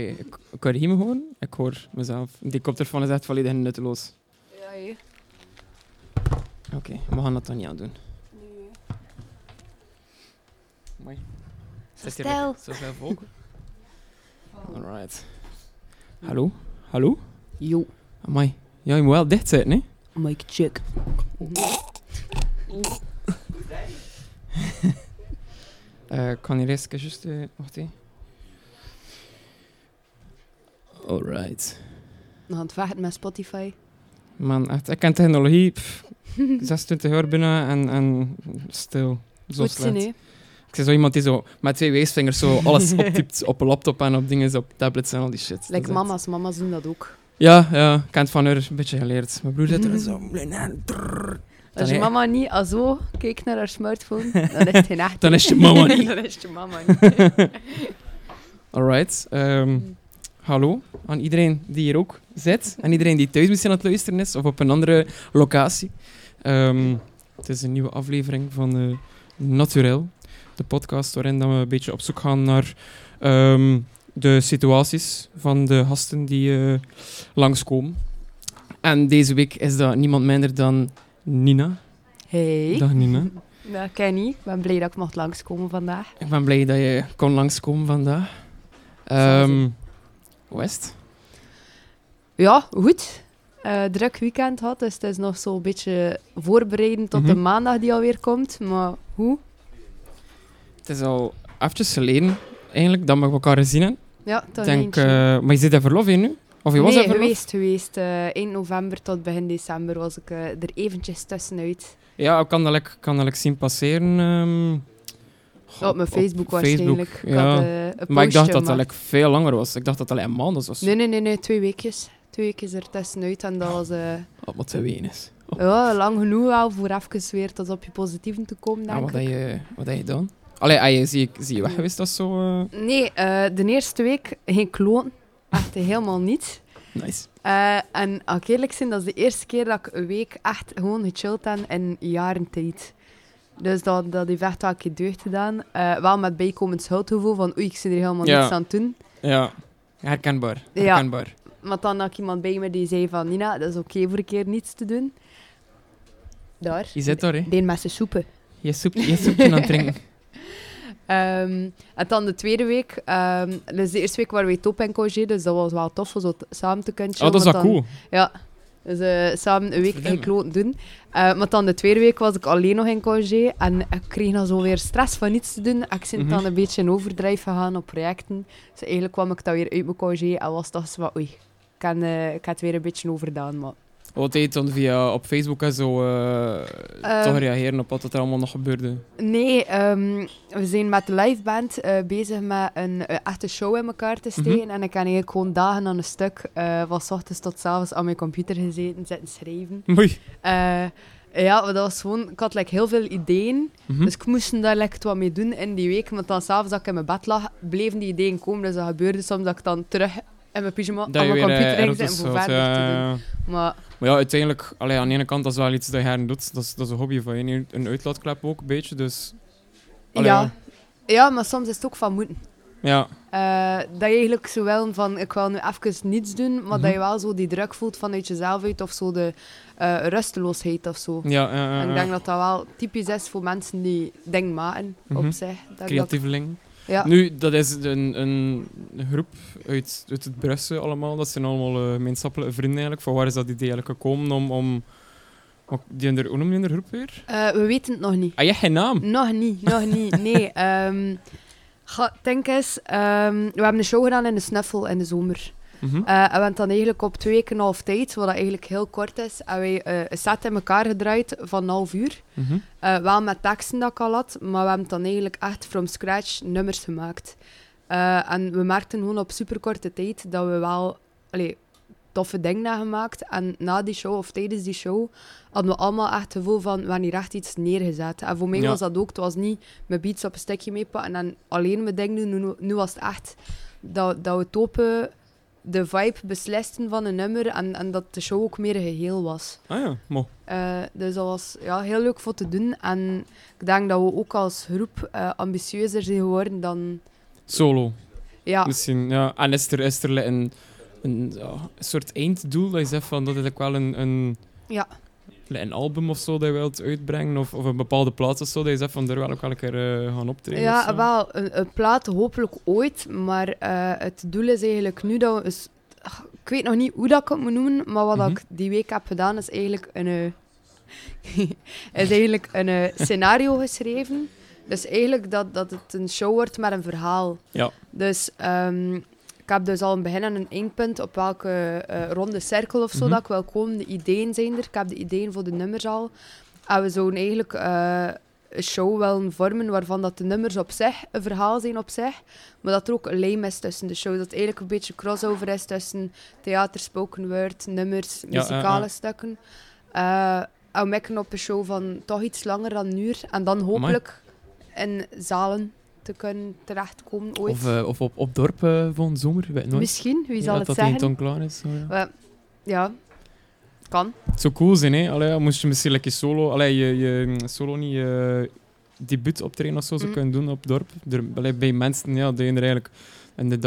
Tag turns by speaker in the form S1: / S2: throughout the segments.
S1: Oké, ik, ik hoor hem gewoon. Ik hoor mezelf. Die koptelefoon is echt volledig nutteloos.
S2: Ja, hé.
S1: Oké, we gaan dat dan niet aan doen. Mooi. Zit hier
S2: stil.
S1: Zoveel volk. Alright. Hallo? Hallo?
S2: Jo,
S1: Amai. Ja, je moet wel dicht zitten, hè?
S2: Mike check.
S1: Eh, ik kan hier eerst just... eh, wacht even. Alright.
S2: We gaan het vechten met Spotify.
S1: Man, echt, ik ken technologie. pff, 26 jaar binnen en, en stil. Zo
S2: Goed zien,
S1: slecht.
S2: hè?
S1: Ik zie zo iemand die zo met twee wijsvingers zo alles optypt op een laptop en op dingen, op tablets en al die shit.
S2: Like
S1: echt-
S2: mama's, mama's doen dat ook.
S1: Ja, ja, ik heb het van haar een beetje geleerd. Mijn broer zit er zo...
S2: Als je mama niet al zo kijkt naar haar smartphone, dan is het geen echt.
S1: Dan is je mama niet.
S2: dan is je mama niet.
S1: Alright. ehm, hallo aan iedereen die hier ook zit. En iedereen die thuis misschien aan het luisteren is of op een andere locatie. Ehm, het is een nieuwe aflevering van eh Naturel. De podcast waarin dat we een beetje op zoek gaan naar ehm, de situaties van de gasten die eh, langskomen. En deze week is dat niemand minder dan Nina.
S2: Hey.
S1: Dag Nina.
S2: Ja, ken niet. Ik ben blij dat ik mocht langskomen vandaag.
S1: Ik ben blij dat je kon langskomen vandaag. Ehm hoe is het?
S2: Ja, goed. Eh, druk weekend had, dus het is nog zo'n beetje voorbereiden tot de
S1: Mhm.
S2: maandag die alweer komt. Maar hoe?
S1: Het is al eventjes geleden, eigenlijk, dat we elkaar gezien hebben.
S2: Ja,
S1: Ik
S2: toch
S1: denk, eh, maar je zit in verlof hier nu? Of je was
S2: nee,
S1: in verlof?
S2: geweest, geweest. Eh, eind november tot begin december was ik er eventjes tussenuit.
S1: Ja, ik kan dat, like- kan dat zien passeren. ehm,
S2: op mijn Facebook waarschijnlijk. Ik
S1: ja.
S2: had,
S1: maar ik dacht dat dat veel langer was. Ik dacht dat dat alleen een maand was.
S2: Nee, nee, nee, nee, twee weekjes. Twee weekjes er tussenuit en dat was
S1: Oh, wat te ween is.
S2: ja, lang genoeg wel voor even weer tot op je positieven te komen,
S1: Ja,
S2: denk
S1: wat, heb
S2: ik.
S1: je, wat heb je gedaan? Allee, ah, je, zie, zie je weg geweest als zo... eh,
S2: Nee, eh, de eerste week geen kloon. Echt helemaal niet.
S1: nice.
S2: En als ik eerlijk ben, dat is de eerste keer dat ik een week echt gewoon gechilled heb in jaren tijd. Dus dat, dat heeft echt wel een keer deugd gedaan. Wel met bijkomend schuldgevoel van oei, ik zit er helemaal
S1: Ja.
S2: niets aan het doen.
S1: Ja, herkenbaar.
S2: Ja. Maar dan had ik iemand bij me die zei van Nina, dat is oké voor een keer niets te doen. Daar.
S1: Je zit daar, hè.
S2: Die met zijn soepen.
S1: Je soep, je soepje aan het drinken.
S2: Ehm, en dan de tweede week, ehm dus de eerste week waren we top in congé, dus dat was wel tof om zo samen te kunnen
S1: Oh, dat is wel cool.
S2: Ja, dus eh, samen een week gekloten doen. Eh, maar dan de tweede week was ik alleen nog in congé en ik kreeg dan zo weer stress van niets te doen. Ik ben
S1: Mhm.
S2: dan een beetje in overdrijf gegaan op projecten. Dus eigenlijk kwam ik dan weer uit mijn congé en was toch zo van oei, ik heb, eh, ik het weer een beetje overdaan. Maar
S1: Wat deed je dan via op Facebook en zo eh,
S2: Ehm,
S1: toch reageren op wat er allemaal nog gebeurde?
S2: Nee, ehm, we zijn met de liveband eh bezig met een eh, echte show in elkaar te steken.
S1: Mhm.
S2: En ik heb eigenlijk gewoon dagen aan een stuk, eh van 's ochtends tot 's avonds aan mijn computer gezeten, zitten schrijven.
S1: Mooi.
S2: Eh, ja, dat was gewoon... Ik had like, heel veel ideeën,
S1: Mhm.
S2: dus ik moest daar like, wat mee doen in die week. Maar dan s'avonds dat ik in mijn bed lag, bleven die ideeën komen. Dus dat gebeurde soms dat ik dan terug in mijn pyjama
S1: Dat
S2: aan mijn computer zitten voor verder te doen. Maar
S1: Maar ja, uiteindelijk, allee, aan de ene kant, dat is wel iets dat je her doet. Dat is, dat is een hobby van je. Een uitlaatklep ook, een beetje. Dus, Allee,
S2: ja. ja, maar soms is het ook van moeten.
S1: ja.
S2: Eh, dat je eigenlijk zo wel van, ik wil nu even niets doen, maar
S1: Mhm.
S2: dat je wel zo die druk voelt vanuit jezelf uit, of zo de eh, rusteloosheid of zo.
S1: Ja, ja, ja,
S2: En ik denk dat dat wel typisch is voor mensen die dingen maken
S1: Mhm.
S2: op zich. Ik dat-
S1: Creatieveling.
S2: Ja.
S1: Nu, dat is een, een groep uit, uit het Brussel allemaal. Dat zijn allemaal eh, gemeenschappelijke vrienden eigenlijk. Van waar is dat idee eigenlijk gekomen om... om die hoe noem je de groep weer?
S2: Eh, we weten het nog niet.
S1: Ah, je hebt geen naam?
S2: Nog niet, nog niet. Nee. ehm ga, denk eens, ehm, we hebben een show gedaan in de Snuffel in de zomer.
S1: Mhm.
S2: Eh, en we hebben dan eigenlijk op twee weken half tijd, wat dat eigenlijk heel kort is, hebben wij eh, een set in elkaar gedraaid van een half uur. Eh, wel met teksten dat ik al had, maar we hebben dan eigenlijk echt from scratch nummers gemaakt. En we merkten gewoon op superkorte tijd dat we wel allee, toffe dingen hebben gemaakt. En na die show, of tijdens die show, hadden we allemaal echt het gevoel van, we hebben hier echt iets neergezet. En voor mij
S1: Ja.
S2: was dat ook, het was niet mijn beats op een stukje meepakken en dan alleen mijn ding doen. Nu, nu was het echt dat, dat we het open de vibe beslisten van een nummer en, en dat de show ook meer een geheel was.
S1: Ah ja, mo.
S2: Eh, dus dat was ja, heel leuk voor te doen. En ik denk dat we ook als groep eh, ambitieuzer zijn geworden dan...
S1: Solo.
S2: Ja,
S1: Misschien, ja. En is er, is er een, een, soort einddoel dat je zegt van dat is wel een, een,
S2: ja.
S1: Een album of zo dat je wilt uitbrengen? Of, of een bepaalde plaats of zo dat je zegt van daar wil ik wel een keer eh, gaan optreden?
S2: Ja, wel, een, een plaat hopelijk ooit, maar eh, het doel is eigenlijk nu dat we... eens- ach, ik weet nog niet hoe dat ik het moet noemen, maar wat
S1: Mhm.
S2: ik die week heb gedaan is eigenlijk een, eh, is eigenlijk een scenario geschreven. Dus eigenlijk dat, dat het een show wordt met een verhaal.
S1: Ja.
S2: Dus ehm, ik heb dus al een begin en een eindpunt op welke eh, ronde cirkel of zo
S1: Mhm.
S2: dat ik wil komen. De ideeën zijn er. Ik heb de ideeën voor de nummers al. En we zouden eigenlijk eh, een show willen vormen waarvan dat de nummers op zich een verhaal zijn op zich, maar dat er ook een lijm is tussen de show. Dat het eigenlijk een beetje crossover is tussen theater, spoken word, nummers, muzikale
S1: ja,
S2: stukken. Eh, en we mikken op een show van toch iets langer dan een uur. En dan hopelijk in zalen te kunnen terechtkomen ooit.
S1: Of, eh, of op, op dorp eh volgende zomer, weet nooit.
S2: Misschien, wie zal
S1: Ja,
S2: het
S1: dat
S2: zeggen?
S1: dan klaar is. Zo, ja.
S2: Kan.
S1: Het zou cool zijn, hè? Allee, moest je misschien lekker solo, allee, je, je mm, solo niet je debuut optreden of zo zou
S2: Mhm.
S1: kunnen doen op dorp. Er, allee, bij mensen ja, die er eigenlijk in, het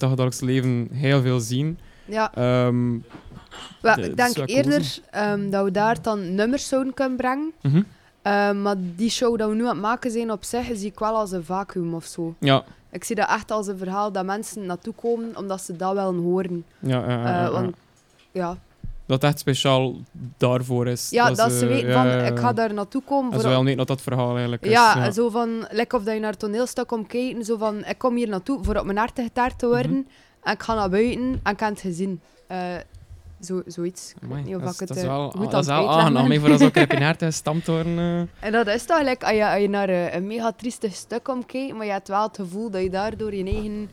S1: dagdagelijks leven heel veel zien.
S2: Ja,
S1: de-
S2: ik
S1: dat
S2: denk eerder ehm, dat we daar dan nummers zouden kunnen brengen.
S1: mhm.
S2: Eh, maar die show dat we nu aan het maken zijn op zich, zie ik wel als een vacuüm of zo.
S1: Ja,
S2: Ik zie dat echt als een verhaal dat mensen naartoe komen omdat ze dat willen horen.
S1: ja, ja, ja, ja.
S2: want ja,
S1: Dat echt speciaal daarvoor is.
S2: ja dat, ze weten van, ik ga daar naartoe komen.
S1: Dat is wel niet dat dat verhaal eigenlijk is.
S2: ja, zo van, lekker of dat je naar het toneelstuk komt kijken, zo van, ik kom hier naartoe voor op mijn hart getaard te worden.
S1: Mhm.
S2: En ik ga naar buiten en ik heb het gezien. Eh, zo, zoiets. Ik weet
S1: Amai,
S2: niet of
S1: dat,
S2: ik het
S1: dat is
S2: eh,
S1: wel,
S2: goed
S1: dat is wel
S2: het uitleggen
S1: aangenaam, voor als ook op je worden. eh.
S2: En dat is toch gelijk, als je, als je naar eh, een mega triestig stuk komt kijken, maar je hebt wel het gevoel dat je daardoor je eigen...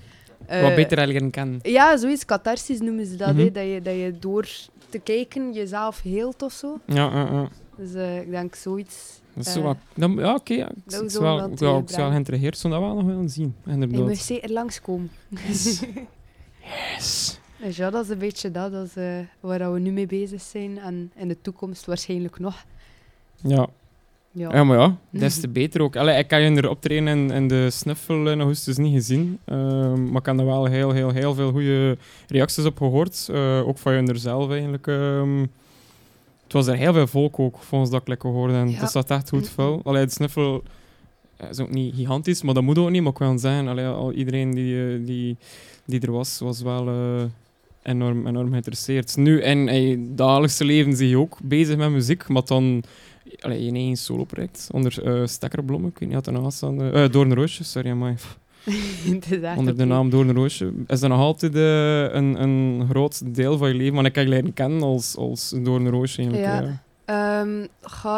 S1: wat beter leren kennen.
S2: Ja, zoiets, catharsis noemen ze dat, hè, dat, je, dat je door te kijken jezelf heelt of zo.
S1: Ja, ja, ja.
S2: Dus ik denk zoiets.
S1: Dat is zo wat, dan, ja, oké. ja. Ik
S2: dat
S1: zou
S2: zo
S1: wel,
S2: wel
S1: ik zou geïnteresseerd zijn dat wel nog willen zien.
S2: Je
S1: Inderdaad.
S2: moet zeker langskomen.
S1: Yes. yes.
S2: Dus ja, dat is een beetje dat, dat is, eh, waar we nu mee bezig zijn. En in de toekomst waarschijnlijk nog.
S1: Ja.
S2: Ja.
S1: ja, maar ja, des te beter ook. Allee, ik kan je er optreden in, in de snuffel in augustus niet gezien. Ehm, maar ik heb er wel heel, heel, heel veel goede reacties op gehoord. Eh, ook van je er zelf eigenlijk. ehm. het was er heel veel volk ook, volgens dat ik lekker hoorde. En
S2: Ja.
S1: het zat echt goed
S2: Mhm.
S1: vol. Allee, de snuffel eh, is ook niet gigantisch, maar dat moet ook niet. Maar ik wil zeggen, allee, al iedereen die, eh, die, die er was, was wel eh, enorm, enorm geïnteresseerd. Nu, in je dagelijkse leven zie je ook bezig met muziek, maar dan allee, je eigen solo-project onder eh Stekkerblommen. Ik weet niet wat er naast staan. eh uh, Doornroosje, sorry,
S2: echt
S1: Onder de naam Doornroosje. Is dat nog altijd eh, een, een groot deel van je leven? Want ik heb je leren kennen als, als Doornroosje eigenlijk.
S2: Ja.
S1: Ja.
S2: Ehm,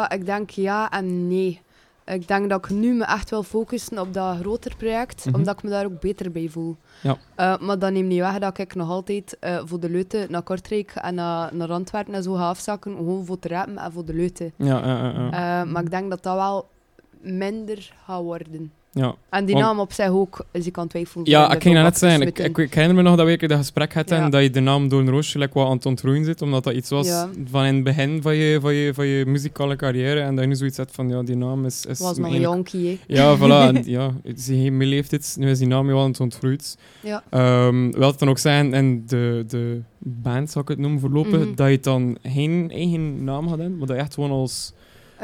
S2: ik denk ja en nee. Ik denk dat ik nu me echt wil focussen op dat groter project,
S1: Mhm.
S2: omdat ik me daar ook beter bij voel.
S1: Ja.
S2: Eh, maar dat neemt niet weg dat ik nog altijd eh, voor de leuten naar Kortrijk en naar, naar Antwerpen en zo ga afzakken, gewoon voor te rappen en voor de leuten.
S1: Ja, ja, ja, ja.
S2: Eh, maar ik denk dat dat wel minder gaat worden.
S1: Ja.
S2: En die
S1: Want-
S2: naam op zich ook, is ik aan het twijfelen.
S1: Ja, ik ging net zeggen. Ik,
S2: smitten.
S1: ik, ik herinner me nog dat we dat gesprek hadden en dat je de naam Doornroosje like, wat aan het ontgroeien zit, omdat dat iets was van in het begin van je, van, je, van je muzikale carrière en dat je nu zoiets hebt van, ja, die naam is... is
S2: was nog een jonkie, hè.
S1: Ja, voilà. En, ja, ze heeft mijn leeftijd, nu is die naam wel aan het ontgroeid.
S2: Ja.
S1: Ehm wil het dan ook zijn, en de, de band, zou ik het noemen voorlopig,
S2: Mhm.
S1: dat je dan geen eigen naam had maar dat je echt gewoon als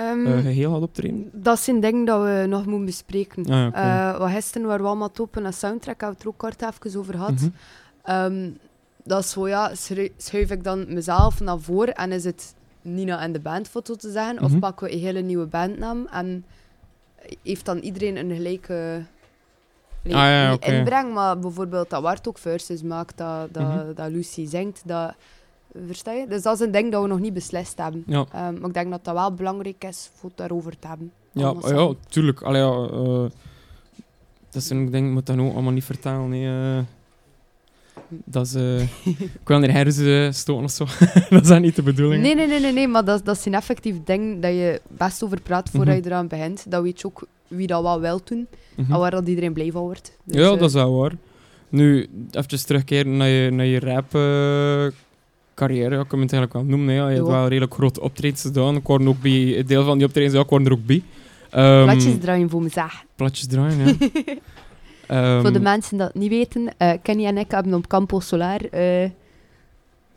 S2: Ehm,
S1: eh, geheel had optreden?
S2: Dat zijn dingen dat we nog moeten bespreken.
S1: Ah.
S2: Eh, wat gisteren waren we allemaal open een soundtrack, hebben we het er ook kort even over gehad.
S1: Mhm.
S2: Ehm, dat is zo, ja, schuif ik dan mezelf naar voren en is het Nina en de bandfoto te zeggen, of
S1: Mhm.
S2: pakken we een hele nieuwe bandnaam en heeft dan iedereen een gelijke nee,
S1: Ah, ja,
S2: inbreng, maar bijvoorbeeld dat Wart ook verses maakt, dat, dat,
S1: Mhm.
S2: dat Lucy zingt, dat, versta je? Dus dat is een ding dat we nog niet beslist hebben.
S1: Ja,
S2: Ehm, maar ik denk dat dat wel belangrijk is voor het daarover te hebben.
S1: ja, ja, tuurlijk. Allee, ja, eh, dat zijn ook dingen, moet dat ook allemaal niet vertellen. Nee, eh. dat is... eh, ik wil er hersen stoten of zo. dat is niet de bedoeling.
S2: Nee, nee, nee, nee, nee maar dat, dat zijn effectief dingen dat je best over praat voordat
S1: Mhm.
S2: je eraan begint. Dat weet je ook wie dat wel wil doen
S1: Mhm.
S2: en waar dat iedereen blij van wordt. Dus,
S1: ja, dat is wel waar. Nu, even terugkeren naar je, naar je rap carrière, ja, ik kan het eigenlijk wel noemen. Ja. Je hebt wel redelijk grote optredens gedaan. Ik ook bij, een deel van die optredens, ja, ik er ook bij. Ehm,
S2: Platjes draaien voor me zeg.
S1: platjes draaien, ja. Ehm,
S2: Voor de mensen dat niet weten, eh, Kenny en ik hebben op Campo Solar eh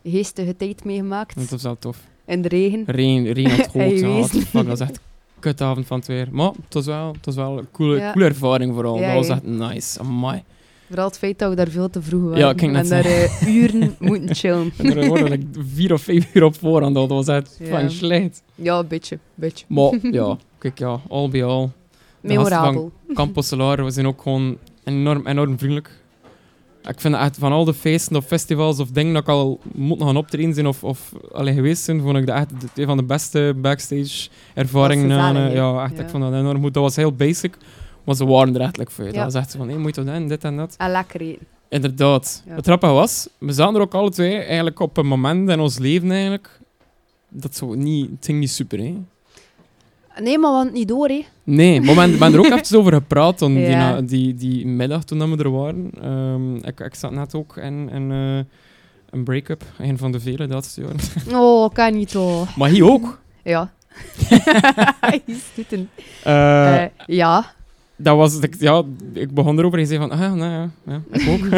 S2: geestige tijd meegemaakt.
S1: Dat was wel tof.
S2: In de regen.
S1: Regen, regen aan het hoofd. ja, fuck, dat was echt een kutavond van het weer. Maar het was wel, het was wel een coole,
S2: Ja.
S1: coole ervaring vooral.
S2: Ja,
S1: dat was echt nice. Amai.
S2: Vooral het feit dat we daar veel te vroeg waren.
S1: Ja, ik ging net
S2: en daar eh, uren moeten chillen.
S1: En er worden like vier of vijf uur op voorhand. Dat was echt
S2: Ja.
S1: van slecht.
S2: Ja, een beetje. beetje.
S1: Maar ja, kijk ja, al bij al. De gasten
S2: Memorabel.
S1: Campos Solar, we zijn ook gewoon enorm, enorm vriendelijk. Ik vind echt van al de feesten of festivals of dingen dat ik al moet gaan optreden zijn of, of allee, geweest zijn, vond ik dat echt een van de beste backstage ervaringen. Eh, ja, echt,
S2: Ja.
S1: ik vond dat enorm goed. Dat was heel basic, maar ze waren er like, voor. je.
S2: Ja.
S1: Dat was echt zo van, hé, moet je dat doen, dit en dat.
S2: En lekker eten.
S1: Inderdaad.
S2: Ja.
S1: Het grappige was, we zaten er ook alle twee eigenlijk op een moment in ons leven eigenlijk, dat zo niet, het ging niet super, hè.
S2: Nee, maar we hadden het niet door, hè.
S1: Nee, maar we hebben- er ook even over gepraat toen die, na- die, die middag toen we er waren. Ehm, ik, ik zat net ook in, in eh, een break-up, een van de vele dat sturen.
S2: Oh, kan niet toch.
S1: Maar hier ook.
S2: Ja. Stoeten.
S1: Eh,
S2: Eh, ja.
S1: Dat was, ik, ja, ik begon erover en zei van, ah ja, nou ja, ja, ik ook.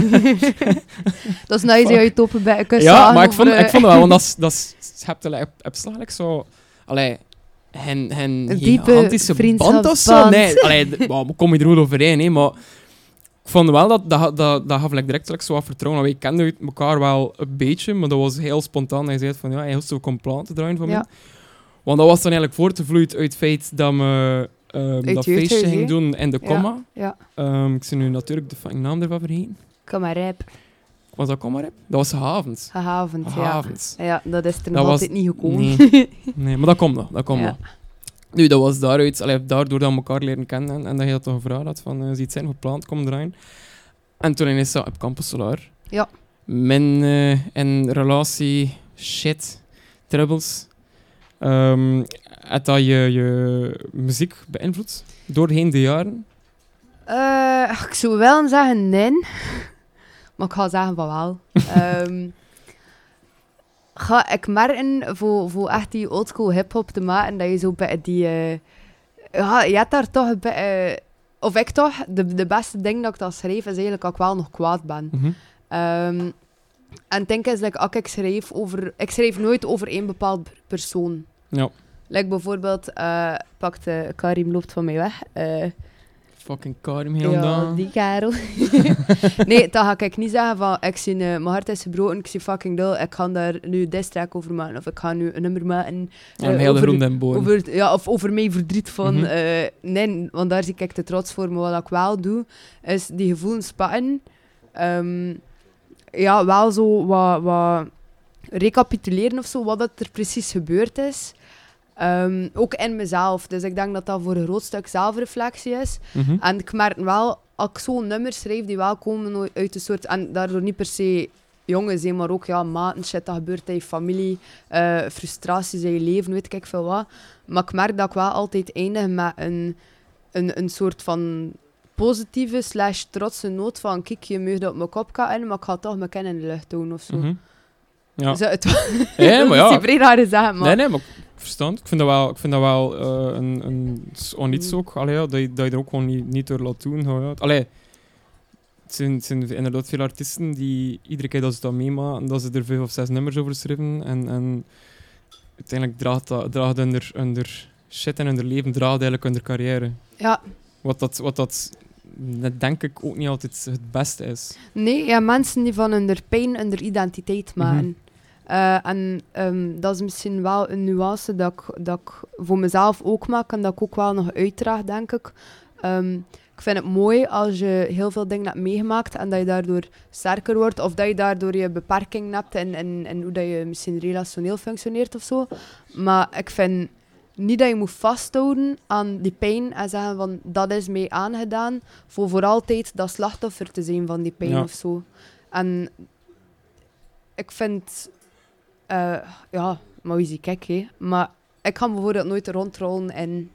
S2: dat is nice dat je je toppen bij elkaar
S1: ja, maar ik vond, ik vond wel, want dat is, dat is, je er op slag zo, allee, hen, hen
S2: Een diepe
S1: gigantische band of zo. Nee, allee, well, kom je er goed overeen, hè, maar ik vond wel dat, dat, dat, dat gaf like, direct like, zo wat vertrouwen. Wij kenden elkaar wel een beetje, maar dat was heel spontaan. Hij zei van, ja, hij heeft zo een plan te draaien van
S2: Ja.
S1: mij. Want dat was dan eigenlijk voortgevloeid uit het feit dat we ehm, dat feestje ging doen in de comma.
S2: Ja.
S1: Ehm, ik zie nu natuurlijk de naam ervan vergeten.
S2: Kom maar rijp.
S1: Was dat comma? Dat was Havens.
S2: Gehavend, ja.
S1: Havens.
S2: Ja, dat is er nog
S1: was-
S2: altijd niet gekomen.
S1: Nee. Nee, maar dat komt nog. Dat komt
S2: Ja.
S1: nog. Nu, dat was daaruit, allee, daardoor dat we elkaar leren kennen en, en dat je dat toch gevraagd had van, eh ziet zijn gepland, kom eraan. En toen is dat op Campus Solar.
S2: Ja.
S1: Mijn eh en relatie, shit, troubles. Ehm had dat je, je muziek beïnvloed doorheen de jaren?
S2: Eh, ik zou wel zeggen nee. Maar ik ga zeggen van wel. Ehm, ga ik merken voor, voor echt die oldschool hip-hop te maken, dat je zo bij die. eh, ja, je hebt daar toch beetje. eh, of ik toch, de, de beste ding dat ik dat schreef, is eigenlijk dat ik wel nog kwaad ben.
S1: Mhm.
S2: Ehm, en denk is, like, als ik schreef over... Ik schreef nooit over één bepaald persoon.
S1: Ja.
S2: Like bijvoorbeeld, eh pakte Karim loopt van mij weg. Eh,
S1: Fucking Karim heel
S2: ja, die kerel. nee, dan ga ik niet zeggen van, ik zie, eh, mijn hart is gebroken, ik zie fucking dul, ik ga daar nu diss over maken, of ik ga nu een nummer maken
S1: Ja, een hele
S2: over-
S1: en boom.
S2: over, ja, of over mijn verdriet van...
S1: Mhm.
S2: nee, want daar zie ik te trots voor. Maar wat ik wel doe, is die gevoelens pakken. Ehm, ja, wel zo wat, wat recapituleren of zo, wat dat er precies gebeurd is. Ehm, ook in mezelf. Dus ik denk dat dat voor een groot stuk zelfreflectie is.
S1: Mhm.
S2: En ik merk wel, als ik zo'n nummers schrijf die wel komen uit een soort... En daardoor niet per se jongens, hè, maar ook ja, maten, shit dat gebeurt in je familie, eh, frustraties in je leven, weet ik veel wat. Maar ik merk dat ik wel altijd eindig met een, een, een soort van positieve slash trotse noot van kijk, je mag dat op mijn kop gaan, maar ik ga toch mijn kin in de lucht doen of zo.
S1: Mhm. Ja.
S2: Zo, het,
S1: Ja, maar
S2: is maar...
S1: Nee, nee, maar verstand. Ik vind dat wel, ik vind dat wel eh, een, een iets
S2: Mm.
S1: ook. Allee, ja, dat, je, dat je er ook gewoon niet, niet door laat doen. Ja. Allee, het zijn, het zijn inderdaad veel artiesten die iedere keer dat ze dat meemaken, dat ze er vijf of zes nummers over schrijven. En, en uiteindelijk draagt dat draagt hun, hun shit in hun leven draagt eigenlijk hun carrière.
S2: Ja,
S1: Wat dat, wat dat denk ik ook niet altijd het beste is.
S2: Nee, ja, mensen die van hun pijn hun identiteit
S1: Mhm.
S2: maken. Eh, en ehm, dat is misschien wel een nuance dat ik, dat ik voor mezelf ook maak en dat ik ook wel nog uitdraag, denk ik. Ehm, ik vind het mooi als je heel veel dingen hebt meegemaakt en dat je daardoor sterker wordt of dat je daardoor je beperking hebt en, en, en hoe dat je misschien relationeel functioneert of zo. Maar ik vind niet dat je moet vasthouden aan die pijn en zeggen van dat is mij aangedaan voor voor altijd dat slachtoffer te zijn van die pijn
S1: Ja.
S2: of zo. En ik vind, eh, ja, maar wie zie ik, hè? Maar ik ga bijvoorbeeld nooit rondrollen in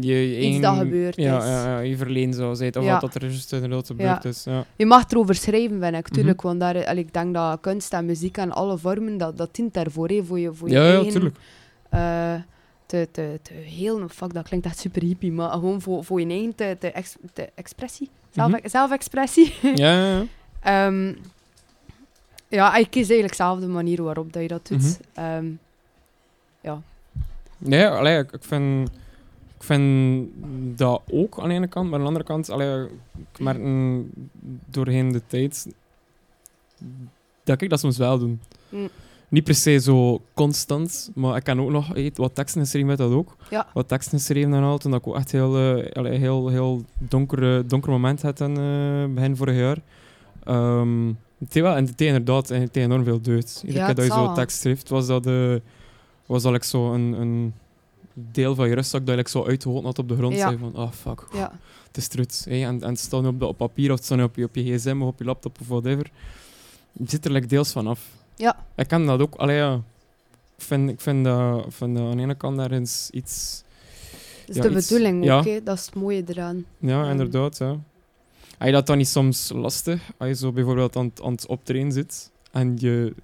S1: Je,
S2: Iets
S1: eigen-
S2: dat gebeurd
S1: ja,
S2: is.
S1: Ja, ja, je verleen zou zijn. Of
S2: Ja.
S1: wat dat er juist inderdaad gebeurd is. Ja.
S2: Je mag erover schrijven, vind ik,
S1: Mhm.
S2: Want daar, ik denk dat kunst en muziek en alle vormen, dat, dat dient daarvoor, hè, voor je, voor je
S1: Ja, ja,
S2: eigen...
S1: tuurlijk.
S2: eh, te, te, te heel, fuck, dat klinkt echt super hippie, maar gewoon voor, voor je eigen te, te, ex- te expressie, zelf,
S1: Mhm.
S2: zelfexpressie.
S1: Ja, ja, ja.
S2: Ehm, ja, ik kies eigenlijk zelf de manier waarop dat je dat doet.
S1: Mhm.
S2: Ehm,
S1: Nee, allee, ik, ik vind, ik vind dat ook aan de ene kant, maar aan de andere kant, allee, ik merk mm, doorheen de tijd dat ik dat soms wel doe.
S2: Mm.
S1: Niet per se zo constant, maar ik kan ook nog wat teksten geschreven met dat ook.
S2: Ja.
S1: Wat teksten geschreven en al, toen ik ook echt heel, allee, heel, heel donker, donker moment had in eh, begin vorig jaar. Ehm het wel, en het deed inderdaad en het deed enorm veel deugd. Iedere
S2: Ja,
S1: keer dat je zo'n tekst schrijft, was dat, eh was dat like zo een, een deel van je rustzak dat je like zo uitgeholpen had op de grond.
S2: Ja.
S1: Zei van, oh fuck,
S2: ja.
S1: het is truut. Hey, en, en het staat nu op, de, op papier of het staat nu op je, op je gsm of op je laptop of whatever. Je zit er like deels van af.
S2: Ja.
S1: Ik kan dat ook. Allee, ja. Ik vind, ik vind, dat, vind aan de ene kant daar eens iets...
S2: Dat is
S1: Ja,
S2: de
S1: iets-
S2: bedoeling
S1: ja.
S2: dat is het mooie eraan.
S1: Ja,
S2: Ehm.
S1: inderdaad. Ja. Heb je dat dan niet soms lastig? Als je zo bijvoorbeeld aan, het- aan het optreden zit en je,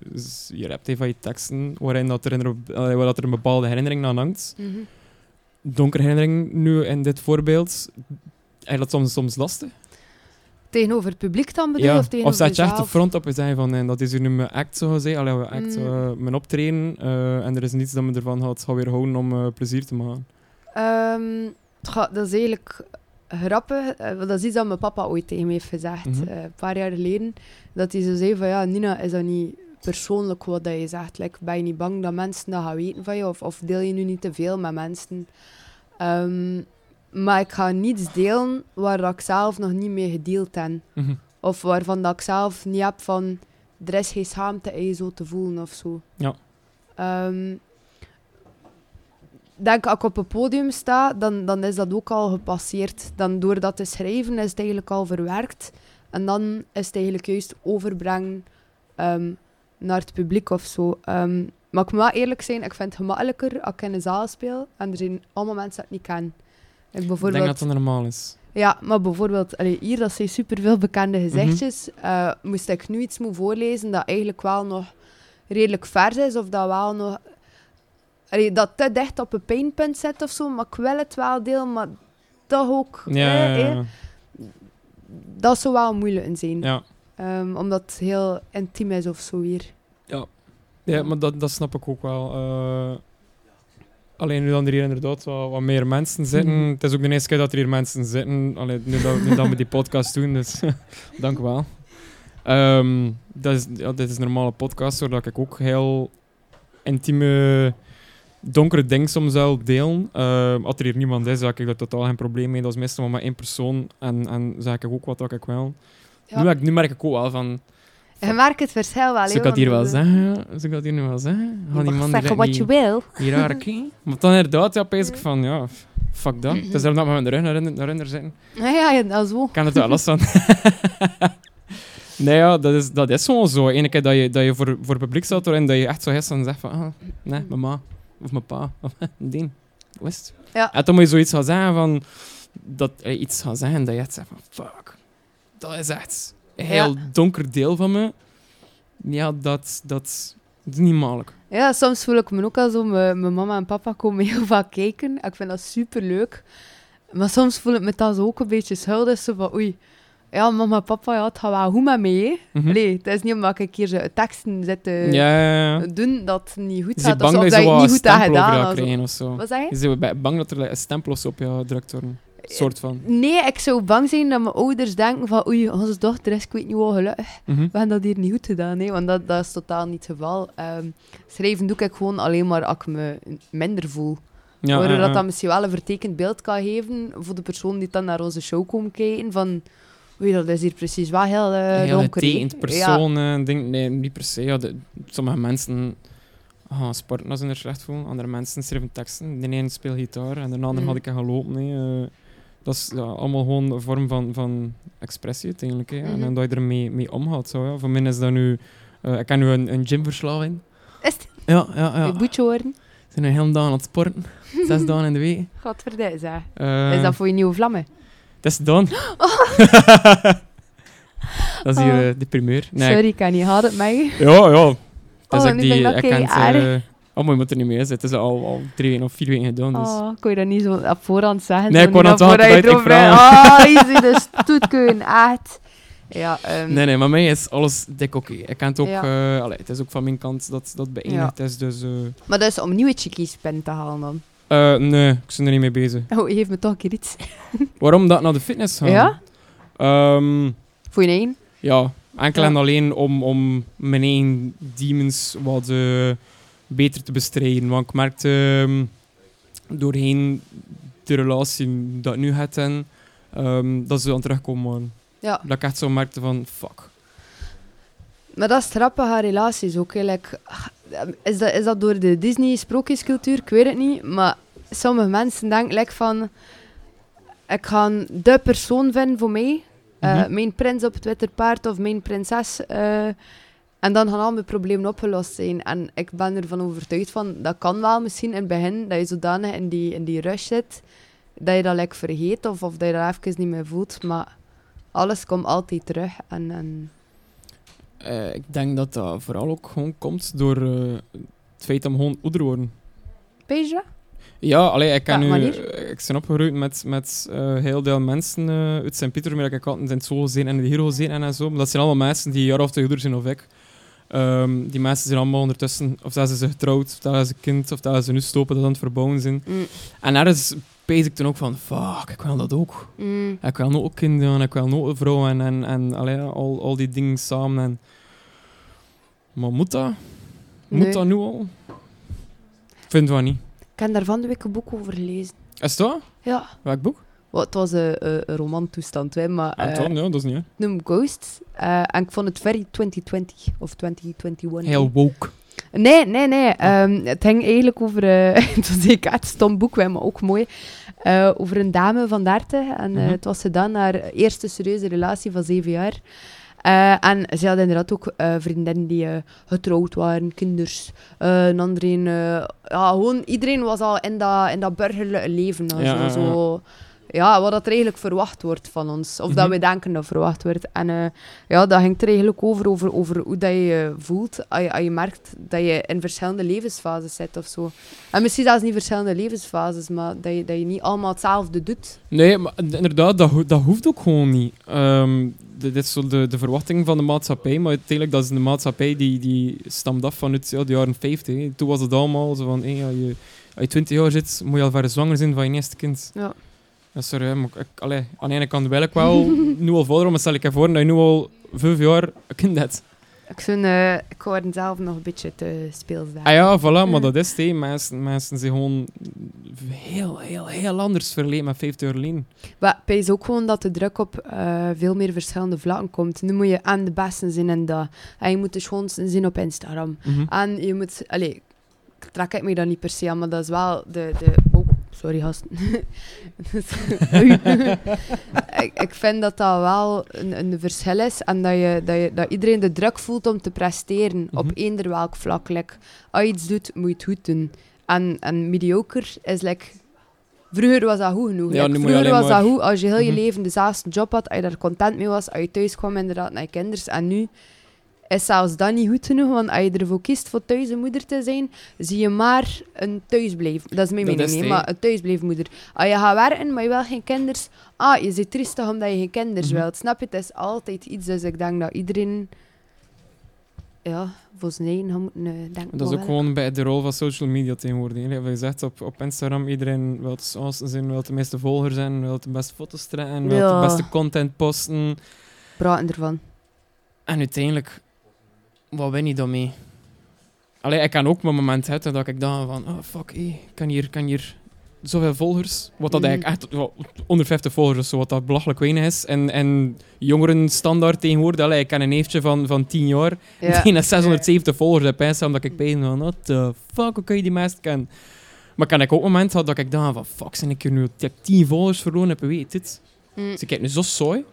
S1: je hebt een van je teksten waarin dat er, een, waar dat er een bepaalde herinnering aan hangt.
S2: Mhm.
S1: Donkere herinnering nu in dit voorbeeld. Heb je dat soms, soms lastig?
S2: Tegenover het publiek dan bedoel?
S1: Ja.
S2: Of
S1: Of zet je echt de front op en van dat is hier nu mijn act, zo gezegd. Allee, mijn act,
S2: Mm.
S1: eh, mijn optreden. eh, en er is niets dat me ervan gaat, gaat weer houden om eh, plezier te maken.
S2: Ehm, tja, dat is eigenlijk grappig. eh, dat is iets dat mijn papa ooit tegen me heeft gezegd.
S1: Mhm.
S2: eh, een paar jaar geleden. Dat hij zo zei van, ja, Nina, is dat niet persoonlijk wat dat je zegt? Like, ben je niet bang dat mensen dat gaan weten van je? Of, of deel je nu niet te veel met mensen? Ehm, maar ik ga niets delen waar dat ik zelf nog niet mee gedeeld heb.
S1: Mhm.
S2: Of waarvan dat ik zelf niet heb van... Er is geen schaamte in je zo te voelen of zo.
S1: Ja.
S2: Ehm, denk als ik op een podium sta, dan, dan is dat ook al gepasseerd. Dan door dat te schrijven is het eigenlijk al verwerkt. En dan is het eigenlijk juist overbrengen ehm, naar het publiek of zo. Ehm, maar ik moet wel eerlijk zijn, ik vind het gemakkelijker als ik in een zaal speel en er zijn allemaal mensen die ik niet ken. Ik
S1: Ik denk
S2: bijvoorbeeld...
S1: dat dat normaal is.
S2: Ja, maar bijvoorbeeld, allee, hier, dat zijn superveel bekende gezichtjes. eh, moest ik nu iets moeten voorlezen dat eigenlijk wel nog redelijk vers is, of dat wel nog... Allee, dat te dicht op een pijnpunt zit of zo, maar ik wil het wel delen, maar toch ook...
S1: Ja,
S2: eh,
S1: ja,
S2: eh,
S1: ja.
S2: dat zou wel moeilijk in zijn.
S1: ja.
S2: Ehm, omdat het heel intiem is of zo hier.
S1: Ja, maar dat, dat snap ik ook wel. eh. alleen nu dan er hier inderdaad wat, wat meer mensen zitten.
S2: Mhm.
S1: Het is ook de eerste keer dat er hier mensen zitten. Alleen nu, dat, nu dat we die podcast doen, dus dank u wel. Ehm, dat is, ja, dit is een normale podcast, zodat ik ook heel intieme, donkere dingen soms wel deel. Ehm, als er hier niemand is, heb ik daar totaal geen probleem mee. Dat is meestal maar één persoon. En, en zeg ik ook wat dat ik.
S2: Ja.
S1: Nu, merk- nu merk ik ook wel van...
S2: Je merkt het verschil wel.
S1: Zou ik dat hier wel zeggen? Zou ik dat hier nu wel zeggen? Gaan die man
S2: zeggen wat je wil.
S1: key. Maar dan inderdaad, ja, pees ik van, ja, fuck dat. Het is daarom dat we met de rug naar in- naar in zitten.
S2: Ja, ja, dat is zo.
S1: Ik kan het wel last van. nee, ja, dat is, dat is gewoon zo. Ene keer dat je, dat je voor, voor publiek staat en dat je echt zo is en zegt van, ah, nee, mijn ma of mijn pa of hoe is het?
S2: Ja.
S1: En dan moet je zoiets gaan zeggen van, dat je iets gaat zeggen dat je echt zegt van, fuck, dat is echt een heel donker deel van me. Ja, dat, dat, dat is niet makkelijk.
S2: Ja, soms voel ik me ook al zo. Mijn mijn mama en papa komen heel vaak kijken. Ik vind dat super leuk. Maar soms voel ik me dan zo ook een beetje schuldig. Zo van, oei, ja, mama en papa, ja, het gaat wel goed met mij. hè.
S1: Mhm.
S2: Het is niet omdat ik hier zo teksten zit te
S1: ja, ja, ja.
S2: doen dat het niet goed gaat.
S1: bang
S2: of
S1: dat je
S2: het niet goed hebt gedaan. of zo.
S1: krijgen of zo?
S2: Wat zeg je?
S1: Is je bang dat er een stempel op jou gedrukt worden? Soort van.
S2: Nee, ik zou bang zijn dat mijn ouders denken van oei, onze dochter is ik weet niet wel gelukkig.
S1: Mhm.
S2: We hebben dat hier niet goed gedaan, hè? want dat, dat is totaal niet het geval. Ehm, schrijven doe ik gewoon alleen maar als ik me minder voel.
S1: Ja,
S2: Waardoor dat dan misschien wel een vertekend beeld kan geven voor de persoon die dan naar onze show komt kijken. Van, oei, dat is hier precies wel heel uh,
S1: Een heel
S2: donker. hè.
S1: getekend
S2: Ja,
S1: persoon. eh, ding, nee, niet per se. Ja, de- sommige mensen gaan sporten als ze er slecht voelen. Andere mensen schrijven teksten. De ene speelt gitaar en de andere
S2: Mm.
S1: had ik gaan lopen. Eh, dat is ja, allemaal gewoon een vorm van, van expressie uiteindelijk. Hè. En
S2: Mhm.
S1: dat je ermee mee omgaat. Zo, ja. Voor mij is dat nu... ik heb nu een, een gymverslaving.
S2: Is het
S1: Ja, ja, ja.
S2: een boetje worden?
S1: Ik ben een hele dag aan het sporten. Zes dagen in de week.
S2: Godverdomme, zeg. Is dat voor je nieuwe vlammen?
S1: Het is dan. dat is hier
S2: Oh.
S1: eh, de primeur. Nee,
S2: Sorry, ik kan niet. Had het mij?
S1: Ja, ja. Het is
S2: Oh,
S1: ook die,
S2: ik dat
S1: ken
S2: kei-aardig.
S1: eh, Oh, maar je moet er niet mee zitten. Het is al, al drie weken of vier weken gedaan. Dus.
S2: Oh, kon je dat niet zo op voorhand zeggen?
S1: Nee, ik kon het
S2: vooruit over-
S1: vraag.
S2: Ah, easy, dus toetkeun, echt. Ja, ehm,
S1: Nee, nee, maar mij is alles dik oké. Ik kan het ook...
S2: Ja.
S1: eh, allee, het is ook van mijn kant dat dat beëindigd is, dus... eh,
S2: Maar dat is om nieuwe chickies pen te halen dan.
S1: Eh, nee, ik ben er niet mee bezig.
S2: Oh, geef me toch een keer iets.
S1: Waarom dat naar de fitness gaan?
S2: Ja?
S1: Ehm,
S2: Voor je één?
S1: ja, enkel
S2: Ja.
S1: en alleen om, om mijn eigen demons wat eh, beter te bestrijden. Want ik merkte ehm, doorheen de relatie dat ik nu had en ehm, dat ze aan terugkomen.
S2: Ja.
S1: Dat ik echt zo merkte van, fuck.
S2: Maar dat grappige aan relaties ook. hè. Like, is, dat, is dat door de Disney-sprookjescultuur? Ik weet het niet. Maar sommige mensen denken like, van... Ik ga de persoon vinden voor mij. Eh,
S1: Mhm.
S2: Mijn prins op het witte paard of mijn prinses. eh, en dan gaan al mijn problemen opgelost zijn. En ik ben ervan overtuigd van... Dat kan wel misschien in het begin. Dat je zodanig in die, in die rush zit. Dat je dat like, vergeet. Of, of dat je dat even niet meer voelt. Maar alles komt altijd terug. En... en
S1: Eh, ik denk dat dat vooral ook gewoon komt door eh, het feit dat we gewoon ouder worden.
S2: Dat?
S1: Ja, allee, ik, kan
S2: Ja,
S1: nu, eh, ik ben opgegroeid met, met heel veel mensen uit Sint-Pieter, maar ik altijd in het gezien en in de Hero gezien en zo. Maar dat zijn allemaal mensen die een jaar of twee ouder zijn of ik. Ehm, die mensen zijn allemaal ondertussen, of dat ze zijn getrouwd, of dat ze een kind, of dat ze nu stoppen, dat ze aan het verbouwen zijn.
S2: Mm.
S1: En daar is pees ik toen ook van, fuck, ik wil dat ook.
S2: Mm.
S1: Ik wil ook kinderen, ik wil ook een vrouw en, en, en allee, al, al die dingen samen. En... Maar moet dat? Moet
S2: Nee.
S1: dat nu al? Ik vind van niet.
S2: Ik heb daar van de week een boek over gelezen.
S1: Is dat?
S2: Ja.
S1: Welk boek?
S2: Wel, het was een, een, een romantoestand, hè, maar
S1: Ah,
S2: eh,
S1: ja, dat is niet, hè.
S2: noem Ghost. Eh, en ik vond het very 2020 of 2021.
S1: Heel woke.
S2: Nee, nee, nee. Ehm, het ging eigenlijk over... eh, het was een stom boek, maar ook mooi. eh, over een dame van 30. En eh,
S1: Mhm.
S2: het was gedaan haar eerste serieuze relatie van zeven jaar. En ze had inderdaad ook vriendinnen die getrouwd waren, kinders, een andere... ja, gewoon iedereen was al in dat, in dat burgerlijke leven.
S1: Ja,
S2: zo, zo, ja, wat dat er eigenlijk verwacht wordt van ons. Of dat
S1: Mhm.
S2: we denken dat verwacht wordt. En eh, ja, dat ging er eigenlijk over, over, over hoe dat je je voelt als je, als je merkt dat je in verschillende levensfases zit of zo. En misschien zelfs niet verschillende levensfases, maar dat je, dat je niet allemaal hetzelfde doet.
S1: Nee, maar inderdaad, dat, ho- dat hoeft ook gewoon niet. Ehm, dit is zo de, de verwachting van de maatschappij, maar uiteindelijk dat is een maatschappij die, die stamt af vanuit ja, de jaren 50. hè. Toen was het allemaal zo van, hé, ja, je, als je 20 jaar zit, moet je al ver zwanger zijn van je eerste kind.
S2: Ja.
S1: Ja, sorry, maar ik, allee, aan de ene kant wil ik wel nu al vader, maar stel ik je voor dat je nu al vijf jaar kind hebt.
S2: Ik, zou, eh, ik hoor zelf nog een beetje te speels daar.
S1: Ah ja, voilà, maar dat is het. hè. Mensen, mensen zijn gewoon heel, heel, heel anders verleden met 50 jaar geleden.
S2: Maar ik pijs ook gewoon dat de druk op eh, veel meer verschillende vlakken komt. Nu moet je aan de beste zijn en dat. En je moet de schoonste zijn op Instagram.
S1: Mhm.
S2: En je moet... Ik trek ik me dat niet per se aan, maar dat is wel de... de sorry, gasten. ik, ik vind dat dat wel een, een verschil is. En dat, je, dat, je, dat iedereen de druk voelt om te presteren. Op
S1: Mhm.
S2: eender welk vlak. Like, als je iets doet, moet je het goed doen. En, en mediocre is like... Vroeger was dat goed genoeg.
S1: Ja,
S2: Like, vroeger was dat goed als je heel je
S1: Mhm.
S2: leven dezelfde job had, als je daar content mee was, als je thuis kwam inderdaad naar je kinders. En nu is zelfs dat niet goed genoeg, want als je ervoor kiest voor thuis een moeder te zijn, zie je maar een thuisblijf. Dat is mijn
S1: Dat
S2: mening,
S1: is
S2: nee,
S1: het,
S2: maar een thuisblijfmoeder. Als je gaat werken, maar je wil geen kinders, ah, je zit triestig omdat je geen kinders
S1: Mhm.
S2: wilt. Snap je? Het is altijd iets, dus ik denk dat iedereen ja, voor zijn eigen moeten eh, denken.
S1: Dat is ook gewoon bij de rol van social media tegenwoordig. hè. Je zegt op, op Instagram, iedereen wil het zoals zijn, wil de meeste volgers zijn, wil de beste foto's trekken, wil
S2: Ja.
S1: de beste content posten.
S2: Praten ervan.
S1: En uiteindelijk, wat win je dan mee? Allee, ik kan ook mijn moment hebben dat ik dacht van, oh fuck, hé, ik kan hier, kan hier zoveel volgers. Wat dat
S2: Mhm.
S1: eigenlijk echt, wel, onder 50 volgers zo, wat dat belachelijk weinig is. En, en jongeren standaard tegenwoordig, allee, ik ken een neefje van, van 10 jaar,
S2: Ja.
S1: die heeft 670 volgers op Insta, omdat ik bij van, what the fuck, hoe kun je die meest kennen? Maar kan ik ook moment had dat ik dacht van, fuck, zijn ik hier nu dat ik 10 volgers verloren heb, weet dit?
S2: Mm.
S1: Dus ik nu zo saai.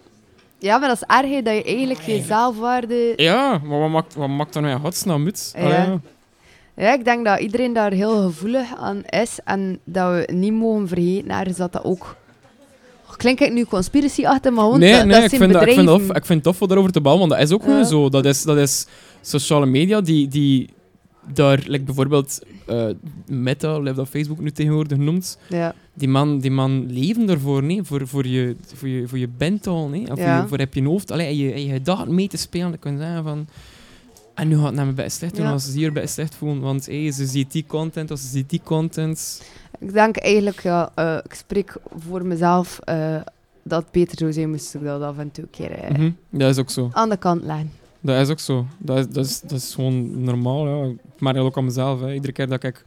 S2: Ja, maar dat is erg dat je eigenlijk je zelfwaarde
S1: Ja, maar wat maakt, wat maakt dat nou in godsnaam uit?
S2: Ja.
S1: Allee,
S2: Ja, ik denk dat iedereen daar heel gevoelig aan is. En dat we niet mogen vergeten ergens dat dat ook... Klinkt ik nu conspiracy achter, maar gewoon
S1: nee,
S2: dat,
S1: nee,
S2: dat
S1: ik
S2: zijn
S1: vind, ik, vind dat, ik vind het tof om daarover te bouwen, want dat is ook
S2: Ja.
S1: gewoon zo. Dat is, dat is sociale media die, die daar, like bijvoorbeeld eh, Meta, hoe dat Facebook nu tegenwoordig noemt,
S2: Ja.
S1: die man, die man leven ervoor, nee? Voor, voor, je, voor, je, voor je bental, nee? Of
S2: Ja.
S1: je, voor heb je hoofd, allee, je, je gedachten mee te spelen. Dan kun je zeggen van... En nu gaat het naar me bij slecht doen
S2: Ja.
S1: als ze hier bij slecht voelen. Want hey, ze ziet die content, of ze ziet die content.
S2: Ik denk eigenlijk, ja, eh, ik spreek voor mezelf, eh, dat het beter zou zijn moest ik dat af en toe een keer eh,
S1: Mhm. Dat is ook zo.
S2: aan de kant leggen.
S1: Dat is ook zo. Dat is, dat is, dat is gewoon normaal. Ja. Ik merk dat ook aan mezelf. Hè. Iedere keer dat ik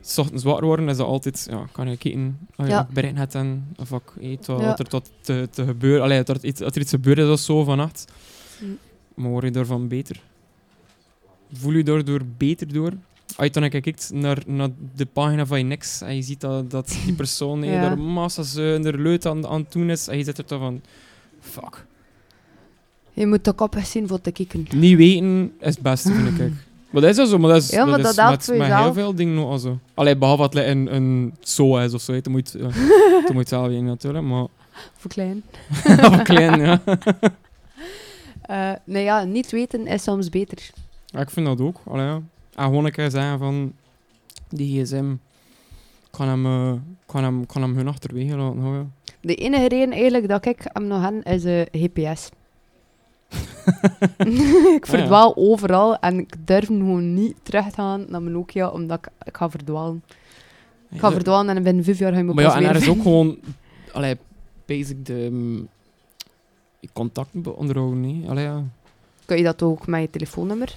S1: s ochtends wakker word, is dat altijd... Ja, kan ik kijken als je
S2: Ja.
S1: bericht hebt en of ik eet, wat,
S2: Ja.
S1: er tot te, te gebeuren... Allee, dat, er iets, dat er iets gebeurd is of zo vannacht.
S2: Mm.
S1: Maar word je daarvan beter? Voel je daardoor beter door? Als je dan kijkt naar, naar de pagina van je niks en je ziet dat, dat die persoon
S2: Ja.
S1: daar massa zuinder leut aan, aan het doen is en je zit er toch van... Fuck.
S2: Je moet ook op zien voor te kijken.
S1: Niet weten is het beste, vind ik. Maar dat is zo, maar dat is,
S2: Ja, maar
S1: dat
S2: dat
S1: is met,
S2: voor
S1: met heel veel dingen nog al zo. Allee, behalve dat het een, een zo is of zo, dan moet je moet zelf weten natuurlijk, maar...
S2: Voor klein.
S1: Of klein, ja.
S2: Eh, nee, ja, niet weten is soms beter.
S1: ja. Ik vind dat ook, allee, ja. En gewoon een keer zeggen van... Die gsm... Kan hem, eh, kan hem, kan hem hun achterwege laten houden.
S2: De enige reden eigenlijk dat ik hem nog heb, is eh, GPS. ik verdwaal overal en ik durf gewoon niet terug te gaan naar mijn Nokia, omdat ik, ik ga verdwalen. Ik ga verdwalen en binnen vijf jaar ga je me
S1: Maar ja, en er is ook gewoon... Allee, basic de... mm, contacten onderhouden. Allee, ja.
S2: Kun je dat ook met je telefoonnummer?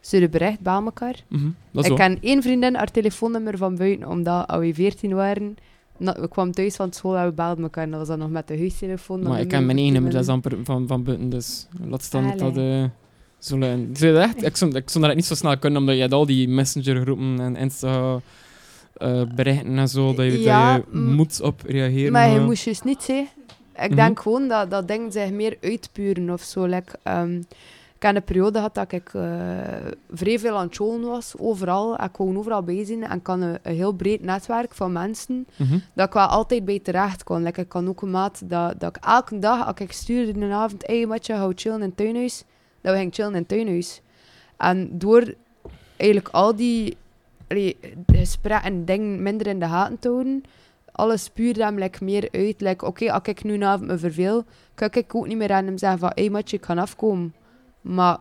S2: Stuur een bericht bij elkaar.
S1: Mhm,
S2: ik ken één vriendin, haar telefoonnummer van buiten, omdat we 14 waren, na- we kwamen thuis van school en we belden elkaar. En dat was dan nog met de huistelefoon.
S1: Maar ik ken mijn
S2: nummer
S1: ene, maar dat is
S2: van
S1: amper van, van buiten, dus laat staan dat dat...
S2: Allee.
S1: eh het echt, ik zou, ik dat niet zo snel kunnen, omdat je hebt al die messengergroepen en Insta eh, berichten en zo, dat je,
S2: Ja,
S1: dat je moet op reageren.
S2: Maar je moest juist niet zeggen. Ik
S1: Mhm.
S2: denk gewoon dat, dat dingen zich meer uitpuren of zo. Like, ehm, ik heb een periode gehad dat ik eh, vrij veel aan het showen was, overal. Ik wou overal bij zijn en ik had een, een heel breed netwerk van mensen
S1: Mhm.
S2: dat ik wel altijd bij terecht kon. Like, ik kan ook een maat dat, dat ik elke dag, als ik stuurde in de avond, hey matje, hou chillen in het tuinhuis, dat we gingen chillen in het tuinhuis. En door eigenlijk al die gesprekken en dingen minder in de gaten te houden, alles puur hem like, meer uit. Like, Oké, als ik nu een avond me verveel, kan ik ook niet meer aan hem zeggen van, hey matje, ik kan afkomen. Maar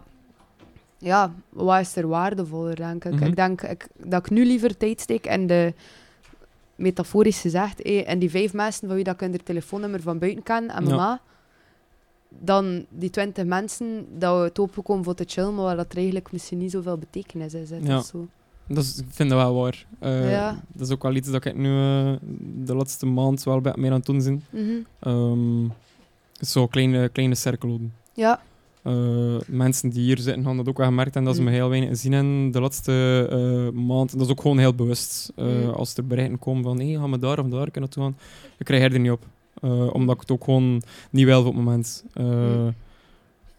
S2: ja, wat is er waardevoller, denk ik.
S1: Mhm.
S2: Ik denk ik, dat ik nu liever tijd steek in de metaforisch gezegd, eh, en die vijf mensen van wie dat ik hun telefoonnummer van buiten ken en
S1: Ja.
S2: mama, dan die twintig mensen dat we het openkomen voor te chillen, maar waar dat er eigenlijk misschien niet zoveel betekenis is. hè.
S1: Ja.
S2: zo.
S1: Dat is, ik vind dat wel waar. Eh,
S2: Ja.
S1: Dat is ook wel iets dat ik nu eh, de laatste maand wel meer aan het doen ben.
S2: Mhm.
S1: Ehm, zo kleine, kleine cirkelen.
S2: Ja,
S1: Eh, mensen die hier zitten, gaan dat ook wel gemerkt en dat ze
S2: Mm.
S1: me heel weinig gezien hebben de laatste eh, maand. Dat is ook gewoon heel bewust.
S2: Mm.
S1: Als er berichten komen van hé, gaan we daar of daar kunnen naartoe gaan, ik krijg er niet op. Omdat ik het ook gewoon niet wil op het moment.
S2: Mm.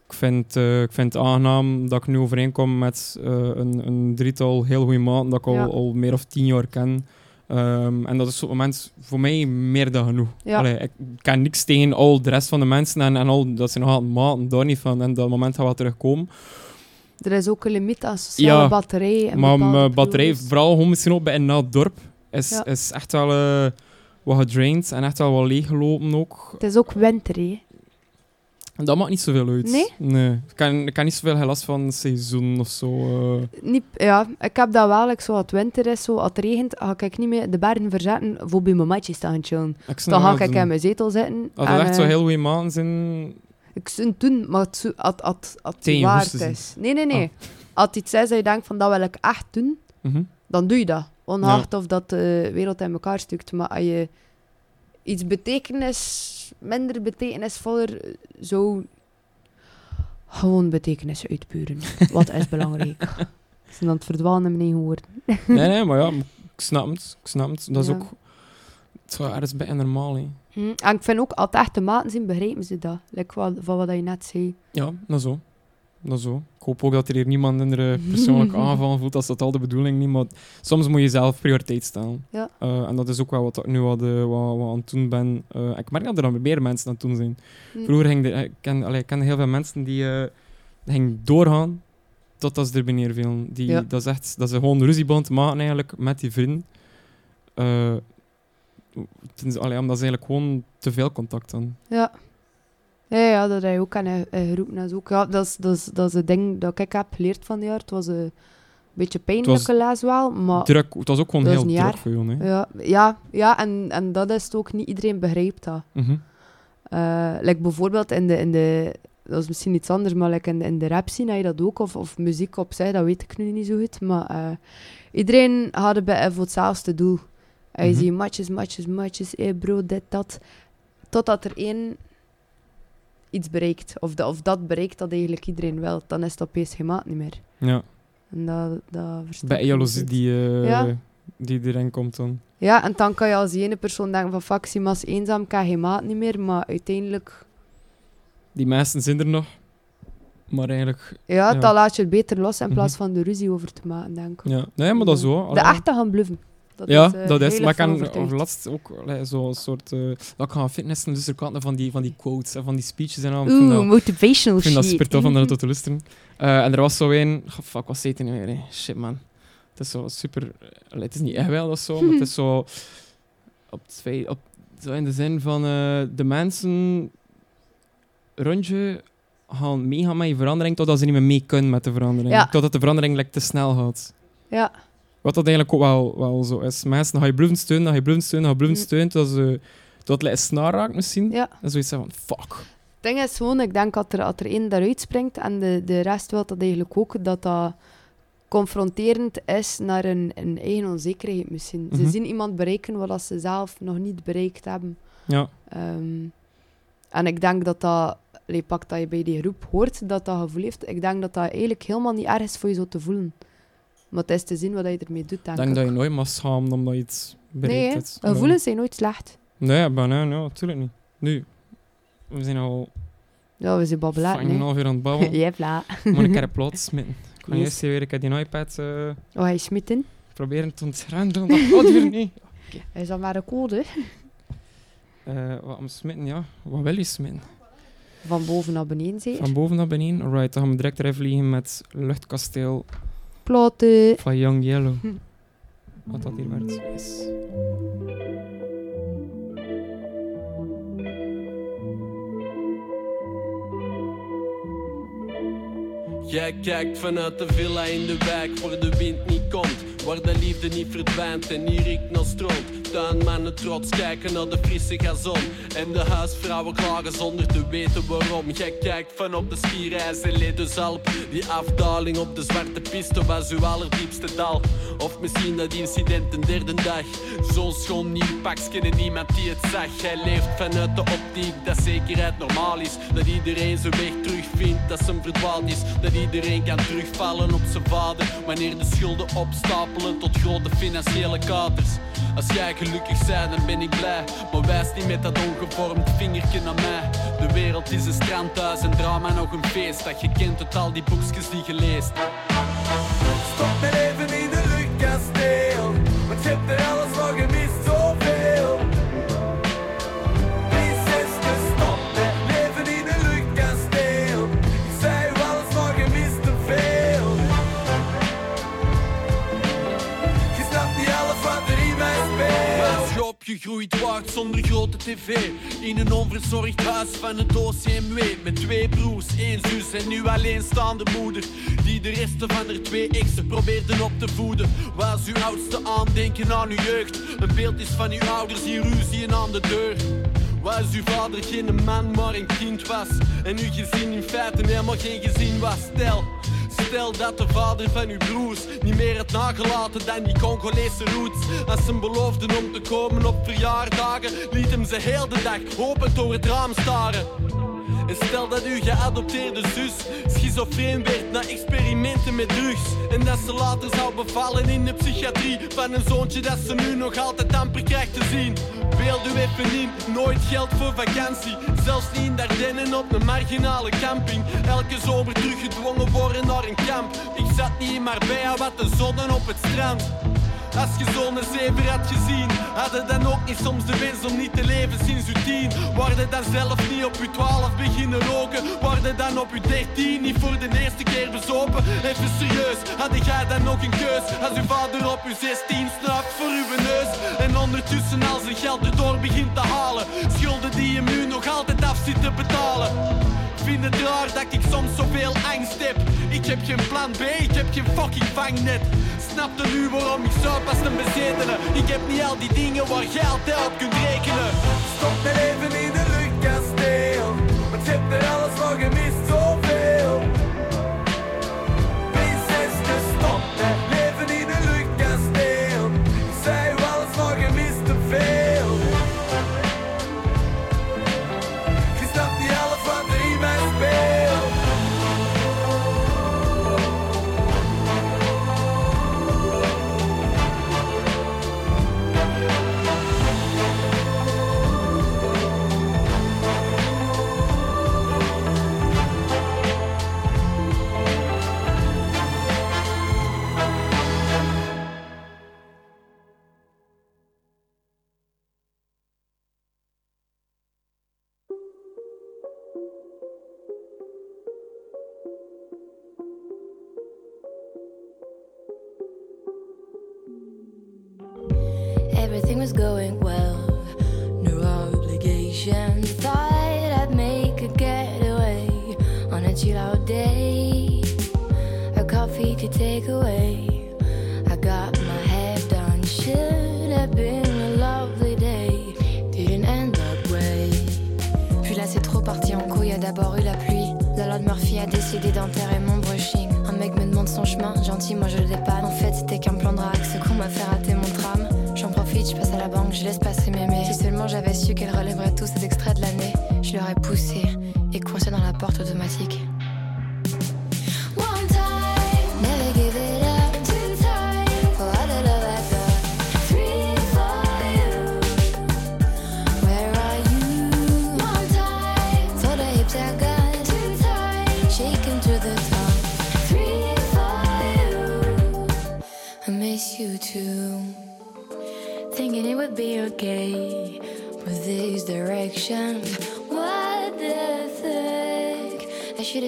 S1: ik, vind, ik vind het aangenaam dat ik nu overeenkom met een, een drietal heel goede maanden dat ik al, al meer of tien jaar ken. Ehm, en dat is op het moment voor mij meer dan genoeg.
S2: Ja.
S1: Allee, ik kan niks tegen al de rest van de mensen en, en al dat ze nog altijd maten, daar niet van. En dat moment gaat wel terugkomen.
S2: er is ook een limiet aan sociale
S1: Ja,
S2: batterij. in
S1: maar mijn batterij, vooral gewoon misschien ook bij een nat dorp, is,
S2: Ja.
S1: is echt wel eh, wat gedraind en echt wel wat leeggelopen ook.
S2: Het is ook winter, hè.
S1: Dat maakt niet zoveel uit.
S2: Nee?
S1: Nee. Ik kan, ik kan niet zoveel last van het seizoen of zo. eh.
S2: Niet, ja, ik heb dat wel, like, zo als het winter is, zo, als het regent, ga ik niet meer de bergen verzetten voor bij mijn matjes te gaan chillen.
S1: Ik
S2: Dan ga ik
S1: doen.
S2: in mijn zetel zitten.
S1: Als het echt zo
S2: eh,
S1: heel goede maanden zijn...
S2: Ik zou het doen, maar het als als- als het waard is. Nee, nee, nee. Als het iets is dat je denkt van dat wil ik echt doen,
S1: Mhm.
S2: dan doe je dat. Ongeacht of dat de wereld in elkaar stukt. Maar als je iets betekenis, minder betekenisvoller eh, zou gewoon betekenis uitpuren. Wat is belangrijk? Ze zijn aan het verdwalen in mijn eigen woorden.
S1: Nee, nee, maar ja, ik snap het. Ik snap het. Dat is
S2: Ja.
S1: ook... Het is bij normaal, hè.
S2: Hm, En ik vind ook, het echte maten zijn, begrijpen ze dat. Like wat, van wat je net zei.
S1: Ja, dat zo. Dat zo. Ik hoop ook dat er hier niemand in de persoonlijke aanval voelt, als dat al de bedoeling niet. Maar soms moet je zelf prioriteit stellen.
S2: Ja.
S1: Eh, en dat is ook wel wat ik nu wat, eh, wat, wat aan het doen ben. Eh, ik merk dat er dan meer mensen aan het doen zijn.
S2: Hm.
S1: Vroeger ging de, ik, ken, allee, ik ken heel veel mensen die, gingen doorgaan Totdat ze er bij neervielen. Die,
S2: Ja.
S1: dat, is echt, dat ze gewoon ruzieband maken eigenlijk met die vrienden. Eh, ten- allee, omdat ze eigenlijk gewoon te veel contact hadden.
S2: Ja. Ja, ja, dat hij ook aan hij hij geroepen is ook. Ja, dat is, dat, is, dat is het ding dat ik heb geleerd van die jaar. Het was een beetje pijnlijke les wel, maar...
S1: Druk, het was ook gewoon
S2: dat
S1: heel druk voor jou. Hè?
S2: Ja, ja, ja en, en dat is het ook. Niet iedereen begrijpt dat. Eh, like bijvoorbeeld in de, in de... Dat is misschien iets anders, maar like in, in de rap scene heb je dat ook. Of, of muziek op zich, dat weet ik nu niet zo goed. Maar eh, iedereen had het bij voor hetzelfde doel. En je
S1: Mhm.
S2: ziet matches, matches, matches. Hey bro, dit, dat. Totdat er één iets bereikt. Of, dat of dat bereikt dat eigenlijk iedereen wil. Dan is het opeens geen maat niet meer.
S1: Ja.
S2: En dat, dat
S1: Bij jaloezie die,
S2: Ja.
S1: die erin komt dan.
S2: Ja, en dan kan je als die ene persoon denken van fuck, Simas eenzaam, ik geen maat niet meer. Maar uiteindelijk,
S1: Die mensen zijn er nog. Maar eigenlijk...
S2: ja,
S1: Ja.
S2: dan laat je het beter los in
S1: Mhm.
S2: plaat van de ruzie over te maken, denk ik.
S1: Ja. Nee, maar dat is zo.
S2: De echte gaan bluffen. Dat
S1: ja,
S2: is, eh,
S1: dat is. Maar ik kan
S2: overtuigd.
S1: over laatst ook zo'n soort... eh dat ik ga fitnessen, dus er kwamen van die, van die quotes, hè, van die speeches en al.
S2: Oeh, motivational
S1: Ik vind dat
S2: shit.
S1: super tof om daar te luisteren. Eh, en er was zo een... Oh, fuck, wat zei hij nu weer? Shit, man. Het is zo super... het is niet echt wel of zo, maar het is zo... Op, twee, op, zo in de zin van... de mensen rond je gaan meegaan met je verandering totdat ze niet meer mee kunnen met de verandering.
S2: Ja.
S1: Totdat de verandering like, te snel gaat.
S2: Ja,
S1: Wat dat eigenlijk ook wel, wel zo is. Mensen dan ga je blijven steunen, dan ga je blijven steunen, dan ga je blijven
S2: Mm.
S1: steunen, totdat ze... Tot het snaar raakt misschien.
S2: ja.
S1: En zoiets van, fuck.
S2: Het ding is gewoon, ik denk dat er, dat er één daaruit springt en de, de rest wil dat eigenlijk ook, dat dat confronterend is naar een, een eigen onzekerheid misschien.
S1: Mhm.
S2: Ze zien iemand bereiken wat dat ze zelf nog niet bereikt hebben.
S1: Ja.
S2: Ehm, en ik denk dat dat, pak dat je bij die groep hoort dat dat gevoel heeft, ik denk dat dat eigenlijk helemaal niet erg is voor je zo te voelen. Maar het is te zien wat je ermee doet,
S1: Ik
S2: denk
S1: denk
S2: ik.
S1: dat je nooit mag schamen omdat je iets bereikt
S2: nee,
S1: hebt.
S2: gevoelens zijn nooit slecht.
S1: Nee, nee, nee, natuurlijk niet. Nu, we zijn al
S2: Ja, we zijn babbelaar,
S1: fucking een
S2: nee.
S1: half uur aan het babbelen.
S2: Jij vla.
S1: Moet ik er een plaats smitten. Ik ga
S2: Yes.
S1: eerst weer ik die iPad eh,
S2: Oh, hij smit in.
S1: proberen te ontgrendelen. Dat gaat weer niet.
S2: Hij is al maar een code.
S1: Eh, wat moet smitten, ja. Wat wil je smitten?
S2: Van boven naar beneden, zeker?
S1: Van boven naar beneden? Alright, dan gaan we direct erin vliegen met Luchtkasteel Van Young Yellow. Wat dat hier werd. Yes.
S3: Jij kijkt vanuit de villa in de wijk waar de wind niet komt. Waar de liefde niet verdwijnt en niet riekt naar stront. Tuinmannen trots kijken naar de frisse gazon. En de huisvrouwen klagen zonder te weten waarom. Jij kijkt van op de skiereis en Ledusalp. Die afdaling op de zwarte piste was uw allerdiepste dal. Of misschien dat incident een derde dag. Zo'n schoon nieuw pakje niemand die het zag. Jij leeft vanuit de optiek dat zekerheid normaal is. Dat iedereen zijn weg terugvindt, dat zijn verdwaald is. Dat iedereen kan terugvallen op zijn vader. Wanneer de schulden opstapelen tot grote financiële katers. Als jij gelukkig bent, dan ben ik blij. Maar wijs niet met dat ongevormd vingertje naar mij. De wereld is een strandhuis en drama nog een feest. Dat je kent uit al die boekjes die je leest.
S4: Stop mijn leven in de luchtkasteel. Want je hebt er alles van gemist,
S3: opgegroeid wordt zonder grote tv In een onverzorgd huis van het OCMW Met twee broers, één zus en nu alleenstaande moeder. Die de resten van haar twee exen probeerden op te voeden. Was uw oudste aandenken aan uw jeugd. Een beeld is van uw ouders die ruzien aan de deur. Was uw vader geen man maar een kind was. En uw gezin in feite helemaal geen gezin was. Stel Stel dat de vader van uw broers niet meer had nagelaten dan die Congolese roots. Als ze beloofden om te komen op verjaardagen, liet hem ze heel de dag open door het raam staren. En stel dat uw geadopteerde zus schizofreen werd na experimenten met drugs. En dat ze later zou bevallen in de psychiatrie van een zoontje dat ze nu nog altijd amper krijgt te zien. Beeld u even in, nooit geld voor vakantie. Zelfs niet in Dardenne op een marginale camping. Elke zomer teruggedwongen worden naar een kamp. Ik zat niet in Marbella, wat de zonnen op het strand. Als je zo'n zeven had gezien, hadden dan ook niet soms de wens om niet te leven sinds uw tien. Worden dan zelf niet op uw twaalf beginnen roken, worden dan op uw dertien niet voor de eerste keer bezopen. Even serieus, had jij dan nog een keus? Als uw vader op uw 16 snuift voor uw neus. En ondertussen al zijn geld erdoor begint te halen. Schulden die je nu nog altijd af zit te betalen. Vind het raar dat ik soms zoveel angst heb. Ik heb geen plan B, ik heb geen fucking vangnet. Snapte nu waarom ik zo pas een bezetene? Ik heb niet al die dingen waar altijd op kunt rekenen.
S4: Stop mijn leven in de luchtkasteel. Want je hebt er alles van gemist,
S5: going well, no obligation. Thought I'd make a getaway on a chill out day. A coffee take away. I got my hair done, should have been a lovely day. Didn't end that way. Puis là, c'est trop parti en couille, a d'abord eu la pluie. La loi de Murphy a décidé d'enterrer mon brushing. Un mec me demande son chemin, gentil, moi je le dépanne. de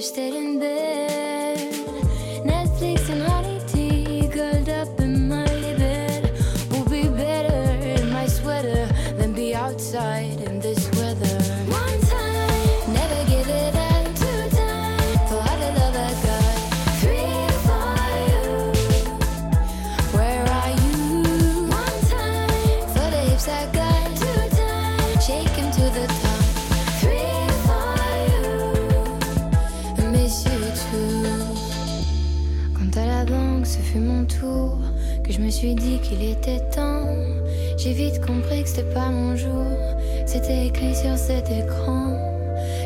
S5: fuck? Suis dit qu'il était temps. J'ai vite compris que c'était pas mon jour. C'était écrit sur cet écran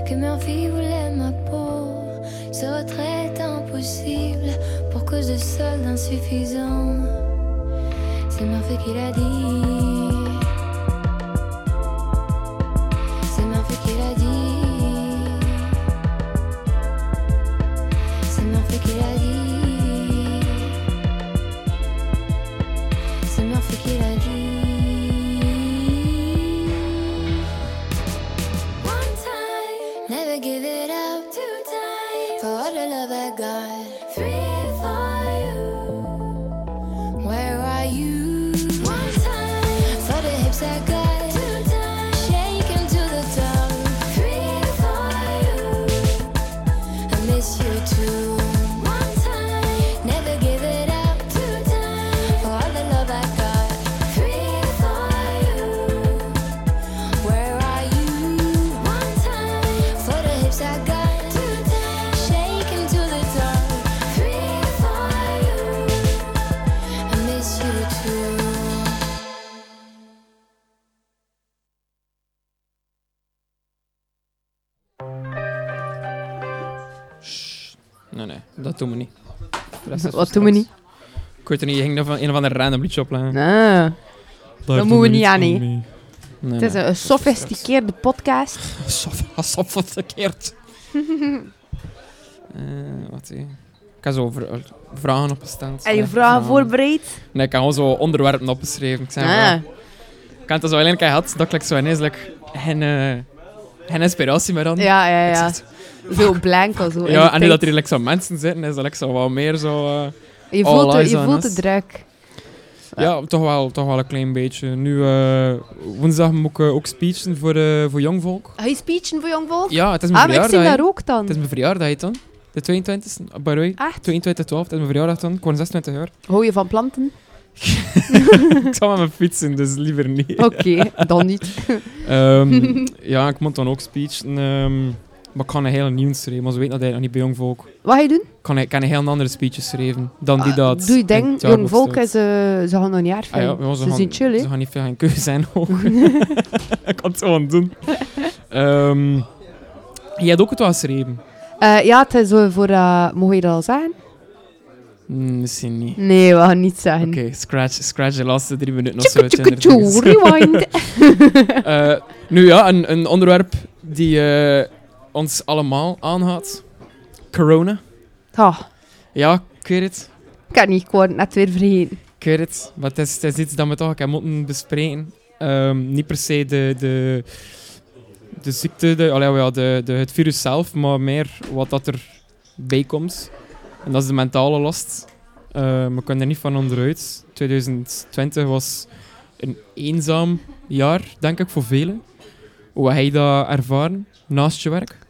S5: que Murphy voulait ma peau. Ce retrait est impossible pour cause de soldes insuffisants. C'est Murphy qui l'a dit.
S2: Wat doen we niet?
S1: Ik weet het niet, je ging van een of ander random liedje opleggen.
S2: Nee.
S1: Daar
S2: dat
S1: doen
S2: moeten we niet aan, nee.
S1: Nee,
S2: Het is
S1: nee.
S2: een sofisticeerde podcast.
S1: Sof- Gesofisticeerd. Eh wat zie je? Ik heb zo vra- vragen opgesteld.
S2: En je
S1: Nee,
S2: vragen voorbereid?
S1: Nee, ik heb gewoon zo onderwerpen opgeschreven. Ik zei,
S2: Ah.
S1: ja, ik had het zo alleen een keer gehad, dat ik like, zo ineens like, geen, eh, geen inspiratie meer aan.
S2: Ja, ja,
S1: Ik
S2: ja. Zo blank of zo.
S1: Ja, en nu dat er like, zo mensen zitten, is dat like, zo wat meer zo... eh,
S2: Je voelt, de, je voelt de druk.
S1: ja, toch wel, toch wel een klein beetje. Nu, eh, woensdag moet ik eh, ook speechen voor, voor jong volk.
S2: Ga je speechen voor jong volk?
S1: Ja, het is mijn
S2: Ah, maar ik zie
S1: verjaardag.
S2: daar ook dan.
S1: Het is mijn verjaardag dan. De 22e, by the way.
S2: Echt?
S1: 22 12, het is mijn verjaardag dan. Ik word 26 jaar.
S2: Hou je van planten?
S1: ik zal met mijn fietsen, dus liever niet.
S2: Oké, dan niet.
S1: Ehm, ja, ik moet dan ook speechen. ehm, maar ik kan een hele nieuwe schrijven, maar ze weten dat hij nog niet bij jong volk.
S2: Wat ga je doen?
S1: Ik kan, ik kan een heel andere speeches schrijven dan die dat...
S2: Ah, Doe je
S1: het
S2: jong volk is, eh, ze gaan nog niet erg
S1: Ah ja,
S2: vinden.
S1: ja, ze,
S2: ze
S1: gaan,
S2: zien chill, hè?
S1: ze gaan niet veel gaan keuze zijn ook. ik kan het gewoon doen. Ehm je hebt ook het wel geschreven.
S2: Eh, ja, het is zo voor... eh mogen je dat al zeggen?
S1: Hmm, misschien niet.
S2: Nee, we gaan niet zeggen.
S1: Oké, scratch, scratch de laatste drie minuten of zo. Uit
S2: rewind.
S1: Nu ja, een, een onderwerp die eh, ons allemaal aangaat. Corona. Ja, ik weet het.
S2: ik kan niet, ik word net weer vergeten.
S1: Ik weet het. Maar het is, het is iets dat we toch ook moeten bespreken. Ehm, niet per se de, de, de ziekte, de, allee, ja, de, de, het virus zelf, maar meer wat dat er bij komt. En dat is de mentale last. Ehm, we kunnen er niet van onderuit. 2020 was een eenzaam jaar, denk ik, voor velen. Hoe heb je dat ervaren naast je werk?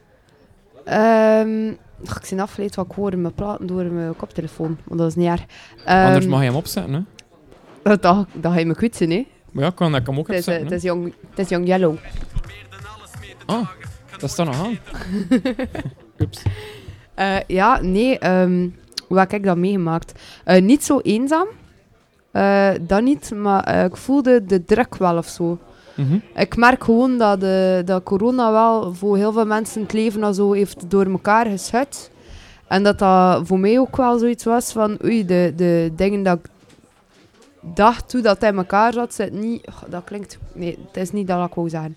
S2: Ehm, ach, ik ben afgeleid wat ik hoor me praten door mijn koptelefoon. Want dat is niet erg. Ehm,
S1: Anders mag je hem opzetten. Hè?
S2: Dat, dat, dat ga je me kwitsen, hè.
S1: Maar ja, kan ik hem ook
S2: Het is, eh,
S1: opzetten.
S2: het is young, het is young Yellow.
S1: Ah, dat staat nog aan. Oeps.
S2: Eh, ja, nee, ehm, hoe heb ik dat meegemaakt? Eh, niet zo eenzaam. Eh, dat niet, maar eh, ik voelde de druk wel of zo.
S1: Mhm.
S2: Ik merk gewoon dat, de, dat corona wel voor heel veel mensen het leven al zo heeft door elkaar geschud. En dat dat voor mij ook wel zoiets was van, oei, de, de dingen dat ik dacht toen dat hij in elkaar zat, zit niet... Och, dat klinkt... Nee, het is niet dat ik wou zeggen.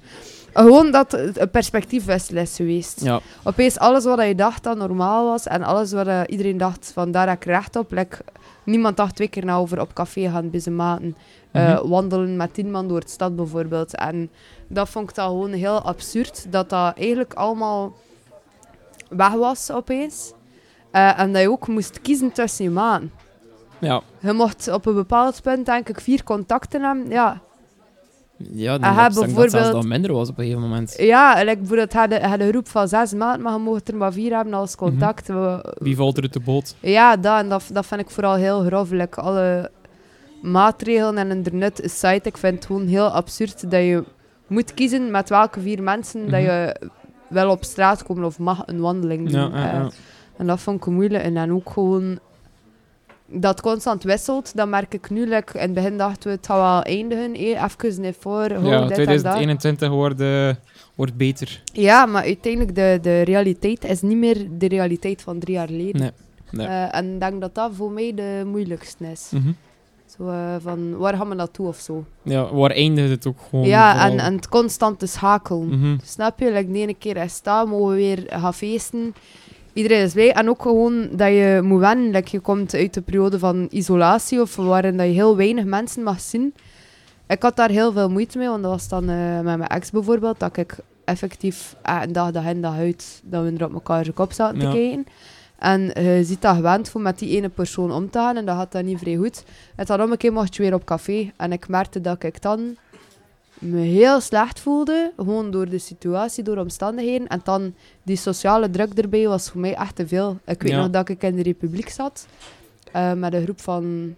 S2: Gewoon dat het een perspectiefwissel is geweest.
S1: Ja.
S2: Opeens alles wat je dacht dat normaal was en alles wat eh, iedereen dacht van daar heb ik recht op. like, niemand dacht twee keer na over op café gaan bij Eh,
S1: Mhm.
S2: wandelen met tien man door het stad bijvoorbeeld. En dat vond ik dan gewoon heel absurd. Dat dat eigenlijk allemaal weg was opeens. Eh, en dat je ook moest kiezen tussen je maten.
S1: Ja.
S2: Je mocht op een bepaald punt denk ik vier contacten hebben. Ja,
S1: Ja, dan dat
S2: bijvoorbeeld-
S1: zelfs minder was op een gegeven moment.
S2: ja like, bijvoorbeeld had je had een groep van zes maanden, maar je mocht er maar vier hebben als contact. We-
S1: Wie valt er de boot?
S2: Ja, dat, en dat, dat vind ik vooral heel grof. like, alle maatregelen en internet site. Ik vind het gewoon heel absurd dat je moet kiezen met welke vier mensen dat
S1: Mhm.
S2: je wel op straat komen of mag een wandeling doen.
S1: Ja, ja, ja.
S2: Eh, en dat vond ik moeilijk. En dan ook gewoon dat constant wisselt. Dat merk ik nu. Like, in het begin dachten we het gaat wel eindigen. Eh, even niet voor. ho,
S1: ja,
S2: dit en dat.
S1: 2021 wordt, eh, wordt beter.
S2: Ja, maar uiteindelijk de, de realiteit is niet meer de realiteit van drie jaar geleden.
S1: Nee, nee.
S2: En ik denk dat dat voor mij de moeilijkste is.
S1: Mhm.
S2: Zo, eh, van, waar gaan we naartoe of zo?
S1: Ja, waar eindigt het ook gewoon?
S2: ja,
S1: vooral?
S2: en, en het constante schakelen.
S1: Mhm.
S2: Snap je? Like, de ene keer is staan, mogen we weer gaan feesten. Iedereen is blij. En ook gewoon dat je moet wennen. Like, je komt uit de periode van isolatie, of waarin dat je heel weinig mensen mag zien. Ik had daar heel veel moeite mee, want dat was dan eh, met mijn ex bijvoorbeeld, dat ik effectief eh, een dag, dag in, dag uit, dat we er op elkaar kop zaten
S1: Ja.
S2: te kijken. En je ziet dat gewend voor met die ene persoon om te gaan, en dat gaat dan niet vrij goed. En dan om een keer mocht je weer op café, en ik merkte dat ik dan me heel slecht voelde, gewoon door de situatie, door omstandigheden. En dan die sociale druk erbij was voor mij echt te veel. Ik weet
S1: Ja.
S2: nog dat ik in de Republiek zat, eh, met een groep van...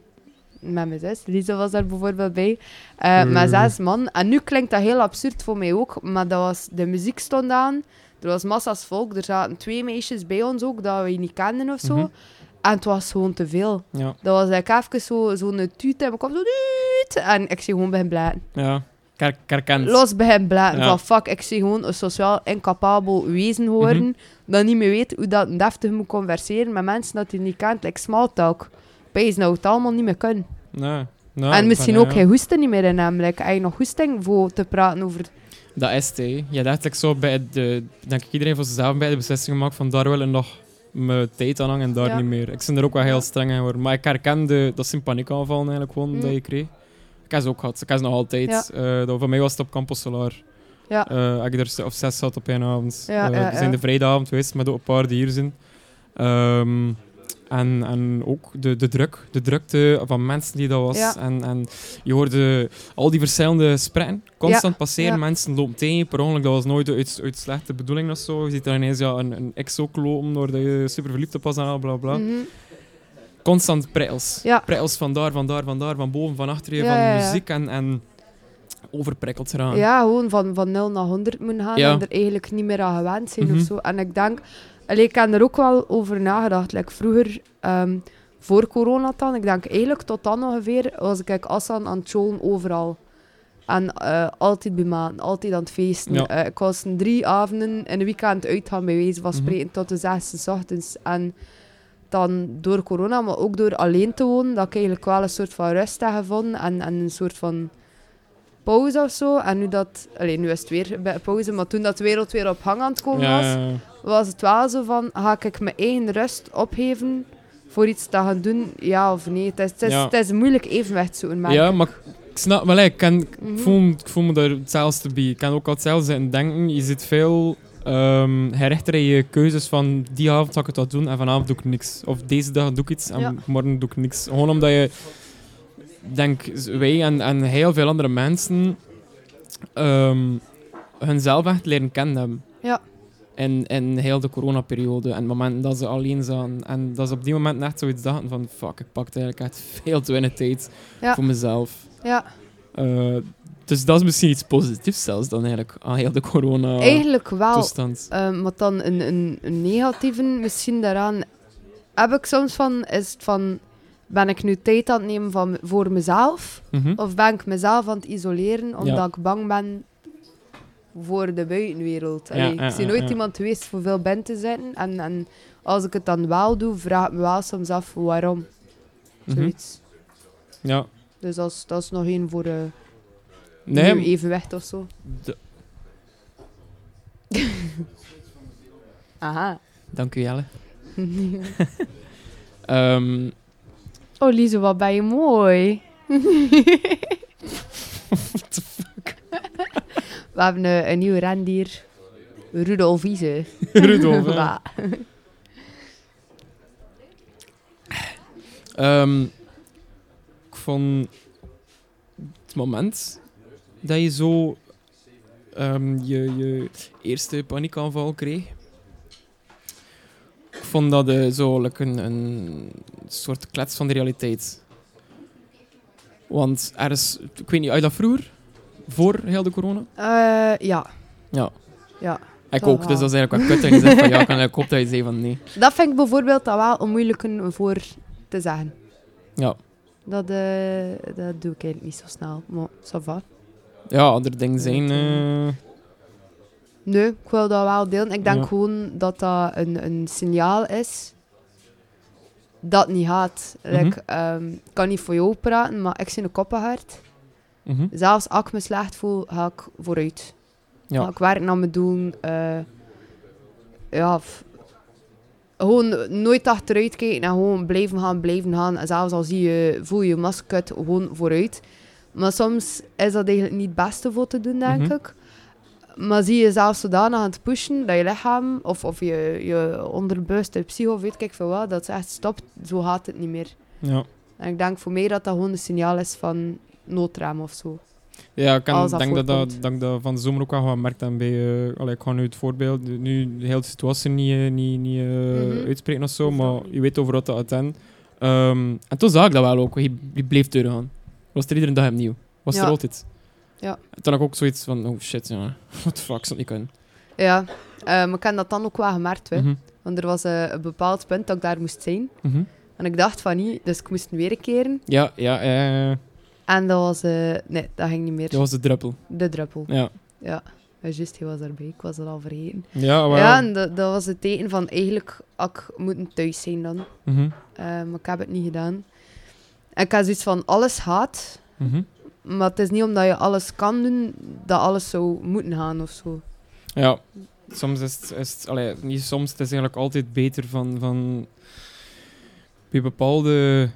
S2: Met mijn zus, Lisa was daar bijvoorbeeld bij, eh, met
S1: Mm.
S2: zes man. En nu klinkt dat heel absurd voor mij ook, maar dat was, de muziek stond aan, er was massa's volk, er zaten twee meisjes bij ons ook, dat we niet kenden of zo.
S1: Mhm.
S2: En het was gewoon te veel.
S1: Ja,
S2: Dat was like even zo- zo'n tuut en ik kwam zo tuut, en ik zie gewoon bij hem blaten.
S1: ja. Ker kerkend.
S2: Los bij hem blaten.
S1: Ja.
S2: Van fuck, ik zie gewoon een sociaal incapabel wezen worden.
S1: Mhm.
S2: Dat niet meer weet hoe dat deftig moet converseren met mensen dat hij niet kent. Like small talk. Bij nou het allemaal niet meer kunnen.
S1: Nee. Nee,
S2: en misschien ook geen hoesten niet meer in hem. Like, je nog hoesting voor te praten over...
S1: Dat is het, hè. Je dacht ik zo bij de... Denk ik iedereen voor zichzelf bij de beslissing gemaakt van daar wil ik nog mijn tijd aan hangen en daar
S2: Ja.
S1: niet meer. Ik ben er ook wel heel streng in geworden. Maar ik herken de, dat zijn paniekaanvallen eigenlijk gewoon
S2: Mm.
S1: dat je kreeg. Ik heb ze ook gehad. Ik heb ze nog altijd.
S2: Ja.
S1: Eh, dat, voor mij was het op Campus Solar.
S2: Ja.
S1: Eh, ik er of zes zat op één avond.
S2: Ja, ja,
S1: we zijn de vrijdagavond geweest met ook een paar die hier zijn. Ehm, en, en ook de, de druk, de drukte van mensen die dat was.
S2: Ja.
S1: En, en je hoorde al die verschillende sprekken constant passeren. Mensen lopen tegen per ongeluk. Dat was nooit uit, uit slechte bedoeling of zo. Je ziet daar ineens ja, een, een ex ook lopen doordat je super verliefd op was en al bla bla.
S2: Mhm.
S1: Constant prikkels.
S2: Ja.
S1: Prikkels van daar, van daar, van daar, van boven, van achter je,
S2: Ja,
S1: van
S2: ja, ja.
S1: muziek en, en overprikkeld eraan.
S2: Ja, gewoon van, van 0 naar 100 moeten gaan en er eigenlijk niet meer aan gewend zijn
S1: Mhm.
S2: of zo. En ik denk, allee, ik heb er ook wel over nagedacht. Like vroeger, ehm, voor corona dan, ik denk eigenlijk tot dan ongeveer, was ik Assan aan het showen overal. En eh, altijd bij maanden, altijd aan het feesten.
S1: Ja.
S2: Eh, ik was een drie avonden in een weekend uitgaan, bij wijze van
S1: Mhm.
S2: spreken, tot de zesde 's ochtends. En dan door corona, maar ook door alleen te wonen, dat ik eigenlijk wel een soort van rust heb gevonden en, en een soort van pauze of zo. En nu dat, alleen nu is het weer bij pauze, maar toen dat de wereld weer op gang aan het komen was,
S1: ja, ja.
S2: Was het wel zo van, ga ik mijn eigen rust opgeven voor iets te gaan doen, ja of nee. Het is, het is,
S1: Ja.
S2: het is een moeilijk evenwicht zoeken. maar-
S1: Ja, maar ik snap wel, ik, ken, ik,
S2: Mhm.
S1: voel, ik voel me daar hetzelfde bij. Ik kan ook al hetzelfde zitten denken. Je zit veel gerichter in je keuzes van die avond zal ik het wat doen en vanavond doe ik niks. Of deze dag doe ik iets en
S2: Ja.
S1: morgen doe ik niks. Gewoon omdat je, denk wij en, en heel veel andere mensen ehm hunzelf echt leren kennen hebben.
S2: Ja.
S1: In, in heel de coronaperiode en het moment dat ze alleen zaten. En dat ze op die moment echt zoiets dachten van fuck, ik pakte eigenlijk echt veel te weinig tijd
S2: Ja.
S1: voor mezelf.
S2: Ja,
S1: Eh, dus dat is misschien iets positiefs zelfs dan eigenlijk aan heel de
S2: eigenlijk wel.
S1: corona-toestand.
S2: Ehm, maar dan een, een, een negatieve misschien daaraan heb ik soms van, is het van, ben ik nu tijd aan het nemen van, voor mezelf?
S1: Mhm.
S2: Of ben ik mezelf aan het isoleren omdat
S1: Ja.
S2: ik bang ben voor de buitenwereld?
S1: Ja,
S2: Allee,
S1: ja,
S2: ik ben
S1: ja,
S2: nooit iemand geweest voor veel binnen te zitten. En, en als ik het dan wel doe, vraag ik me wel soms af waarom.
S1: Mhm.
S2: Zoiets.
S1: Ja.
S2: Dus dat is, dat is nog één voor de
S1: Nee,
S2: nieuw evenwicht of zo. Aha.
S1: dank u Jelle. Ehm,
S2: oh, Lize, wat ben je mooi.
S1: what the fuck?
S2: We hebben een, een nieuw rendier. Rudolf Wiese.
S1: Rudolf?
S2: Ja.
S1: Ehm, ik vond het moment dat je zo ehm, je, je eerste paniekaanval kreeg. Ik vond dat eh, zo like een, een soort klets van de realiteit. Want er is, ik weet niet, uit dat vroeger? Voor heel de corona?
S2: Eh, ja.
S1: Ja.
S2: Ja.
S1: Ik ook, dus dat is eigenlijk wat kut je zegt van ja, ik kan eigenlijk op dat je zei van nee.
S2: Dat vind ik bijvoorbeeld dan wel een moeilijke voor te zeggen.
S1: Ja,
S2: Dat, eh, dat doe ik eigenlijk niet zo snel. Maar ça va.
S1: ja andere dingen zijn...
S2: Eh, Nee, ik wil dat wel delen. Ik denk
S1: Ja.
S2: gewoon dat dat een, een signaal is dat niet gaat.
S1: Mhm.
S2: Like, ehm, ik kan niet voor jou praten, maar ik ben een koppenhart.
S1: Mhm.
S2: Zelfs als ik me slecht voel, ga ik vooruit.
S1: Ja.
S2: Ga ik werk naar mijn doen. eh, ja, gewoon nooit achteruit kijken en gewoon blijven gaan, blijven gaan. En zelfs al zie je, voel je je maskut, gewoon vooruit. Maar soms is dat eigenlijk niet het beste voor te doen, denk
S1: Mhm.
S2: ik. Maar zie je zelf zodanig aan het pushen dat je lichaam of, of je, je onderbewuste psycho, weet ik veel wat, dat ze echt stopt, zo gaat het niet meer.
S1: Ja.
S2: En ik denk voor mij dat dat gewoon een signaal is van noodrem of zo.
S1: Ja, ik kan-
S2: dat
S1: denk dat, dat, dat ik dat van de zomer ook wel gemerkt heb bij... eh allee, ik ga nu het voorbeeld, nu de hele situatie niet, eh, niet, niet eh,
S2: Mhm.
S1: uitspreken of zo, maar je weet over wat dat het. Ehm, en toen zag ik dat wel ook, je, je bleef doorgaan. Was er iedere dag opnieuw. Was
S2: Ja.
S1: er altijd.
S2: Ja.
S1: En toen had ik ook zoiets van, oh shit, ja, what the fuck, ik zou niet kunnen.
S2: Ja, maar ik heb dat dan ook wel gemerkt. Hè.
S1: Mhm,
S2: Want er was een bepaald punt dat ik daar moest zijn.
S1: mhm.
S2: En ik dacht van niet, dus ik moest weer een keren.
S1: Ja, ja, eh,
S2: En dat was... eh, nee, dat ging niet meer.
S1: dat was de druppel.
S2: De druppel.
S1: Ja,
S2: Ja, Ja, juist, hij was erbij. Ik was dat al vergeten.
S1: ja, wel.
S2: Ja, en dat, dat was het teken van eigenlijk had ik moeten thuis zijn dan.
S1: Mhm,
S2: Eh, maar ik heb het niet gedaan. En ik had zoiets van, alles gaat.
S1: mhm.
S2: Maar het is niet omdat je alles kan doen, dat alles zou moeten gaan of zo.
S1: Ja, soms is het, is het allee, niet soms, het is eigenlijk altijd beter van, van bij bepaalde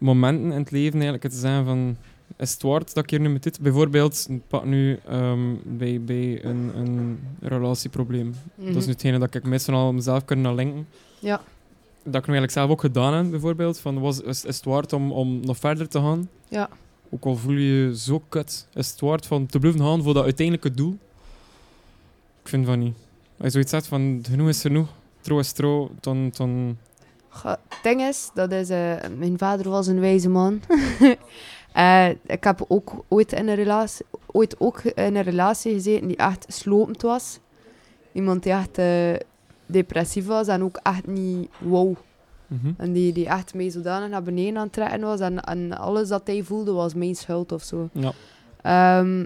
S1: momenten in het leven eigenlijk het te zeggen van is het waard dat ik hier nu met dit... Bijvoorbeeld, pak nu ehm, bij, bij een, een relatieprobleem. Dat is nu hetgene dat ik meestal al mezelf kan naar linken.
S2: Mhm. Ja.
S1: Dat ik nu eigenlijk zelf ook gedaan heb, bijvoorbeeld. Van, was, is, is het waard om, om nog verder te gaan?
S2: Ja.
S1: Ook al voel je je zo kut, is het waard van te blijven gaan voor dat uiteindelijke doel? Ik vind van niet. Als je zoiets zegt van, genoeg is genoeg, trouw is trouw, dan... dan
S2: ding is, dat is eh, mijn vader was een wijze man. Eh, ik heb ook ooit in, een relatie, ooit ook in een relatie gezeten die echt slopend was. Iemand die echt eh, depressief was en ook echt niet wow.
S1: mhm.
S2: En die, die echt mee zodanig naar beneden aan het trekken was. En, en alles dat hij voelde was mijn schuld of zo.
S1: Ja.
S2: Ehm,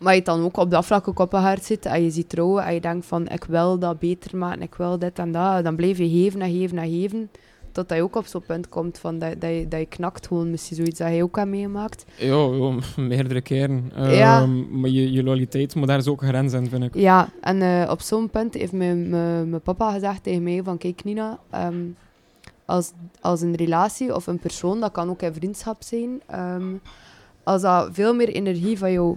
S2: maar je dan ook op dat vlak ook op hart zit en je ziet trouwen en je denkt van ik wil dat beter maken, ik wil dit en dat. Dan blijf je geven en geven en geven. Totdat je ook op zo'n punt komt van dat, dat, je, dat je knakt gewoon. Misschien zoiets dat je ook hebt meegemaakt.
S1: Ja, ja, meerdere keren.
S2: Ja.
S1: Ehm, maar je, je loyaliteit moet daar is ook een grens in, vind ik.
S2: Ja, en eh, op zo'n punt heeft mijn, mijn, mijn papa gezegd tegen mij van kijk Nina, ehm, als, als een relatie of een persoon, dat kan ook een vriendschap zijn, ehm, als dat veel meer energie van jou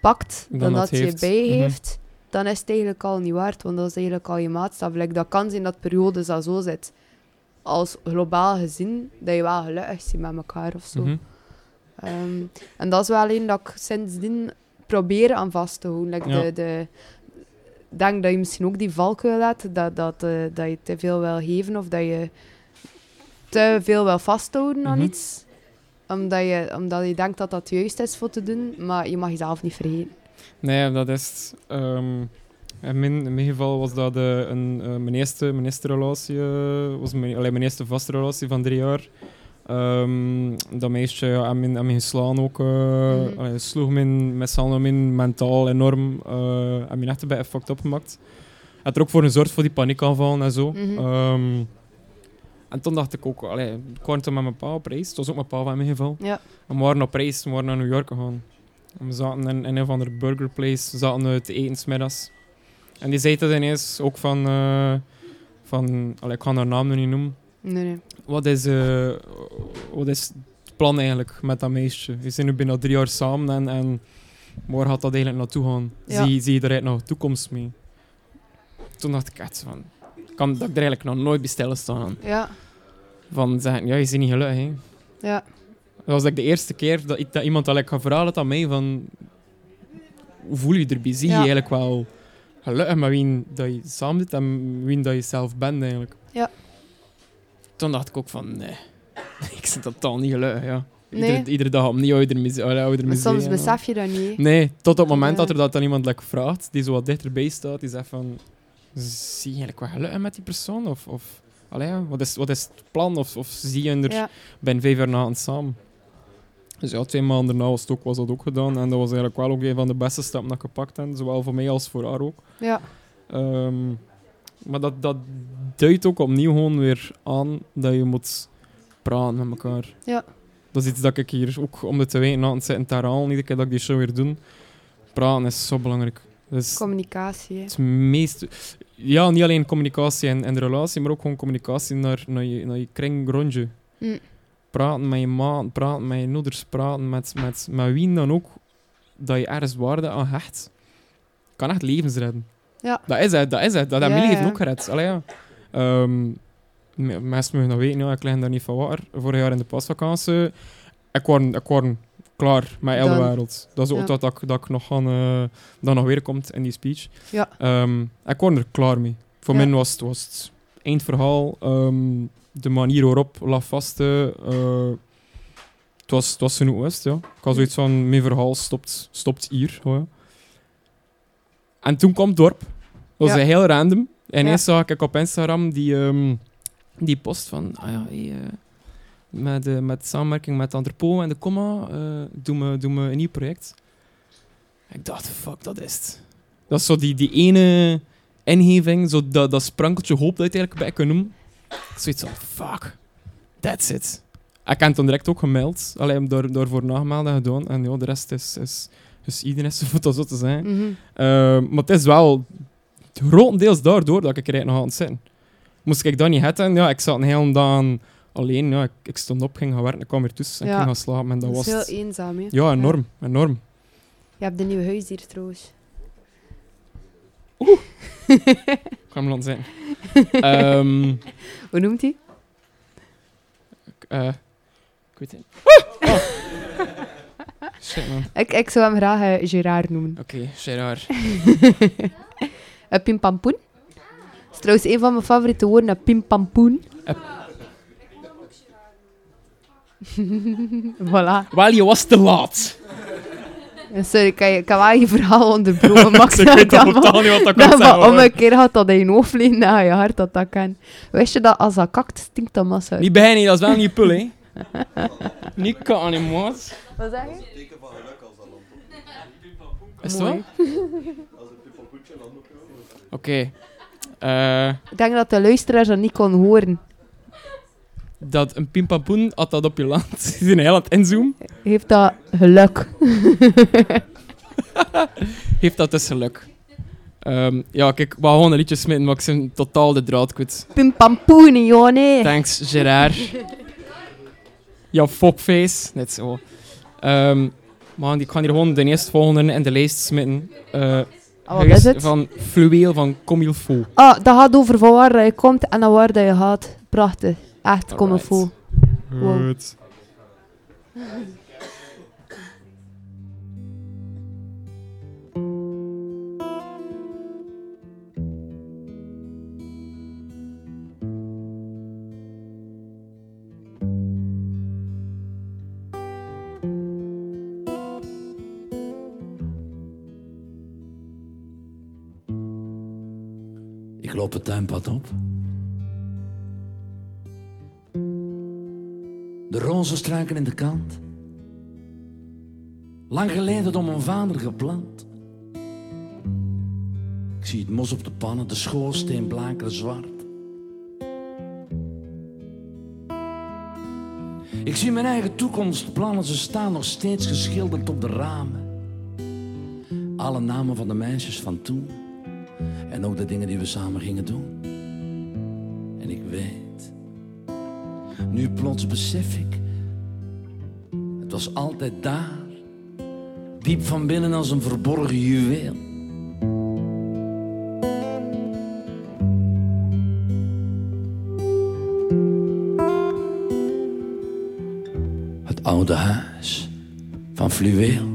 S2: pakt
S1: Dan
S2: dat je
S1: heeft.
S2: bijgeeft, dan is het eigenlijk al niet waard, want dat is eigenlijk al je maatstaf. Like, dat kan zijn dat periodes dat zo zit. Als globaal gezien, dat je wel gelukkig ziet met elkaar of zo.
S1: Mhm.
S2: Ehm, en dat is wel een dat ik sindsdien probeer aan vast te houden. Like
S1: Ja.
S2: de, de, ik denk dat je misschien ook die valkuil hebt, dat, dat, eh, dat je te veel wil geven of dat je te veel wil vasthouden aan
S1: Mhm.
S2: iets. Omdat je, omdat je denkt dat dat juist is voor te doen, maar je mag jezelf niet vergeten.
S1: Nee, dat is. Ehm, in, mijn, in mijn geval was dat eh, een, eh, mijn, eerste, mijn eerste relatie, eh, was mijn, allee, mijn eerste vaste relatie van drie jaar. Ehm, dat meisje ja, aan mij, aan mij geslaan ook. eh
S2: Mhm.
S1: allee, sloeg allen in, mentaal enorm. eh en mijn echt bij fucked up gemaakt. Had er ook voor gezorgd voor die paniekaanvallen en zo.
S2: Mhm.
S1: Ehm, en toen dacht ik ook, allee, ik kwam toen met mijn pa op reis. Het was ook mijn pa in mijn geval.
S2: Ja.
S1: En we waren op reis, we waren naar New York gegaan. En we zaten in, in een of andere burger place, we zaten uit te eten 's middags. En die zei dat ineens ook van, eh, van allee, ik ga haar naam nu niet noemen.
S2: Nee, nee.
S1: Wat is, eh, wat is het plan eigenlijk met dat meisje? We zijn nu bijna drie jaar samen en, en waar gaat dat eigenlijk naartoe gaan?
S2: Ja.
S1: Zie, zie je eigenlijk nog toekomst mee? Toen dacht ik echt van, kan dat ik er eigenlijk nog nooit bij stil staan.
S2: Ja,
S1: Van zeggen, ja, je bent niet gelukkig. Hè?
S2: ja,
S1: Dat was like, de eerste keer dat, ik, dat iemand dat ik ga verhalen aan mij van... Hoe voel je je erbij? Zie je
S2: Ja.
S1: eigenlijk wel gelukkig met wie dat je samen zit en wie dat je zelf bent eigenlijk?
S2: Ja.
S1: Toen dacht ik ook van, nee. ik zit totaal niet gelukkig, ja.
S2: Nee.
S1: Iedere, iedere dag opnieuw ouder
S2: maar
S1: mee
S2: soms besef je dat niet.
S1: Nee, tot op het moment dat er dat dan iemand like, vraagt, die zo wat dichterbij staat, die zegt van... Zie je eigenlijk wel gelukkig met die persoon? Of, of allee, wat, is, wat is het plan? Of, of zie je er
S2: Ja,
S1: ben vijf jaar na het samen. Dus ja, twee maanden daarna was, het ook, was dat ook gedaan. En dat was eigenlijk wel ook een van de beste stappen dat ik gepakt heb. Zowel voor mij als voor haar ook.
S2: ja,
S1: Ehm, maar dat, dat duidt ook opnieuw gewoon weer aan dat je moet praten met elkaar.
S2: Ja.
S1: Dat is iets dat ik hier ook om de twee weken aan het zitten te herhalen. Iedere keer dat ik die show weer doe. Praten is zo belangrijk. Dus
S2: communicatie. hè.
S1: het meest... Ja, niet alleen communicatie en, en de relatie, maar ook gewoon communicatie naar, naar, je, naar je kring rondje.
S2: Mm.
S1: Praten met je maat, praten met je moeders, praten met, met, met wie dan ook dat je ergens waarde aan hecht. Kan echt levens redden.
S2: Ja.
S1: Dat is het, dat is het. Dat mijn leven
S2: ja.
S1: ook gered. Allee, ja. Ehm, me- mensen mogen dat weten, ja, ik lig daar niet van waar. Vorig jaar in de pasvakantie, ik was, ik was klaar met heel de
S2: Dan.
S1: wereld. Dat is ook
S2: Ja.
S1: dat, dat, ik- dat ik nog gaan, eh, dat nog weer komt in die speech.
S2: Ja.
S1: Ehm, ik was er klaar mee. Voor
S2: Ja.
S1: mij was het, was het eindverhaal. ehm, de manier waarop eh, eh, het, was, het was genoeg ja. Ik had zoiets van, mijn verhaal stopt, stopt hier. hoor. En toen kwam het dorp. Dat was heel random. En ineens zag ik op Instagram die, ehm, die post van... Ah ja, hey, eh, met, eh, met samenwerking met Antropo en de Comma eh doen, we, doen we een nieuw project. Ik dacht, fuck, dat is het. Dat is zo die, die ene ingeving, zo dat, dat sprankeltje hoop dat je het eigenlijk bij kan noemen. Ik zoiets van, fuck, that's it. Ik heb het dan direct ook gemeld, alleen door, door voor nagemeld en gedaan. En ja, de rest is, is, is iedereen dat zo te zijn.
S2: Mhm.
S1: Eh, maar het is wel grotendeels daardoor dat ik er nog aan het zitten. Moest ik dat niet hebben, ja, ik zat een hele dag alleen. Ja, ik, ik stond op, ging gaan werken, ik kwam weer tussen en
S2: Ja.
S1: ging gaan slapen. En dat,
S2: Dat
S1: was
S2: heel eenzaam, hè.
S1: Ja, enorm. enorm.
S2: Je hebt een nieuw huis hier trouwens.
S1: Ik ga hem laten zijn. Ehm
S2: Hoe noemt hij?
S1: eh, ik weet het niet. Oh. Shit, man.
S2: Ik, ik zou hem graag eh, Gerard noemen.
S1: Oké, Gerard.
S2: Uh, Pimpampoen. Dat is trouwens een van mijn favoriete woorden, een Pimpampoen. Voilà.
S1: Wel, je was te laat.
S2: Sorry, ik, kan je- wel je verhaal onderbroken. Max,
S1: ik weet
S2: dat
S1: totaal niet wat dat kan
S2: dat
S1: zijn.
S2: maar om een keer had dat in je hoofd liggen, naar je hart dat dat kan. Wist je dat als dat kakt, stinkt dat massa uit?
S1: Niet bij niet, dat is wel niet pul, hè. niet kan, maat.
S2: Wat zeg je?
S1: Is het wel?
S2: Mooi.
S1: Oké. Eh,
S2: Ik denk dat de luisteraars dat niet kon horen.
S1: Dat een pimpapoen had dat op je land. Zijn heel aan het inzoomen.
S2: Heeft dat geluk?
S1: Heeft dat dus geluk. Ehm, ja, kijk, ik wou gewoon een liedje smitten, maar ik ben totaal de draad kwijt.
S2: Pimpampoen, joh, nee.
S1: Thanks, Gerard. ja, fuckface. Net zo. Ehm man, ik ga hier gewoon de eerstvolgende in de lijst smitten. Eh
S2: Ah, wat is het?
S1: Van Fluweel van Comme il faut.
S2: Ah, dat gaat over van waar je komt en naar waar je gaat. Prachtig. Echt, kom me
S1: Alright.
S2: vol. Wow.
S1: Goed.
S6: Ik loop het tuinpad op. De rozen struiken in de kant. Lang geleden door mijn vader geplant. Ik zie het mos op de pannen, de schoorsteen blakeren zwart. Ik zie mijn eigen toekomstplannen, ze staan nog steeds geschilderd op de ramen. Alle namen van de meisjes van toen. En ook de dingen die we samen gingen doen. En ik weet, nu plots besef ik, het was altijd daar, diep van binnen als een verborgen juweel. Het oude huis van fluweel.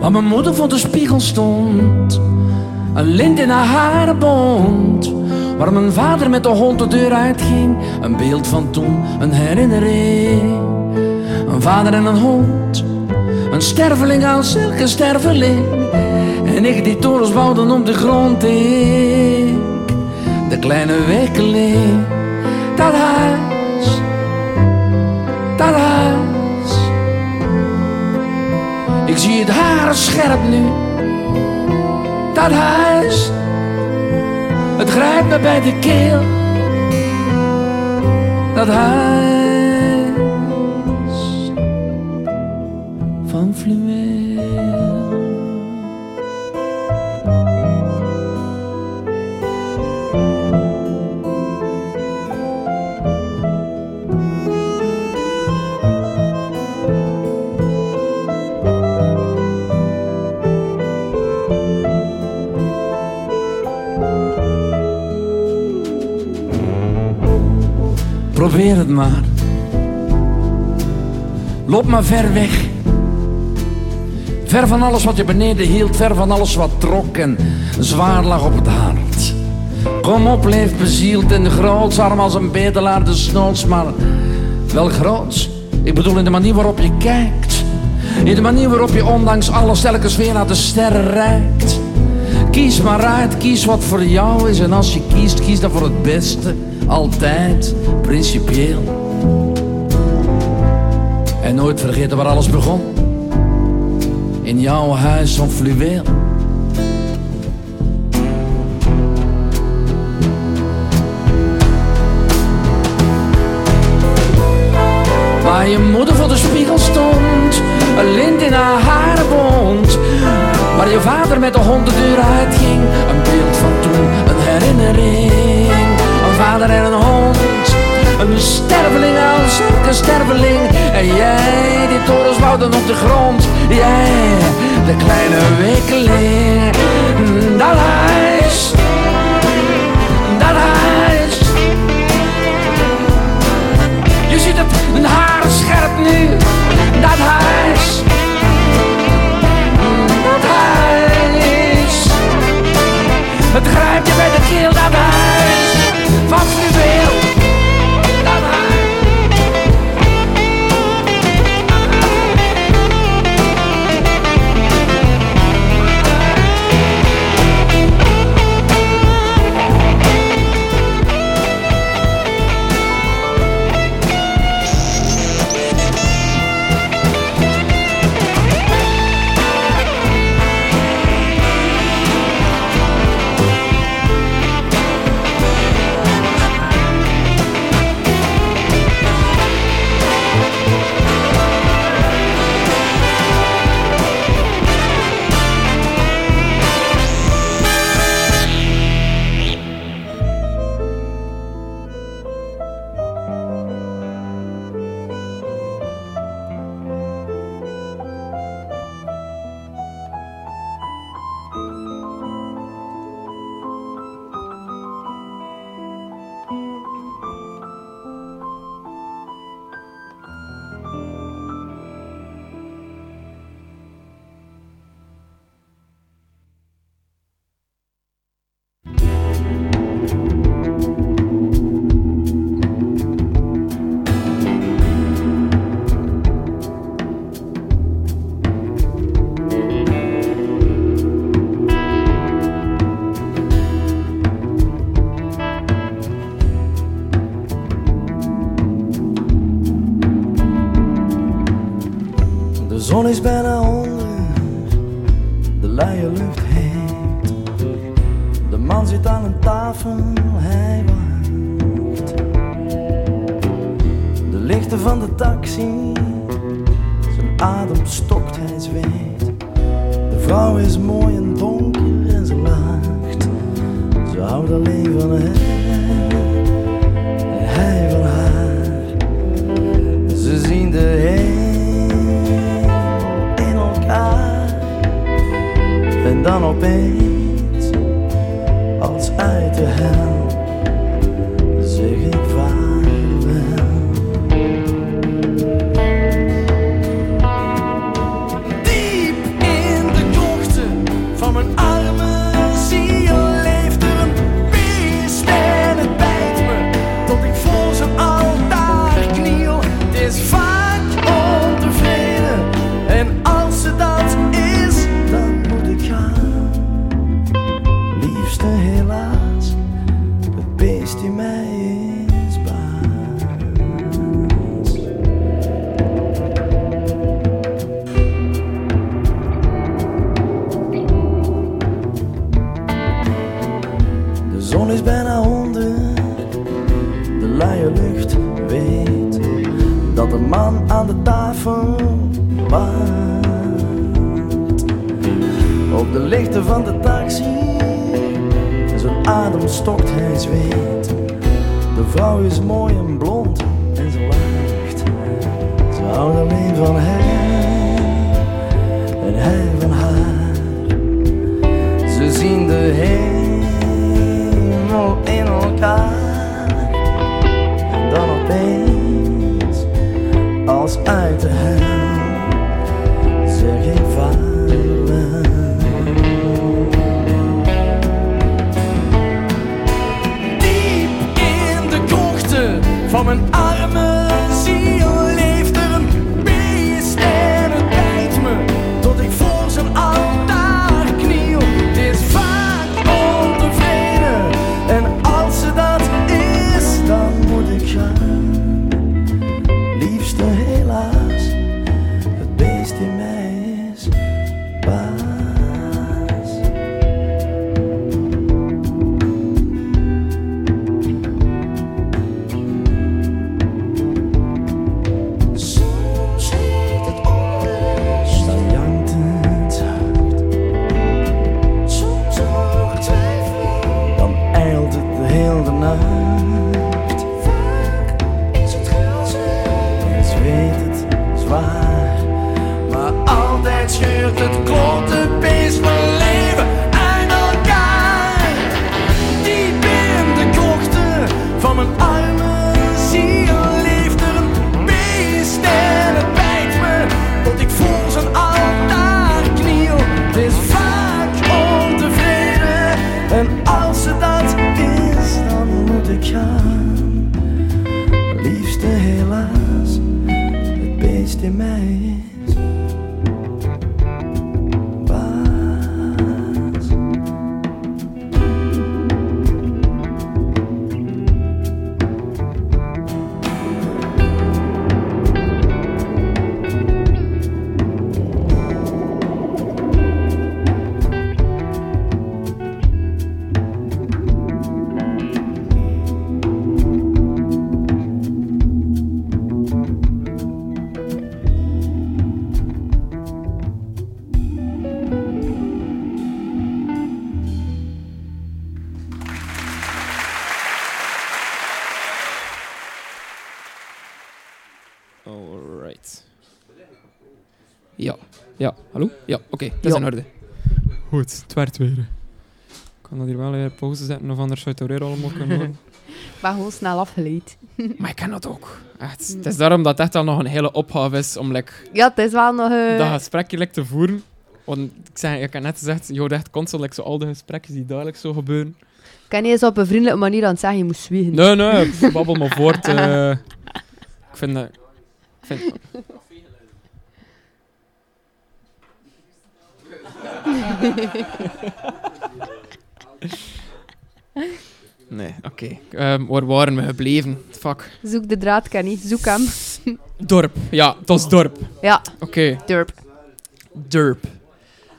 S6: Waar mijn moeder voor de spiegel stond. Een lint in haar haren bond. Waar mijn vader met de hond de deur uitging. Een beeld van toen, een herinnering. Een vader en een hond. Een sterveling als elke sterveling. En ik die torens bouwden om de grond ik. De kleine wekeling. Dat huis. Dat huis. Ik zie het haar scherp nu. Dat huis, het grijpt me bij de keel. Dat huis Probeer het maar. Loop maar ver weg. Ver van alles wat je beneden hield, ver van alles wat trok en zwaar lag op het hart. Kom op, leef bezield en groots, arm als een bedelaar de snoots, maar wel groots. Ik bedoel in de manier waarop je kijkt. In de manier waarop je ondanks alles telkens weer naar de sterren reikt. Kies maar uit, kies wat voor jou is. En als je kiest, kies dan voor het beste altijd principieel. En nooit vergeten waar alles begon. In jouw huis van fluweel. Waar je moeder voor de spiegel stond, een lint in haar haren bond. Waar
S7: je vader met de hond de deur uitging, een beeld van toen, een herinnering vader en een hond. Een sterveling als een sterveling. En jij, die torens dan op de grond. Jij, de kleine wekeling. Dat huis, dat huis. Je ziet het, een haar scherp nu. Dat huis. Dat huis. Het grijpt je bij de keel, dat.
S8: always
S1: been. Ja. Hallo? Ja, oké, dat is
S2: Ja.
S1: in orde. Goed, het werd weer. Ik kan dat hier wel even pauze zetten of anders zou het er weer allemaal kunnen horen.
S2: Ik ben gewoon snel afgeleid.
S1: Maar ik ken dat ook. Echt. Het is daarom dat het echt al nog een hele opgave is om like,
S2: Ja, het is wel nog... eh,
S1: dat gesprekje like, te voeren. Want ik, zei, ik heb net gezegd, je hoort echt constant like, zo al de gesprekken die dadelijk zo gebeuren.
S2: Ik kan niet eens op een vriendelijke manier aan het zeggen, je moet zwiegen.
S1: Nee, nee, babbel maar voort. eh. ik vind dat... Ik vind... Nee, oké. Ehm, waar waren we gebleven? Fuck.
S2: Zoek de draad, Kenny. Zoek hem.
S1: Dorp. Ja, dat is dorp.
S2: Ja,
S1: Oké,
S2: durp.
S1: dorp.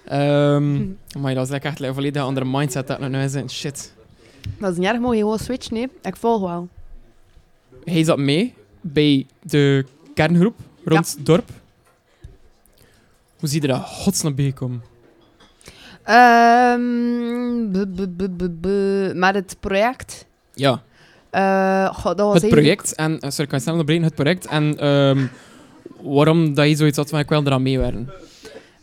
S1: Ehm maar dat is like echt een volledig andere mindset dat nu zit. Shit.
S2: Dat is niet erg, mag je gewoon switchen, nee. Ik volg wel.
S1: Hij zat mee bij de kerngroep rond het dorp. Hoe zie je daar godsnaam bij
S2: Ehm bu- met het project.
S1: Ja,
S2: Eh, goh, dat was
S1: het project. En, eh, sorry, ik kan snel onderbreken. Het project. En ehm, waarom dat je zoiets had van ik wil eraan meewerken.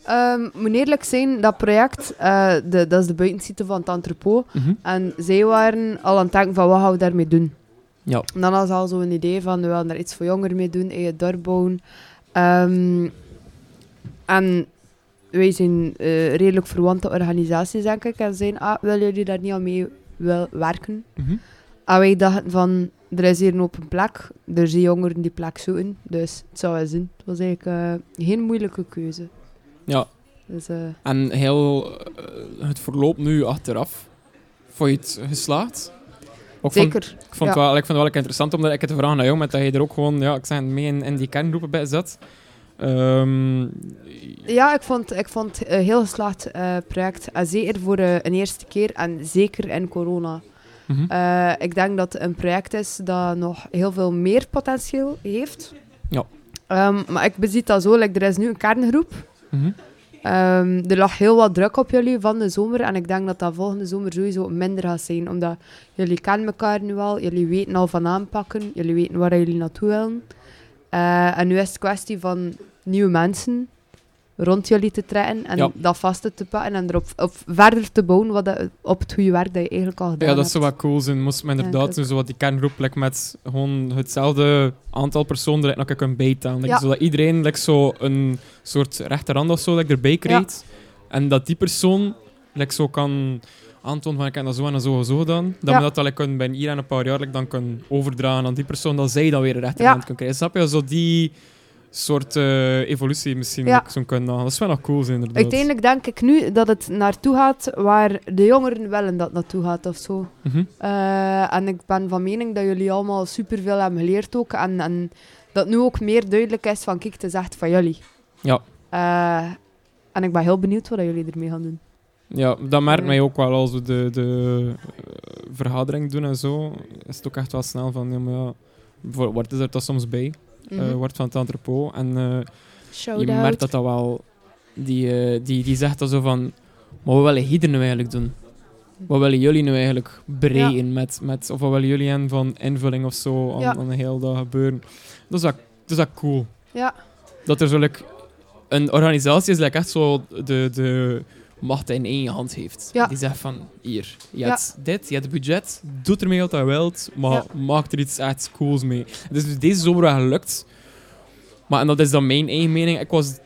S2: Ehm, moet eerlijk zijn, dat project, eh, de, dat is de buitensite van het entrepot.
S1: Mhm.
S2: En zij waren al aan het denken van wat gaan we daarmee doen.
S1: Ja.
S2: En dan was al zo'n idee van we willen daar iets voor jongeren mee doen, eigen dorp bouwen. Ehm, en wij zijn eh, redelijk verwante organisaties, denk ik. En zeiden, ah, willen jullie daar niet aan mee wil werken?
S1: Mhm.
S2: En wij dachten van, er is hier een open plek. Er zijn jongeren die plek zoeken. Dus het zou wel zijn. Het was eigenlijk eh, geen moeilijke keuze.
S1: Ja.
S2: Dus, eh,
S1: En heel het verloop nu achteraf. Vond je het geslaagd? Ook
S2: zeker.
S1: ik, vond
S2: ja.
S1: wel, ik vond het wel interessant om dat ik het te vragen naar jou, met dat je er ook gewoon, ja, ik zeg, mee in, in die kerngroepen bij zat. Ehm,
S2: Ja, ik vond, ik vond het een heel geslaagd eh, project. En zeker voor eh, een eerste keer en zeker in corona.
S1: mhm.
S2: Eh, ik denk dat het een project is dat nog heel veel meer potentieel heeft.
S1: Ja.
S2: Ehm, maar ik bezie dat zo, like, er is nu een kerngroep.
S1: Mhm.
S2: Ehm, er lag heel wat druk op jullie van de zomer. En ik denk dat dat volgende zomer sowieso minder gaat zijn. Omdat jullie kennen elkaar nu al. Jullie weten al van aanpakken. Jullie weten waar jullie naartoe willen. Eh, en nu is het kwestie van nieuwe mensen rond jullie te trekken. En
S1: Ja.
S2: dat vast te pakken. En erop op verder te bouwen wat dat- op het goede werk dat je eigenlijk al gedaan
S1: Ja, dat
S2: hebt.
S1: zou wel cool zijn. Moest men
S2: Ja,
S1: inderdaad
S2: ik
S1: doen, zo wat die kerngroep like, met gewoon hetzelfde aantal personen er nog kunnen bijtellen. Like,
S2: Ja.
S1: Zodat iedereen like, zo een soort rechterhand of zo like, erbij krijgt. En dat die persoon like, zo kan aantonen van ik heb dat zo en zo en zo gedaan. Dat
S2: Ja.
S1: we dat dan like, kunnen bij hier en een paar jaar like, dan kunnen overdragen aan die persoon. Dat zij dan weer een rechterhand
S2: Ja.
S1: kan krijgen. Snap je? Zo die soort eh, evolutie misschien
S2: Ja.
S1: kunnen. Dat is wel nog cool zijn, inderdaad.
S2: Uiteindelijk denk ik nu dat het naartoe gaat waar de jongeren willen dat naartoe gaat of zo.
S1: Mhm.
S2: Eh, en ik ben van mening dat jullie allemaal superveel hebben geleerd ook. En, en dat nu ook meer duidelijk is van kijk, het is echt van jullie.
S1: Ja.
S2: Eh, en ik ben heel benieuwd wat jullie ermee gaan doen.
S1: Ja, dat merkt mij ook wel als we de, de vergadering doen en zo. Is het ook echt wel snel van, ja, maar ja, voor- wordt er dat soms bij, eh,
S2: Mhm.
S1: wordt van het entrepot. En eh, je merkt dat dat wel, die, eh, die, die zegt dan zo van, maar wat willen hier nu eigenlijk doen? Wat willen jullie nu eigenlijk bereiken met, met, of wat willen jullie aan van invulling of zo aan,
S2: Ja.
S1: aan de hele dag gebeuren? Dat is wel, dat is wel cool.
S2: Ja.
S1: Dat er zo like, een organisatie is like echt zo de, de macht in één hand heeft.
S2: Ja.
S1: Die zegt van, hier, je
S2: Ja.
S1: hebt dit, je hebt het budget, doe ermee wat je wilt, maar
S2: Ja.
S1: maak er iets echt cools mee. Dus deze zomer wel gelukt. Maar en dat is dan mijn eigen mening. Ik was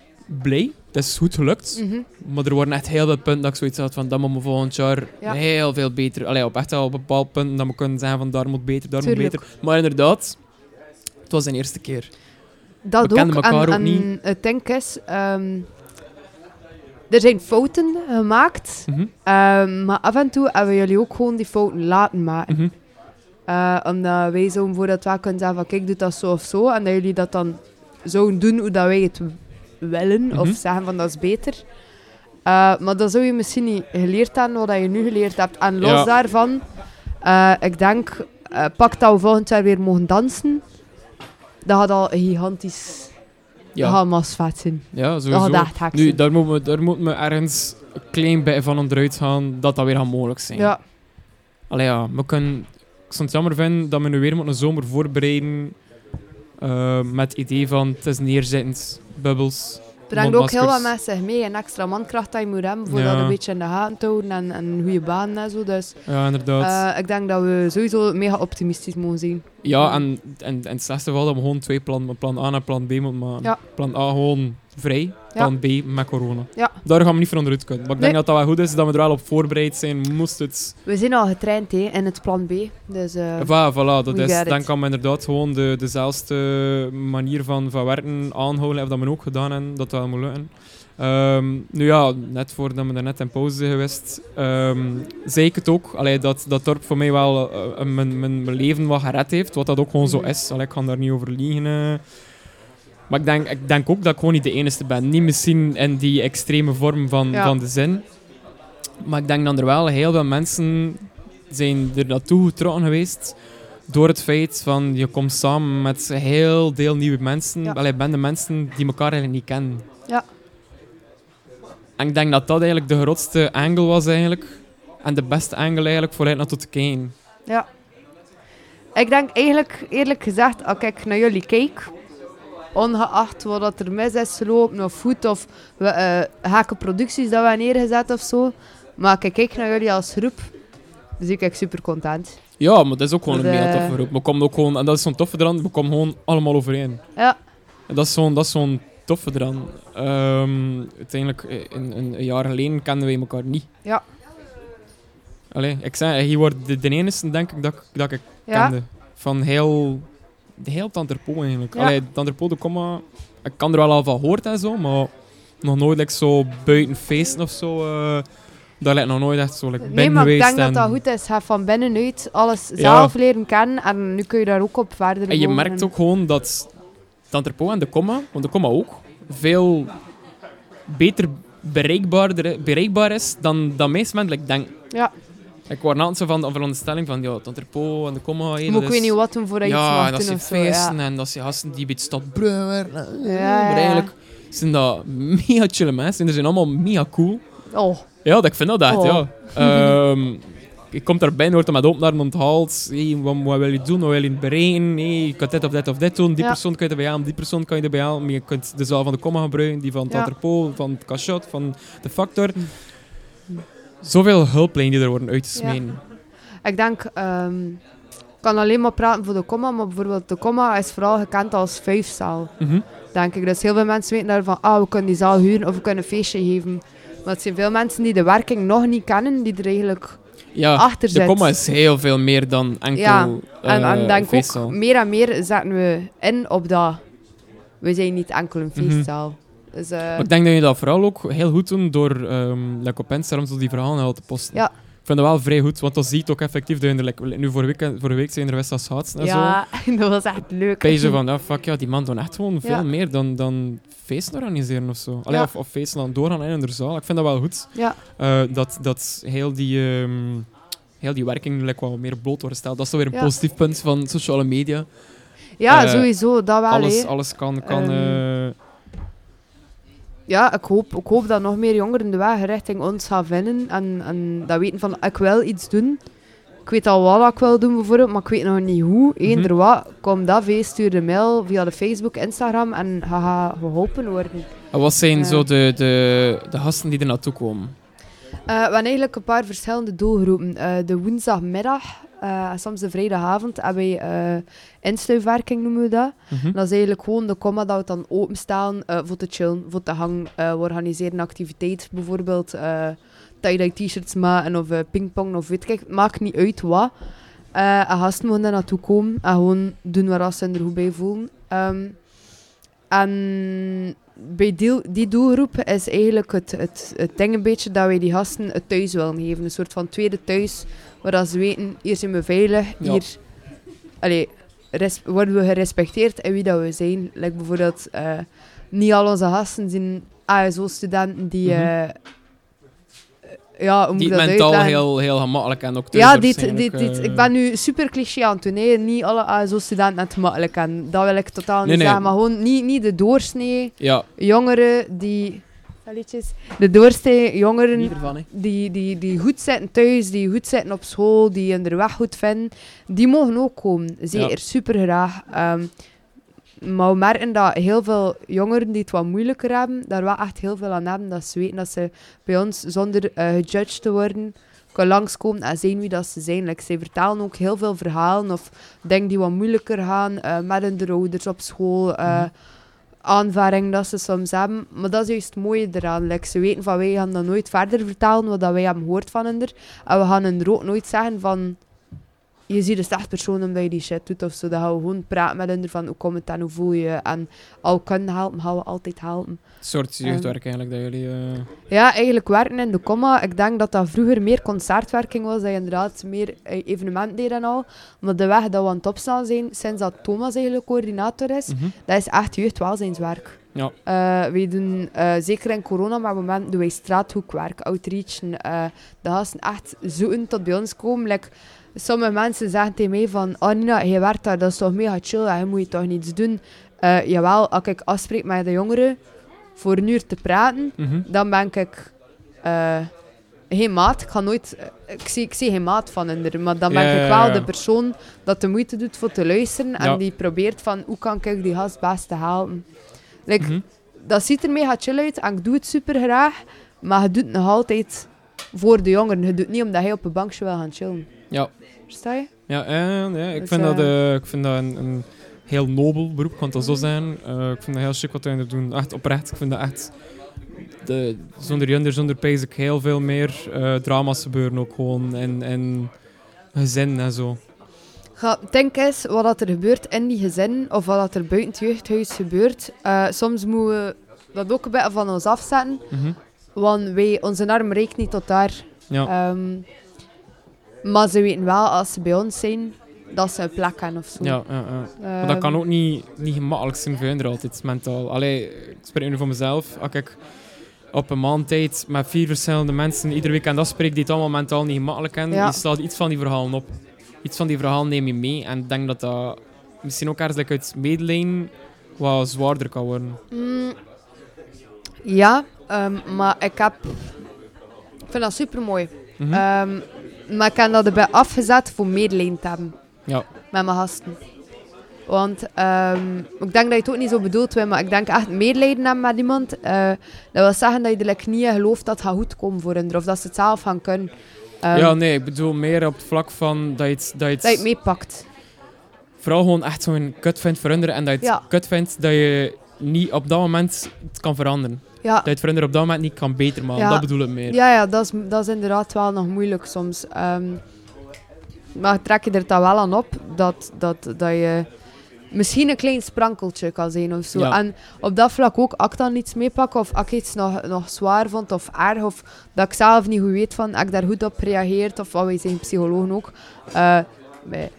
S1: blij. Het is goed gelukt.
S2: Mhm.
S1: Maar er waren echt heel veel punten dat ik zoiets had van dat moet me volgend jaar
S2: Ja.
S1: heel veel beter. Allee, op echt wel op bepaalde punten dat we kunnen zeggen van daar moet beter, daar
S2: Tuurlijk.
S1: moet beter. Maar inderdaad, het was de eerste keer.
S2: Dat
S1: We
S2: ook.
S1: kenden elkaar
S2: en,
S1: ook niet.
S2: het is, ehm, er zijn fouten gemaakt,
S1: Mhm.
S2: ehm, maar af en toe hebben jullie ook gewoon die fouten laten maken.
S1: Mhm.
S2: Eh, omdat wij zo bijvoorbeeld wel kunnen zeggen van kijk, doe dat zo of zo. En dat jullie dat dan zouden doen hoe dat wij het willen. Of
S1: Mhm.
S2: zeggen van dat is beter. Eh, maar dan zou je misschien niet geleerd hebben wat je nu geleerd hebt. En los
S1: Ja.
S2: daarvan, eh, ik denk, eh, pak dat we volgend jaar weer mogen dansen. Dat gaat al gigantisch
S1: Ja,
S2: Hamas vet zijn.
S1: ja
S2: Dat
S1: sowieso.
S2: gaat echt
S1: Nu, daar moeten we, daar moeten we ergens een klein beetje van onderuit gaan dat dat weer gaat mogelijk zijn.
S2: Ja,
S1: Allee, ja, we kunnen, ik zou het jammer vinden dat we nu weer moeten een zomer voorbereiden eh, met het idee van het is neerzittend, bubbels.
S2: brengt ook heel wat zich mee. En extra mankracht dat je moet hebben voor
S1: Ja.
S2: dat een beetje in de gaten te houden. En, en goede banen en zo. Dus
S1: Ja, inderdaad.
S2: eh, ik denk dat we sowieso mega optimistisch mogen zijn.
S1: Ja, en, en, en het slechtste geval dat we gewoon twee plannen, plan A en plan B moeten maken.
S2: Ja.
S1: Plan A gewoon vrij, plan B met corona.
S2: Ja.
S1: Daar gaan we niet van onderuit kunnen. Maar ik denk
S2: Nee.
S1: dat dat wel goed is, dat we er wel op voorbereid zijn, moest het...
S2: We zijn al getraind hè, in het plan B. Dus eh,
S1: Voilà, voilà, dat
S2: we
S1: is, dan kan men inderdaad gewoon de, dezelfde manier van, van werken aanhouden, of dat men ook gedaan hebben, dat dat wel moet lukken. Ehm, nu ja, net voordat we daar net in pauze zijn geweest, ehm, zei ik het ook, allee, dat dat dorp voor mij wel eh, mijn, mijn, mijn leven wat gered heeft, wat dat ook gewoon zo
S2: Mhm.
S1: is. Allee, ik kan daar niet over liegen. eh. Maar ik denk, ik denk ook dat ik gewoon niet de enige ben. Niet misschien in die extreme vorm van,
S2: Ja.
S1: van de zin. Maar ik denk dat er wel heel veel mensen zijn er naartoe getrokken geweest door het feit van je komt samen met heel veel nieuwe mensen.
S2: Ja.
S1: Allee, bende mensen die elkaar eigenlijk niet kennen.
S2: Ja.
S1: En ik denk dat dat eigenlijk de grootste angle was eigenlijk. En de beste angle eigenlijk vooruit naartoe te kijken.
S2: ja. Ik denk eigenlijk, eerlijk gezegd, als ik naar jullie kijk, ongeacht wat dat er mis is gelopen of goed of we, eh gekke producties dat we hebben neergezet of zo, maar als ik kijk naar jullie als groep, dus ik ben super content.
S1: Ja, maar dat is ook gewoon een mega
S2: eh,
S1: toffe groep. We komen ook gewoon, en dat is zo'n toffe eraan, we komen gewoon allemaal overeen.
S2: Ja,
S1: En dat is zo'n, dat is zo'n toffe eraan. Ehm, uiteindelijk, eh, in, in een jaar geleden kenden wij elkaar niet.
S2: Ja.
S1: Allee, ik zei, je wordt de, de enige, denk ik, dat, ik- dat ik
S2: ja,
S1: kende. Van heel, de heel Tanterpo eigenlijk.
S2: Ja.
S1: Allee, Tanterpo, de komma, ik kan er wel al van gehoord en zo, maar nog nooit like, zo buiten feesten of zo. eh daar lijkt nog nooit echt zo like,
S2: Nee, maar ik denk dat dat goed is. Ga van binnenuit alles
S1: Ja.
S2: zelf leren kennen en nu kun je daar ook op verder
S1: En je merkt ook gewoon dat Tanterpo en de komma, want de komma ook, veel beter bereikbaar, bereikbaar is dan, dan meest mensen denken.
S2: Ja,
S1: Ik was altijd zo van de veronderstelling van ja, Tanterpo en de komma. hey,
S2: je
S1: dat
S2: moet ik weet niet wat doen voordat je iets
S1: Ja,
S2: mag
S1: en dat
S2: doen
S1: zijn
S2: of zo.
S1: feesten
S2: Ja.
S1: en dat zijn gasten die bij het stad Breuer.
S2: Ja,
S1: Maar
S2: ja.
S1: eigenlijk zijn dat mega chille mensen en die zijn allemaal mega cool.
S2: Oh,
S1: Ja, dat, ik vind dat echt,
S2: Oh.
S1: ja. Ehm, je komt daarbij, wordt er met open armen onthaald. Hey, wat, wat wil je doen? Wat wil je bereiken? Hey, je kan dit of dit of dit doen. Die
S2: Ja.
S1: persoon kan je erbij halen, die persoon kan je erbij halen. Maar je kunt de zaal van de comma gebruiken, die van het
S2: Ja.
S1: Van het Cachot, van de Factor. Zoveel hulplijnen die er worden uitgesmeden.
S2: ik denk, ehm, ik kan alleen maar praten voor de comma, maar bijvoorbeeld de comma is vooral gekend als vijfzaal,
S1: Mhm.
S2: denk ik. Dus heel veel mensen weten daarvan, ah, we kunnen die zaal huren of we kunnen een feestje geven. Maar het zijn veel mensen die de werking nog niet kennen, die er eigenlijk
S1: Ja,
S2: achter
S1: de comma is heel veel meer dan enkel
S2: Ja, En,
S1: eh,
S2: en denk
S1: feestzaal.
S2: ook, meer en meer zetten we in op dat. We zijn niet enkel een
S1: Mhm.
S2: feestzaal. Dus, eh,
S1: Maar ik denk dat je dat vooral ook heel goed doet door um, like op Instagram zo die verhalen al te posten.
S2: Ja.
S1: Ik vind dat wel vrij goed, want dan zie je het ook effectief. Dat je er, nu vorige week, vorige week zijn er West schaatsen en zo.
S2: ja, dat was echt leuk.
S1: Ben je van, ah, fuck ja, die man doet echt gewoon veel
S2: Ja.
S1: meer dan, dan feesten organiseren of zo. Allee,
S2: Ja.
S1: of, of feesten dan doorgaan in de zaal. Ik vind dat wel goed.
S2: Ja,
S1: eh, dat, dat heel die... ehm, Heel die werking like, wat meer bloot wordt gesteld. Dat is toch weer een
S2: Ja.
S1: positief punt van sociale media.
S2: ja
S1: Eh,
S2: sowieso, dat wel.
S1: alles, alles kan... kan
S2: Ehm,
S1: eh,
S2: Ja, ik hoop, ik hoop dat nog meer jongeren de weg richting ons gaan vinden. En, en dat weten van, ik wil iets doen. Ik weet al wat ik wil doen bijvoorbeeld, maar ik weet nog niet hoe. Eender
S1: Mhm.
S2: wat, kom dat vee, stuur een mail via de Facebook, Instagram en ga, geholpen worden.
S1: wat zijn zo de, de, de gasten die er naartoe komen?
S2: We hebben eigenlijk een paar verschillende doelgroepen. Eh, de woensdagmiddag eh, en soms de vrijdagavond hebben wij eh instuifwerking, noemen we dat.
S1: Mhm.
S2: Dat is eigenlijk gewoon de comma dat we dan openstaan eh voor te chillen, voor te hangen. Eh, we organiseren een activiteit, bijvoorbeeld eh tie-dye t-shirts maken of eh, pingpong of weet ik, het maakt niet uit wat. Eh en gasten mogen daar naartoe komen en gewoon doen waar ze er goed bij voelen. Ehm, en bij die, die doelgroep is eigenlijk het, het, het ding een beetje dat wij die gasten het thuis willen geven. Een soort van tweede thuis, waar dat ze weten, hier zijn we veilig,
S1: Ja.
S2: hier allee, res- worden we gerespecteerd in wie dat we zijn. Like bijvoorbeeld, eh, niet al onze gasten zijn ASO-studenten die...
S1: Mhm.
S2: eh, ja, hoe moet
S1: Die
S2: ik dat
S1: mentaal
S2: uitleggen?
S1: heel, heel gemakkelijk en ook
S2: Ja, dit, dit, dit,
S1: eh,
S2: ik ben nu super cliché aan het doen. hè. Niet alle ASO-studenten het makkelijk en Dat wil ik totaal niet
S1: Nee, nee.
S2: zeggen. Maar gewoon niet, niet de doorsnee
S1: Ja,
S2: jongeren die... De doorsnee jongeren
S1: ervan,
S2: die, die, die goed zitten thuis, die goed zitten op school, die hun weg goed vinden, die mogen ook komen. Zeker,
S1: Ja.
S2: super graag. Ehm, maar we merken dat heel veel jongeren die het wat moeilijker hebben, daar wel echt heel veel aan hebben. Dat ze weten dat ze bij ons, zonder eh gejudged te worden, kunnen langskomen en zijn wie dat ze zijn. Like, zij vertellen ook heel veel verhalen of dingen die wat moeilijker gaan eh, met hun ouders op school.
S1: Mhm.
S2: aanvaring dat ze soms hebben. Maar dat is juist het mooie eraan. Like, ze weten van wij gaan dat nooit verder vertellen wat dat wij hebben gehoord van hen. En we gaan er ook nooit zeggen van je ziet een slecht persoon omdat je die shit doet of zo. Dan gaan we gewoon praten met hen van hoe komt het en hoe voel je. En al kunnen helpen, gaan we altijd helpen.
S1: Een soort jeugdwerk eigenlijk, dat jullie... eh,
S2: Ja, eigenlijk werken in de comma. Ik denk dat dat vroeger meer concertwerking was. Dat je inderdaad meer eh, evenementen deed en al. Maar de weg dat we aan het opstaan zijn, sinds dat Thomas eigenlijk coördinator is,
S1: mhm.
S2: dat is echt jeugdwelzijnswerk.
S1: Ja.
S2: Eh, wij doen, eh, zeker in corona, maar op het moment doen wij straathoekwerk, outreachen. eh de gasten echt zoeken tot bij ons komen. Like, sommige mensen zeggen tegen mij van, oh Nina, je werkt daar, dat is toch mega chill, en je moet je toch niets doen. Jawel, als ik afspreek met de jongeren voor een uur te praten,
S1: Mhm.
S2: dan ben ik geen maat. Ik ga nooit... Ik zie, ik zie geen maat van hen, maar dan ben
S1: Ja,
S2: ik wel
S1: ja.
S2: de persoon dat de moeite doet voor te luisteren en die probeert van hoe kan ik die gast het beste helpen. Like,
S1: Mhm.
S2: Dat ziet er mega chill uit en ik doe het super graag, maar je doet het nog altijd voor de jongeren. Je doet het niet omdat hij op een bankje wil gaan chillen.
S1: Ja.
S2: Versta je?
S1: Ja, en, ja ik,
S2: Dus,
S1: vind dat,
S2: eh,
S1: eh, ik vind dat een, een heel nobel beroep, kan het zo zijn. Eh, ik vind dat heel chic wat jullie doen. Echt oprecht. Ik vind dat echt... De, zonder Junder, zonder Pijs, ik heel veel meer drama's gebeuren ook gewoon. En, en gezin en zo.
S2: Ga, denk eens wat dat er gebeurt in die gezin of wat dat er buiten het jeugdhuis gebeurt. Eh, soms moeten we dat ook een beetje van ons afzetten,
S1: Mhm.
S2: want wij, onze arm reikt niet tot daar.
S1: Ja.
S2: Ehm, maar ze weten wel als ze bij ons zijn dat ze een plek hebben of zo.
S1: ja, ja, ja. Maar dat kan ook niet, niet gemakkelijk zijn voor hun altijd, mentaal. Allee, ik spreek nu voor mezelf. Als ik op een maand tijd met vier verschillende mensen iedere weekend afspreek die het allemaal mentaal niet gemakkelijk hebben,
S2: Ja.
S1: slaat iets van die verhalen op. Iets van die verhalen neem je mee. En ik denk dat dat misschien ook ergens like, uit medelijden wat zwaarder kan worden.
S2: Mm, ja, ehm, maar ik heb... Ik vind dat super mooi.
S1: Mhm.
S2: maar ik heb dat erbij afgezet voor medelijden te hebben.
S1: Ja.
S2: Met mijn gasten. Want ehm, ik denk dat je het ook niet zo bedoeld hebt, maar ik denk echt medelijden hebben met iemand. eh, dat wil zeggen dat je er like, niet in gelooft dat het gaat goed komen voor hen, of dat ze het zelf gaan kunnen. Ehm,
S1: ja, nee, ik bedoel meer op het vlak van dat je het, dat je het,
S2: Dat je het meepakt.
S1: vooral gewoon echt zo'n kut vindt veranderen en dat je het
S2: Ja.
S1: kut vindt dat je niet op dat moment het kan veranderen.
S2: Ja,
S1: Dat je het veranderen op dat moment niet kan beter maken.
S2: Ja.
S1: Dat bedoel ik meer.
S2: ja, ja dat, is, dat is inderdaad wel nog moeilijk soms. Ehm, maar trek je er dan wel aan op dat, dat, dat je misschien een klein sprankeltje kan zijn of zo.
S1: Ja.
S2: En op dat vlak ook, als ik dan iets meepak of als ik iets nog, nog zwaar vond of erg of dat ik zelf niet goed weet van, als ik daar goed op reageert of wat wij zijn psychologen ook. Eh,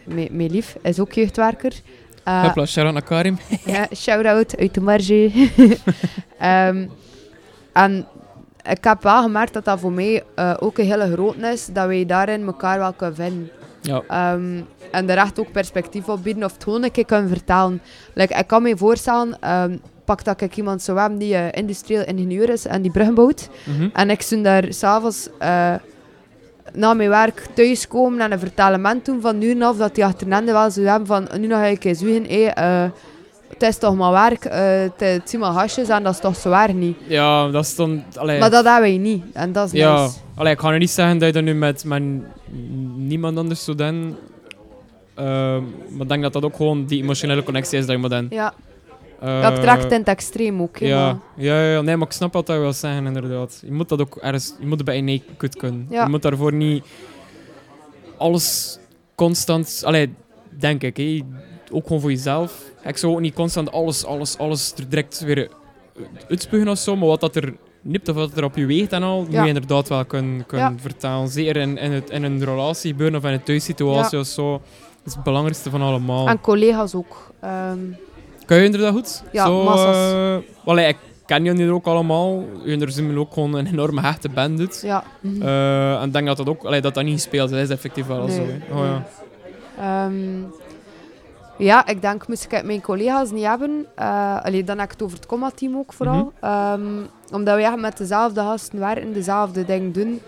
S2: mijn, lief is ook jeugdwerker. Eh,
S1: Hopla, shout-out naar Karim.
S2: ja, shout-out uit de marge. Ehm, en ik heb wel gemerkt dat dat voor mij eh, ook een hele groot is, dat wij daarin elkaar wel kunnen vinden.
S1: Ja.
S2: Ehm, en er echt ook perspectief op bieden of het gewoon een keer kunnen vertellen. Like, ik kan me voorstellen, ehm, pak dat ik iemand zou hebben die eh, industrieel ingenieur is en die bruggen bouwt.
S1: Mhm.
S2: En ik zou daar s'avonds uh, na mijn werk thuiskomen en een vertalement doen van nu af dat die achter wel zou hebben van nu nog ga ik eens hey, eh, het is toch maar werk, eh, het, zijn maar hasjes en dat is toch zwaar niet.
S1: Ja, dat stond... Allee,
S2: Maar dat hebben wij niet. En dat is
S1: ja,
S2: nice.
S1: allee, ik ga nu niet zeggen dat je dat nu met, met niemand anders zou doen. Ehm, maar ik denk dat dat ook gewoon die emotionele connectie is dat je moet doen.
S2: Ja,
S1: Eh,
S2: dat trekt in het extreem ook.
S1: ja,
S2: maar-
S1: ja, ja, nee, maar ik snap wat je wil zeggen, inderdaad. Je moet dat ook ergens... Je moet het bij een nee kut kunnen.
S2: Ja.
S1: Je moet daarvoor niet alles constant... Allee, denk ik. Ook gewoon voor jezelf. Ik zou ook niet constant alles, alles, alles er direct weer eh, uitspugen of zo, maar wat dat er nipt of wat er op je weegt en al, moet
S2: Ja.
S1: je inderdaad wel kunnen, kunnen
S2: Ja.
S1: vertalen. Zeker in, in, het, in een relatie gebeuren of in een thuissituatie of zo. Dat is het belangrijkste van allemaal.
S2: En collega's ook. Ehm,
S1: Kun je dat goed?
S2: Ja,
S1: Zo,
S2: massas.
S1: eh, ik ken jullie ook allemaal. Jullie zijn ook gewoon een enorme hechte band doet.
S2: ja.
S1: Eh, en ik denk dat dat ook allee, dat dat niet gespeeld is. Dat is effectief wel
S2: Nee,
S1: zo. hè. Oh, ja.
S2: Ehm, ja, ik denk, moest ik het mijn collega's niet hebben, allee, dan heb ik het over het comma-team ook vooral.
S1: Mhm.
S2: Ehm, omdat we echt met dezelfde gasten werken, dezelfde dingen doen.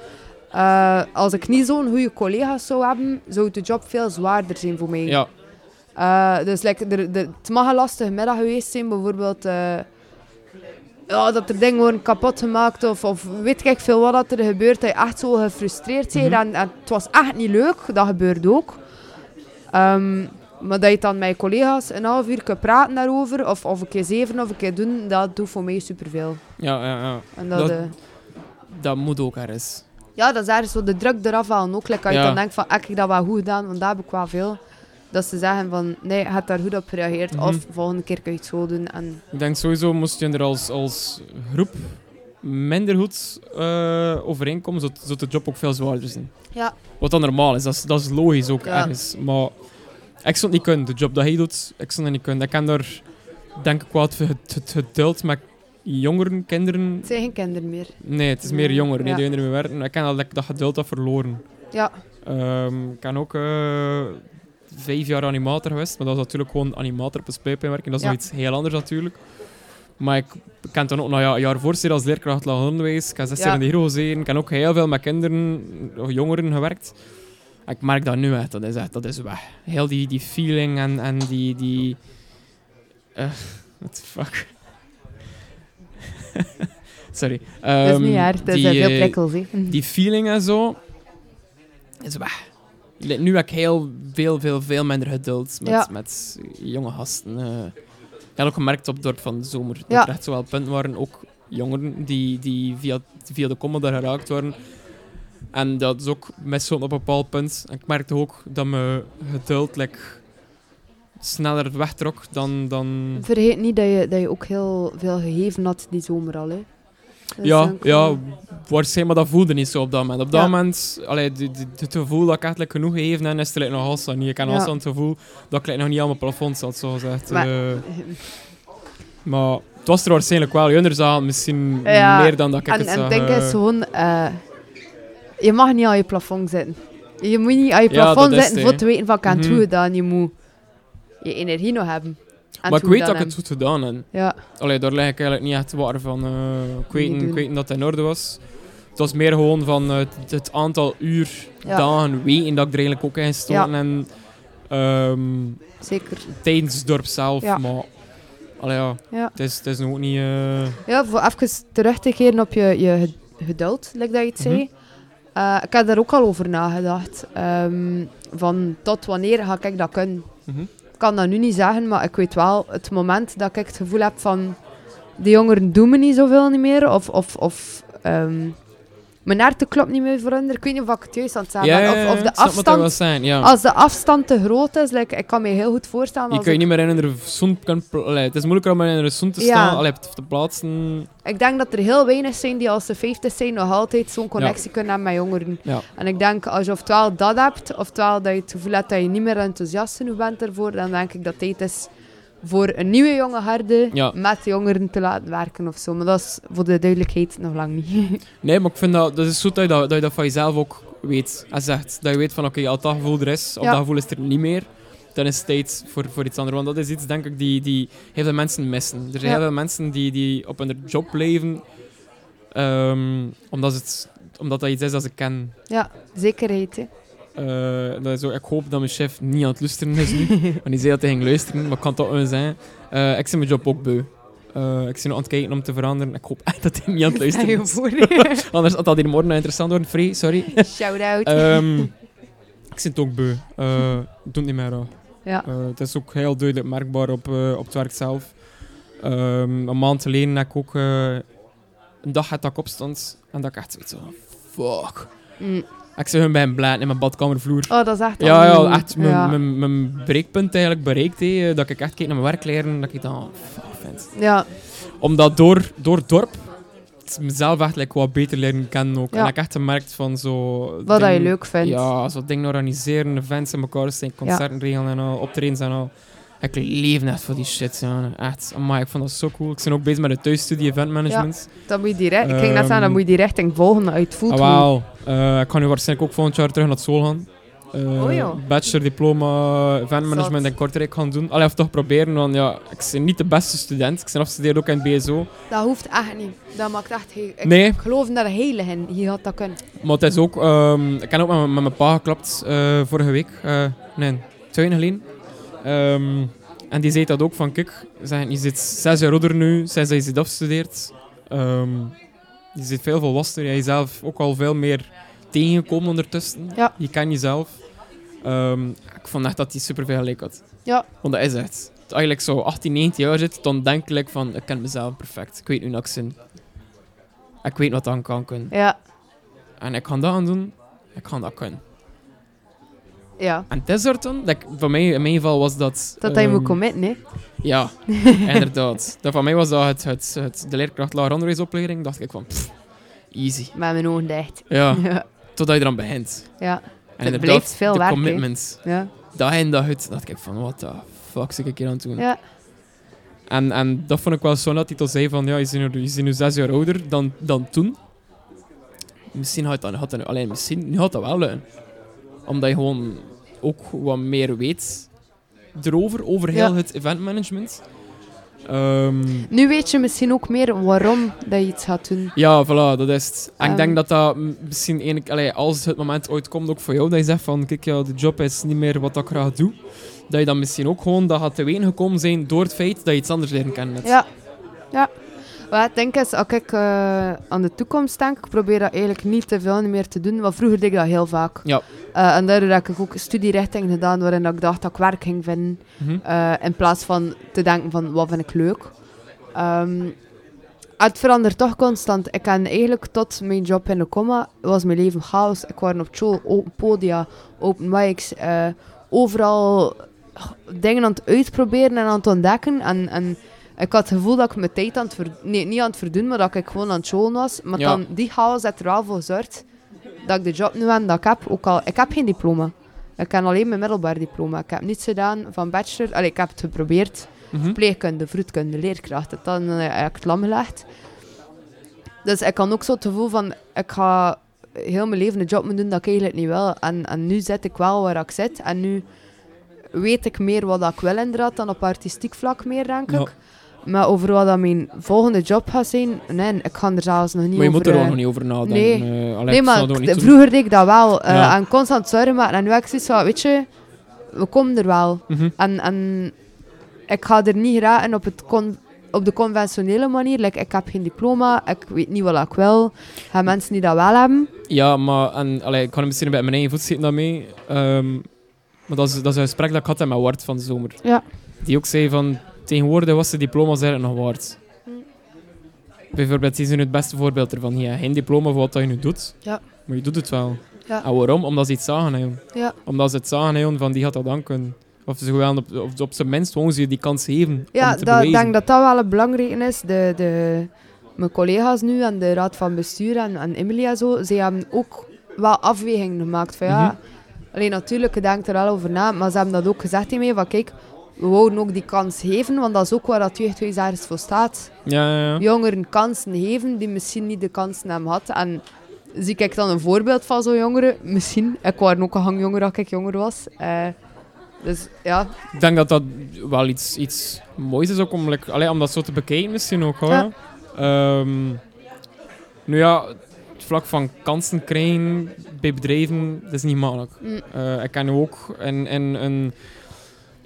S2: Eh, als ik niet zo'n goede collega's zou hebben, zou de job veel zwaarder zijn voor mij.
S1: ja.
S2: Eh, dus like, het mag een lastige middag geweest zijn, bijvoorbeeld ja, dat er dingen worden kapot gemaakt of, of weet ik veel wat dat er gebeurt, dat je echt zo gefrustreerd bent.
S1: Mhm.
S2: en, en het was echt niet leuk, dat gebeurt ook. Ehm, maar dat je dan met je collega's een half uur kunt praten daarover, of, of een keer zeven of een keer doen, dat doet voor mij superveel.
S1: Ja, ja, ja.
S2: En dat,
S1: Dat-
S2: eh,
S1: Dat moet ook ergens.
S2: ja, dat is ergens zo de druk eraf halen ook. Like, als je dan denkt van, heb ik dat wel goed gedaan, want daar heb ik wel veel. Dat ze zeggen van, nee, je hebt daar goed op gereageerd.
S1: Mhm.
S2: Of volgende keer kun je het zo doen. En
S1: Ik denk sowieso moest je er als, als groep minder goed eh, overeenkomen, zou de job ook veel zwaarder zijn.
S2: Ja.
S1: Wat dan normaal is, dat is, dat is logisch ook
S2: Ja.
S1: ergens. Maar ik zou het niet kunnen, de job dat hij doet, ik zou het niet kunnen. Ik kan daar, denk ik, wat het, het, het geduld met jongeren, kinderen.
S2: het zijn geen kinderen meer.
S1: Nee, het is meer
S2: Nee,
S1: jongeren
S2: ja.
S1: die ermee werken. Ik ken dat dat geduld heb verloren.
S2: Ja,
S1: Ehm, ik ben ook eh, vijf jaar animator geweest, maar dat is natuurlijk gewoon animator op een spijpijn werken. Dat is
S2: Ja.
S1: nog iets heel anders natuurlijk. Maar ik ken dan ook nog ja, een jaar voor als leerkracht laag onderwijs. Ik heb zes
S2: Ja.
S1: jaar in de Hero gezeten. Ik heb ook heel veel met kinderen of jongeren gewerkt. Ik merk dat nu echt, dat is echt, dat is weg. Heel die, die feeling en, en die... die eh, what the fuck? Sorry.
S2: dat is
S1: Ehm,
S2: niet erg. Dat is eh, veel
S1: eh,
S2: prikkels.
S1: die feeling en zo is weg. Nu heb ik heel veel, veel, veel minder geduld met,
S2: Ja.
S1: met jonge gasten. eh. ik heb ook gemerkt op het dorp van de zomer dat
S2: Ja.
S1: er echt zowel punten waren, ook jongeren die, die via, via de comma daar geraakt waren. En dat is ook met zo'n op een bepaald punt. En ik merkte ook dat mijn geduld like, sneller wegtrok dan... dan
S2: Vergeet niet dat je, dat je ook heel veel gegeven had die zomer al. Hè. Dat
S1: ja, ja, waarschijnlijk, maar dat voelde niet zo op dat moment. Op dat
S2: Ja.
S1: moment, allee, het gevoel dat ik like, genoeg gegeven heb, is er like, nog altijd niet. Ik heb
S2: Ja.
S1: het gevoel dat ik nog niet aan mijn plafond zat, zo gezegd.
S2: Maar-
S1: Eh, maar het was er waarschijnlijk wel. Jullie zagen misschien
S2: Ja,
S1: meer dan dat ik
S2: En,
S1: het
S2: en
S1: zag.
S2: het ding
S1: eh.
S2: is gewoon, eh, je mag niet aan je plafond zitten. Je moet niet aan je
S1: Ja,
S2: plafond
S1: is
S2: zitten voor te weten van ik heb het
S1: Mhm.
S2: goed gedaan. Je moet je energie nog hebben. En
S1: maar ik weet dat ik het goed gedaan heb.
S2: Ja,
S1: Allee, daar leg ik eigenlijk niet echt waar van. eh, ik, weet,
S2: Niet doen.
S1: ik weet dat het in orde was. Het was meer gewoon van eh, het, het aantal uur,
S2: Ja.
S1: dagen, weken dat ik er eigenlijk ook in gestoken en ehm,
S2: zeker.
S1: tijdens het dorp zelf.
S2: Ja.
S1: Maar allee, ja,
S2: Ja.
S1: Het, is, het is nog niet... eh,
S2: Ja, voor even terug te keren op je, je ged- geduld, like dat je het zei.
S1: Mhm.
S2: Eh, ik heb daar ook al over nagedacht. Ehm, van tot wanneer ga ik dat kunnen?
S1: mhm.
S2: Ik kan dat nu niet zeggen, maar ik weet wel het moment dat ik het gevoel heb van... De jongeren doen me niet zoveel niet meer. Of, of, of ehm, mijn herten klopt niet meer voor hen. Ik weet niet of ik het juist aan het zeggen
S1: Ja,
S2: ben.
S1: ja,
S2: Of,
S1: ja,
S2: of de afstand...
S1: zijn, ja.
S2: Als de afstand te groot is, like, ik kan me heel goed voorstellen...
S1: je kun je niet meer in een zoen kan... allee, het is moeilijker om in een zoen te
S2: Ja.
S1: staan, allee, te plaatsen.
S2: ik denk dat er heel weinig zijn die als ze 50 zijn nog altijd zo'n connectie kunnen hebben met jongeren.
S1: Ja.
S2: En ik denk, als je oftewel dat hebt, oftewel dat je het gevoel hebt dat je niet meer enthousiast genoeg bent ervoor, dan denk ik dat tijd is voor een nieuwe jonge harde
S1: Ja.
S2: met jongeren te laten werken of zo. Maar dat is voor de duidelijkheid nog lang niet.
S1: Nee, maar ik vind dat... Dat is goed dat je dat, dat, je dat van jezelf ook weet. En zegt. Dat je weet van, oké, als dat gevoel er is, of
S2: Ja.
S1: dat gevoel is er niet meer, dan is het tijd voor, voor iets anders. Want dat is iets, denk ik, die, die heel veel mensen missen. Er zijn
S2: Ja.
S1: heel veel mensen die, die op hun job leven, ehm, omdat, het, omdat dat iets is dat ze kennen.
S2: ja, zekerheid. Hè.
S1: Eh, dat is zo, ik hoop dat mijn chef niet aan het luisteren is nu. want die zei dat hij ging luisteren, maar kan toch wel zijn. Eh, ik ben mijn job ook beu. Eh, ik nu aan het kijken om te veranderen. Ik hoop echt dat hij niet aan het luisteren is. Anders had dat hier morgen interessant worden. Free, sorry.
S2: Shout-out.
S1: Ehm, ik zit ook beu. Doe het niet meer aan.
S2: ja.
S1: Het is ook heel duidelijk merkbaar op, op het werk zelf. Ehm, een maand geleden heb ik ook een dag had dat ik opstond en dat ik echt zoiets van, fuck.
S2: Mm.
S1: Ik zag hem bij een blad in mijn badkamervloer.
S2: Oh, dat is echt
S1: Ja, ja, echt mijn,
S2: Ja.
S1: mijn, mijn breekpunt eigenlijk bereikt. hè, dat ik echt keek naar mijn werkleren dat ik dan fuck vind.
S2: Ja,
S1: Omdat door, door het dorp mezelf echt like, wat beter leren kennen ook.
S2: Ja.
S1: En ik echt gemerkt van zo...
S2: wat dat je leuk vindt.
S1: ja, zo dingen organiseren, events in elkaar zijn, concerten regelen en al, optredens en al. Ik leef net voor die shit, ja. Echt, amai, ik vond dat zo cool. Ik ben ook bezig met de thuisstudie event management.
S2: Dat moet je direct, ik ging net zeggen,
S1: Ehm,
S2: dat moet je die richting volgen uit voelt.
S1: Ah, wel. Eh, ik ga nu waarschijnlijk ook volgend jaar terug naar school gaan.
S2: Oh, ja.
S1: Bachelor diploma event management in Kortrijk gaan doen. Allee, of toch proberen, want ja, ik ben niet de beste student. Ik ben afgestudeerd ook in BSO.
S2: Dat hoeft echt niet. Dat maakt echt... heel- Ik
S1: Nee.
S2: geloof dat heilig in. Je had dat kunnen.
S1: Maar het is ook... ehm, ik heb ook met, mijn- met mijn pa geklapt eh, vorige week. Nee, twee jaar geleden. Ehm, en die zei dat ook van, kijk, zeg, je zit zes jaar ouder nu, sinds dat je zit afgestudeerd. Ehm, je zit veel volwassener. Je zelf ook al veel meer tegengekomen ondertussen.
S2: Ja.
S1: Je kent jezelf. Ehm, ik vond echt dat hij superveel gelijk had.
S2: Ja.
S1: Want dat is echt. Eigenlijk zo 18, 19 jaar zit, dan denk ik van, ik ken mezelf perfect. Ik weet nu dat ik zin. Ik weet wat dan kan kunnen.
S2: Ja,
S1: En ik ga dat aan doen. Ik ga dat kunnen.
S2: Ja.
S1: En het is er toen, dat ik, voor mij, in mijn geval was dat...
S2: Dat hij
S1: ehm,
S2: moet committen, hè.
S1: Ja, inderdaad. Dat voor mij was dat het, het, het, de leerkracht lager onderwijsopleiding. dacht ik van, pff, easy.
S2: Met mijn ogen dicht.
S1: Ja,
S2: Ja.
S1: totdat je eraan begint.
S2: Ja.
S1: En
S2: Het
S1: inderdaad,
S2: blijft veel
S1: de
S2: werk, hè.
S1: commitment.
S2: Ja.
S1: Dat in dat uit, dacht ik van, what the fuck zit ik hier aan het doen?
S2: Ja.
S1: En, en dat vond ik wel zo dat hij toch zei van, ja, je bent nu, je bent nu zes jaar ouder dan, dan toen. Misschien had dat, had dat nu, alleen misschien, nu had dat wel lukken. Omdat je gewoon ook wat meer weet erover, over heel
S2: Ja.
S1: het eventmanagement. Ehm,
S2: Nu weet je misschien ook meer waarom dat je iets gaat doen.
S1: ja, voilà, dat is het. En ik
S2: Ehm.
S1: denk dat dat misschien eigenlijk, allee, als het moment ooit komt, ook voor jou, dat je zegt van, kijk, ja, de job is niet meer wat ik graag doe. Dat je dan misschien ook gewoon dat gaat te weten gekomen zijn door het feit dat je iets anders leren kennen.
S2: Ja. Ja. Wat ik denk is, als ik eh, aan de toekomst denk, ik probeer dat eigenlijk niet te veel meer te doen. Want vroeger deed ik dat heel vaak.
S1: Ja.
S2: Eh, en daardoor heb ik ook studierichting gedaan waarin ik dacht dat ik werk ging vinden.
S1: Mhm.
S2: eh, in plaats van te denken van, wat vind ik leuk. Ehm, het verandert toch constant. Ik ken eigenlijk tot mijn job in de comma, was mijn leven chaos. Ik was op school, open podia, open mics, overal dingen aan het uitproberen en aan het ontdekken. En, en ik had het gevoel dat ik mijn tijd aan het nee, niet aan het verdoen, maar dat ik gewoon aan het showen was. Maar
S1: Ja.
S2: dan, die chaos heeft er wel voor gezorgd dat ik de job nu heb dat ik heb. Ook al, ik heb geen diploma. Ik heb alleen mijn middelbaar diploma. Ik heb niets gedaan van bachelor. Allee, ik heb het geprobeerd.
S1: Mhm.
S2: Verpleegkunde, vroedkunde, leerkracht. Dat dan eh, heb ik het lam gelegd. Dus ik kan ook zo het gevoel van... Ik ga heel mijn leven een job moeten doen dat ik eigenlijk niet wil. En, en nu zit ik wel waar ik zit. En nu weet ik meer wat ik wil inderdaad dan op artistiek vlak meer, denk
S1: Ja.
S2: Maar over wat dat mijn volgende job gaat zijn... Nee, ik ga er zelfs nog niet
S1: Maar je
S2: over...
S1: moet er ook
S2: eh,
S1: nog niet over nadenken.
S2: nee.
S1: Eh,
S2: Nee, maar ik- vroeger deed ik dat wel. eh,
S1: Ja.
S2: En constant zorgen maken. En nu heb ik zoiets van, weet je, we komen er wel.
S1: Mhm.
S2: En, en ik ga er niet geraken op, het con- op de conventionele manier. Like, ik heb geen diploma, ik weet niet wat ik wil. Gaan mensen die dat wel hebben.
S1: Ja, maar en, allee, ik kan er misschien bij mijn eigen voet zitten daarmee. Ehm, maar dat is, dat is een gesprek dat ik had met Wart van de zomer.
S2: Ja.
S1: Die ook zei van, tegenwoordig was de diploma's eigenlijk nog waard.
S2: Hm.
S1: Bijvoorbeeld, zijn nu het beste voorbeeld ervan. Je hebt geen diploma voor wat dat je nu doet,
S2: Ja.
S1: maar je doet het wel.
S2: Ja.
S1: En waarom? Omdat ze iets zagen.
S2: Ja.
S1: Omdat ze het zagen van, die gaat dat dan kunnen. Of ze gewoon op, op, op zijn minst gewoon ze die kans geven
S2: Ja, ik denk dat dat wel het belangrijke is. De, de, mijn collega's nu en de raad van bestuur en, en Emilia zo, ze hebben ook wel afwegingen gemaakt. Van, ja,
S1: Mhm.
S2: alleen natuurlijk, je denkt er wel over na, maar ze hebben dat ook gezegd in mij, van kijk, we wouden ook die kans geven, want dat is ook waar dat jeugdhuis ergens voor staat.
S1: Ja, ja, ja.
S2: Jongeren kansen geven die misschien niet de kansen hebben gehad. En zie ik dan een voorbeeld van zo'n jongeren? Misschien. Ik was ook een hangjonger als ik jonger was. Eh, dus ja,
S1: Ik denk dat dat wel iets, iets moois is ook om, like, allee, om dat zo te bekijken misschien ook. Hoor.
S2: Ja.
S1: Ehm, nu ja, het vlak van kansen krijgen bij bedrijven, dat is niet makkelijk.
S2: Mm.
S1: Eh, ik ken ook een, een, een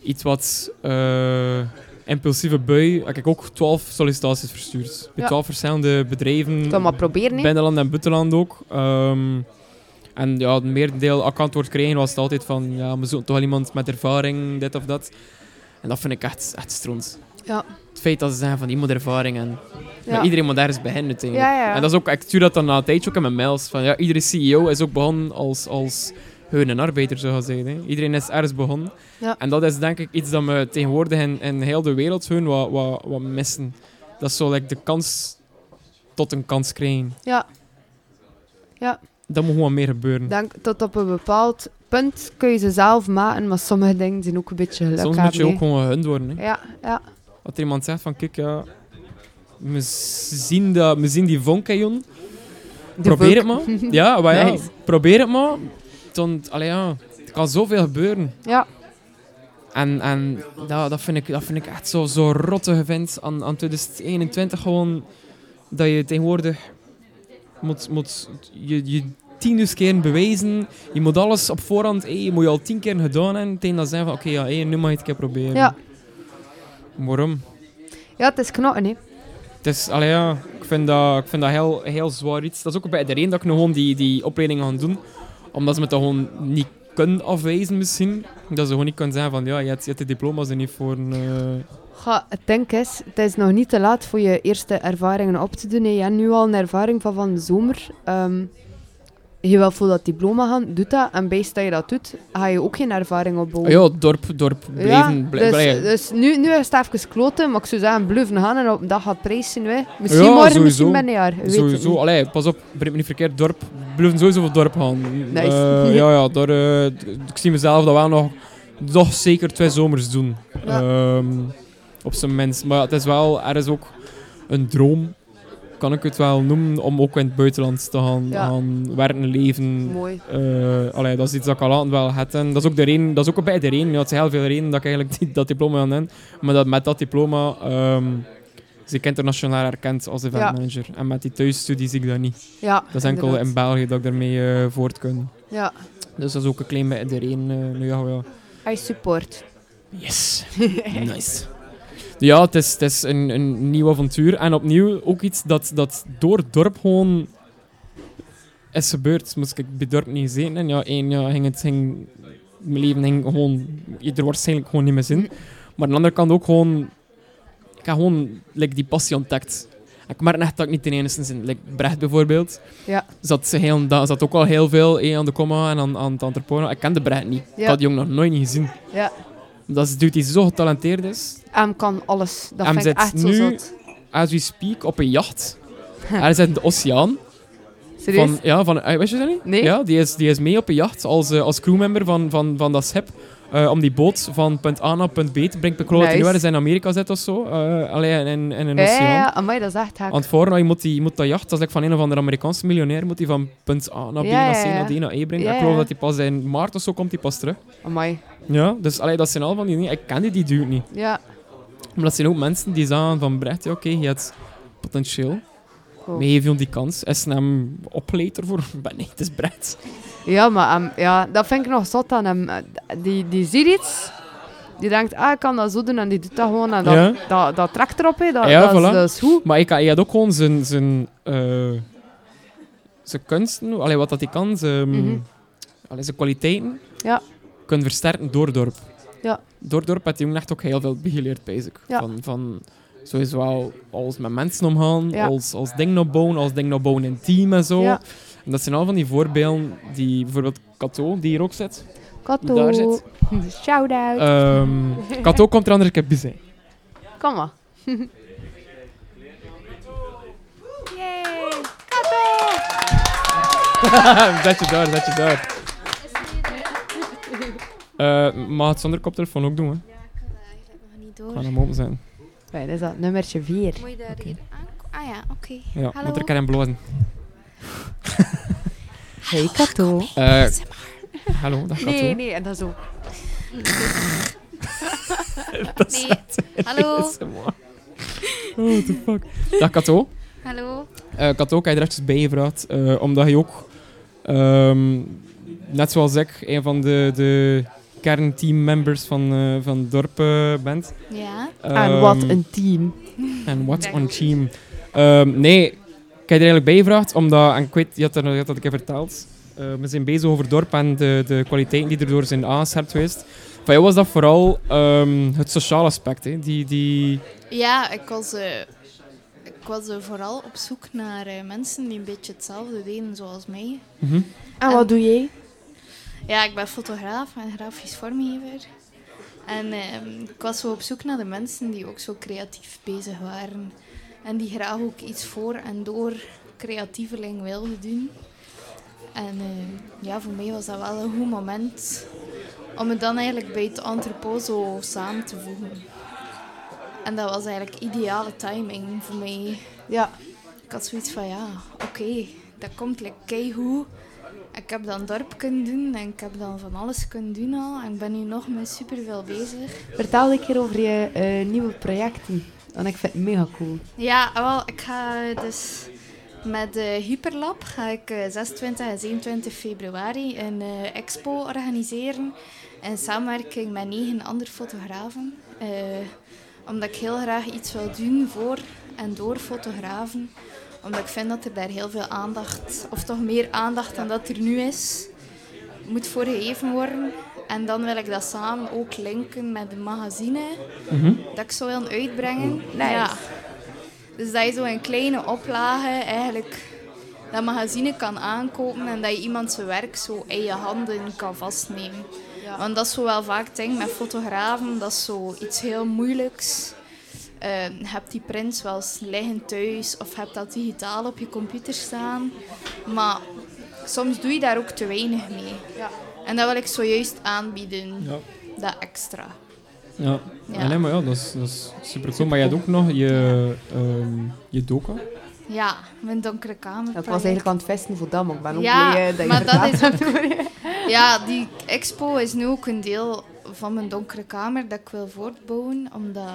S1: iets wat eh, impulsieve bui, heb ik ook 12 sollicitaties verstuurd. Bij
S2: Ja.
S1: 12 verschillende bedrijven.
S2: Ik kan maar proberen.
S1: Binnenland en buitenland ook. Ehm, en ja, het merendeel antwoord krijgen was het altijd van, ja, we zoeken toch wel iemand met ervaring, dit of dat. En dat vind ik echt, echt stront.
S2: Ja.
S1: Het feit dat ze zeggen van, moet ervaring en
S2: Ja.
S1: maar iedereen moet ergens beginnen.
S2: Ja, ja.
S1: En dat is ook, ik stuur dat dan na een tijdje ook in mijn mails. Van, ja, iedere CEO is ook begonnen als, als gewoon een arbeider, zo gezegd. Hè. Iedereen is ergens begonnen.
S2: Ja.
S1: En dat is denk ik iets dat we tegenwoordig in, in heel de wereld gewoon wat, wat, wat missen. Dat is zo like, de kans tot een kans krijgen.
S2: Ja. Ja.
S1: Dat moet gewoon meer gebeuren.
S2: Denk tot op een bepaald punt kun je ze zelf maken, maar sommige dingen zijn ook een beetje geluk
S1: Soms moet je ook gewoon gehund worden. Hè.
S2: Ja, ja.
S1: Er iemand zegt van, kijk, ja, we, zien dat, we zien die vonk, Probeer het maar. Ja, maar ja,
S2: Nice.
S1: probeer het maar. Dan, allee, ja, er kan zoveel gebeuren.
S2: Ja.
S1: En, en dat, dat, vind ik, dat vind ik echt zo, zo rottig vind aan, aan 2021 gewoon. Dat je tegenwoordig moet, moet je, je tienduizend keer bewijzen. Je moet alles op voorhand, hey, je moet je al tien keer gedaan hebben. Tegen dat zijn van, oké, ja, hey, nu mag je het een keer proberen.
S2: Ja.
S1: Waarom?
S2: ja, het is knotten, hè.
S1: Het is, allee, ja, ik vind dat, ik vind dat heel, heel zwaar iets. Dat is ook bij de reden dat ik nog gewoon die, die opleiding ga doen. Omdat ze me dat gewoon niet kunnen afwijzen misschien. Dat ze gewoon niet kunnen zeggen van, ja, je hebt, je hebt de diploma's er niet voor. een, eh,
S2: het ding is, het is nog niet te laat voor je eerste ervaringen op te doen. hè. Je hebt nu al een ervaring van van de zomer. Ehm, je wil voor dat diploma gaan, doe dat. En bijst dat je dat doet, ga je ook geen ervaring opbouwen.
S1: ja, dorp, dorp, blijven.
S2: Ja, dus,
S1: blij-
S2: dus nu, nu is het even kloten, maar ik zou zeggen, blijven gaan en op een dag gaat prijs zien. Hè. Misschien
S1: Ja,
S2: morgen,
S1: sowieso.
S2: misschien binnen een jaar.
S1: Sowieso, allee, pas op, breng me niet verkeerd, dorp. Blijven sowieso voor dorp gaan.
S2: Nice.
S1: Eh, ja, ja, daar, eh, ik zie mezelf dat wel nog, nog zeker twee zomers doen.
S2: Ja.
S1: Ehm, op zijn minst. Maar het is wel, er is ook een droom, kan ik het wel noemen, om ook in het buitenland te gaan,
S2: Ja.
S1: gaan werken, leven.
S2: Mooi.
S1: Eh, allee, dat is iets dat ik al wel had. En dat is ook de reden, dat is ook bij de reden. Ja, het zijn heel veel redenen dat ik eigenlijk die- dat diploma aan heb. Maar dat, met dat diploma ehm is ik internationaal erkend als eventmanager. En met die thuisstudie zie ik dat niet.
S2: Ja,
S1: Dat is enkel
S2: inderdaad.
S1: in België dat ik daarmee eh, voort kan.
S2: Ja,
S1: Dus dat is ook een klein beetje de reden. eh, nu, ja, ja.
S2: I support.
S1: Yes. nice. Ja, het is, het is een, een nieuw avontuur. En opnieuw ook iets dat, dat door het dorp gewoon is gebeurd. Moest ik bij het dorp niet gezeten en ja, één ja, ging het, ging, mijn leven ging gewoon, er waarschijnlijk gewoon niet meer zin. Maar aan de andere kant ook gewoon, ik heb gewoon like, die passie ontdekt. Ik merk echt dat ik niet de enige zin. Like Brecht bijvoorbeeld.
S2: Ja.
S1: Zat, ze heel, zat ook al heel veel eh, aan de comma en aan, aan het entrepreneur. Ik kende Brecht niet. Ik
S2: Ja.
S1: had die jongen nog nooit niet gezien.
S2: Ja.
S1: Dat is een dude die zo getalenteerd is.
S2: En kan alles. Dat
S1: Hem
S2: vind ik
S1: zit
S2: echt zo
S1: nu-
S2: zot.
S1: As we speak, op een jacht. Hij zit in de oceaan.
S2: Serieus?
S1: Van, ja, van, eh, weet je dat niet?
S2: Nee.
S1: Ja, die is, die is mee op een jacht als, eh, als crewmember van, van, van dat schip. Eh, om die boot van punt A naar punt B te brengen. Ik geloof dat hij nu ergens in Amerika zit of zo. eh alleen in, in een
S2: ja,
S1: oceaan.
S2: ja, ja, amai, dat is echt.
S1: Aan het voren, je moet, die, je moet dat jacht, dat is like van een of andere Amerikaanse miljonair, moet hij van punt A naar B, naar C, naar D, naar E brengen. Ik geloof dat hij pas in maart of zo komt, hij pas terug.
S2: Amai.
S1: Ja, dus allee, dat zijn al van die dingen. Ik ken die, die dude niet.
S2: Ja,
S1: Maar dat zijn ook mensen die zagen van Brecht, oké, je hebt potentieel.
S2: Cool.
S1: We geven die kans. Is hem opgeleid ervoor? Ben nee, het is Brecht.
S2: ja maar ehm, ja, dat vind ik nog zot aan hem. Eh, Die, die ziet iets, die denkt, ah, ik kan dat zo doen en die doet dat gewoon. En dat,
S1: Ja.
S2: dat, dat trekt erop. Dat,
S1: Ja,
S2: dat, is,
S1: voilà.
S2: dat is goed.
S1: Maar ik, hij had ook gewoon zijn, zijn, eh, zijn kunsten, allee, wat dat hij kan, zijn,
S2: Mhm.
S1: allee, zijn kwaliteiten,
S2: Ja.
S1: kunnen versterken door dorp.
S2: Ja.
S1: Door dorp heeft hij echt ook heel veel begeleerd, bezig.
S2: Ja.
S1: Van, van sowieso wel als met mensen omgaan,
S2: Ja.
S1: als, als dingen opbouwen, als dingen opbouwen in team en zo.
S2: Ja.
S1: En dat zijn al van die voorbeelden die bijvoorbeeld Kato, die hier ook zit,
S2: Kato.
S1: daar zit.
S2: Shout-out.
S1: Ehm Kato komt er andere keer bij zijn.
S2: Kom maar. Yay. Kato.
S1: zet je daar, zet je daar. Eh mag het zonder koptelefoon ook doen, hè?
S5: niet
S1: Gaan
S5: door.
S1: hem open zijn.
S2: Kijk, dat is dat nummertje 4.
S5: Moet je daar hier aan? Ah ja, oké.
S1: Ja,
S5: Hallo?
S1: moet er een keer aan blozen.
S2: Hey Kato.
S1: Eh, hallo, dag Kato.
S2: Nee, nee, en dat zo.
S1: Dat is
S5: Nee. Hallo?
S1: ASMR. Oh, what the fuck. Dag Kato.
S5: Hallo?
S1: Eh, ik had ook er eventjes bijgevraagd, eh, omdat je ook, ehm, net zoals ik, een van de, de kernteammembers van, eh, van het dorp eh, bent.
S9: Ja.
S2: en wat
S1: Ehm,
S2: een team.
S1: En what
S9: Dank
S1: on
S9: u.
S1: team. Ehm, nee, ik heb je er eigenlijk bijgevraagd, omdat, en ik weet, je had, er, je had dat een keer verteld, eh, we zijn bezig over het dorp en de, de kwaliteiten die erdoor zijn aangescherpt geweest. Van jou was dat vooral ehm, het sociale aspect, hè? Die, die...
S9: Ja, ik was, eh, ik was eh, vooral op zoek naar eh, mensen die een beetje hetzelfde deden zoals mij.
S1: Mhm.
S2: En wat doe jij?
S9: Ja, ik ben fotograaf en grafisch vormgever. En ehm, ik was zo op zoek naar de mensen die ook zo creatief bezig waren. En die graag ook iets voor en door creatieveling wilden doen. En eh, ja, voor mij was dat wel een goed moment om me dan eigenlijk bij het entrepot zo samen te voegen. En dat was eigenlijk ideale timing voor mij.
S2: Ja.
S9: Ik had zoiets van, ja, oké, dat komt like, keigoed. Ik heb dan dorp kunnen doen en ik heb dan van alles kunnen doen al. En ik ben nu nog met superveel bezig.
S2: Vertel een keer over je eh, nieuwe projecten. Want ik vind het mega cool.
S9: Ja, wel, ik ga dus met de Hyperlab ga ik eh, 26 en 27 februari een eh, expo organiseren. In samenwerking met negen andere fotografen. Eh, omdat ik heel graag iets wil doen voor en door fotografen. Omdat ik vind dat er daar heel veel aandacht, of toch meer aandacht dan dat er nu is, moet voor gegeven worden. En dan wil ik dat samen ook linken met de magazine
S1: Mhm.
S9: dat ik zo wil uitbrengen.
S2: Nice.
S9: Ja. Dus dat je zo in kleine oplagen eigenlijk dat magazine kan aankopen en dat je iemand zijn werk zo in je handen kan vastnemen.
S2: Ja.
S9: Want dat is zo wel vaak het ding met fotografen, dat is zo iets heel moeilijks. Eh, je hebt die prints wel eens liggen thuis of je hebt dat digitaal op je computer staan. Maar soms doe je daar ook te weinig mee.
S2: Ja.
S9: En dat wil ik zojuist aanbieden,
S1: Ja.
S9: dat extra.
S1: Ja.
S9: Ja.
S1: Nee, maar ja, dat is, dat is super cool. Maar je hebt ook nog je, ehm je doka.
S9: Ja, mijn donkere kamer.
S2: Ik was eigenlijk aan het vesten voor dat, maar ik ben ook
S9: Ja,
S2: blij eh, dat je
S9: maar dat is. Ja, die expo is nu ook een deel van mijn donkere kamer dat ik wil voortbouwen. Omdat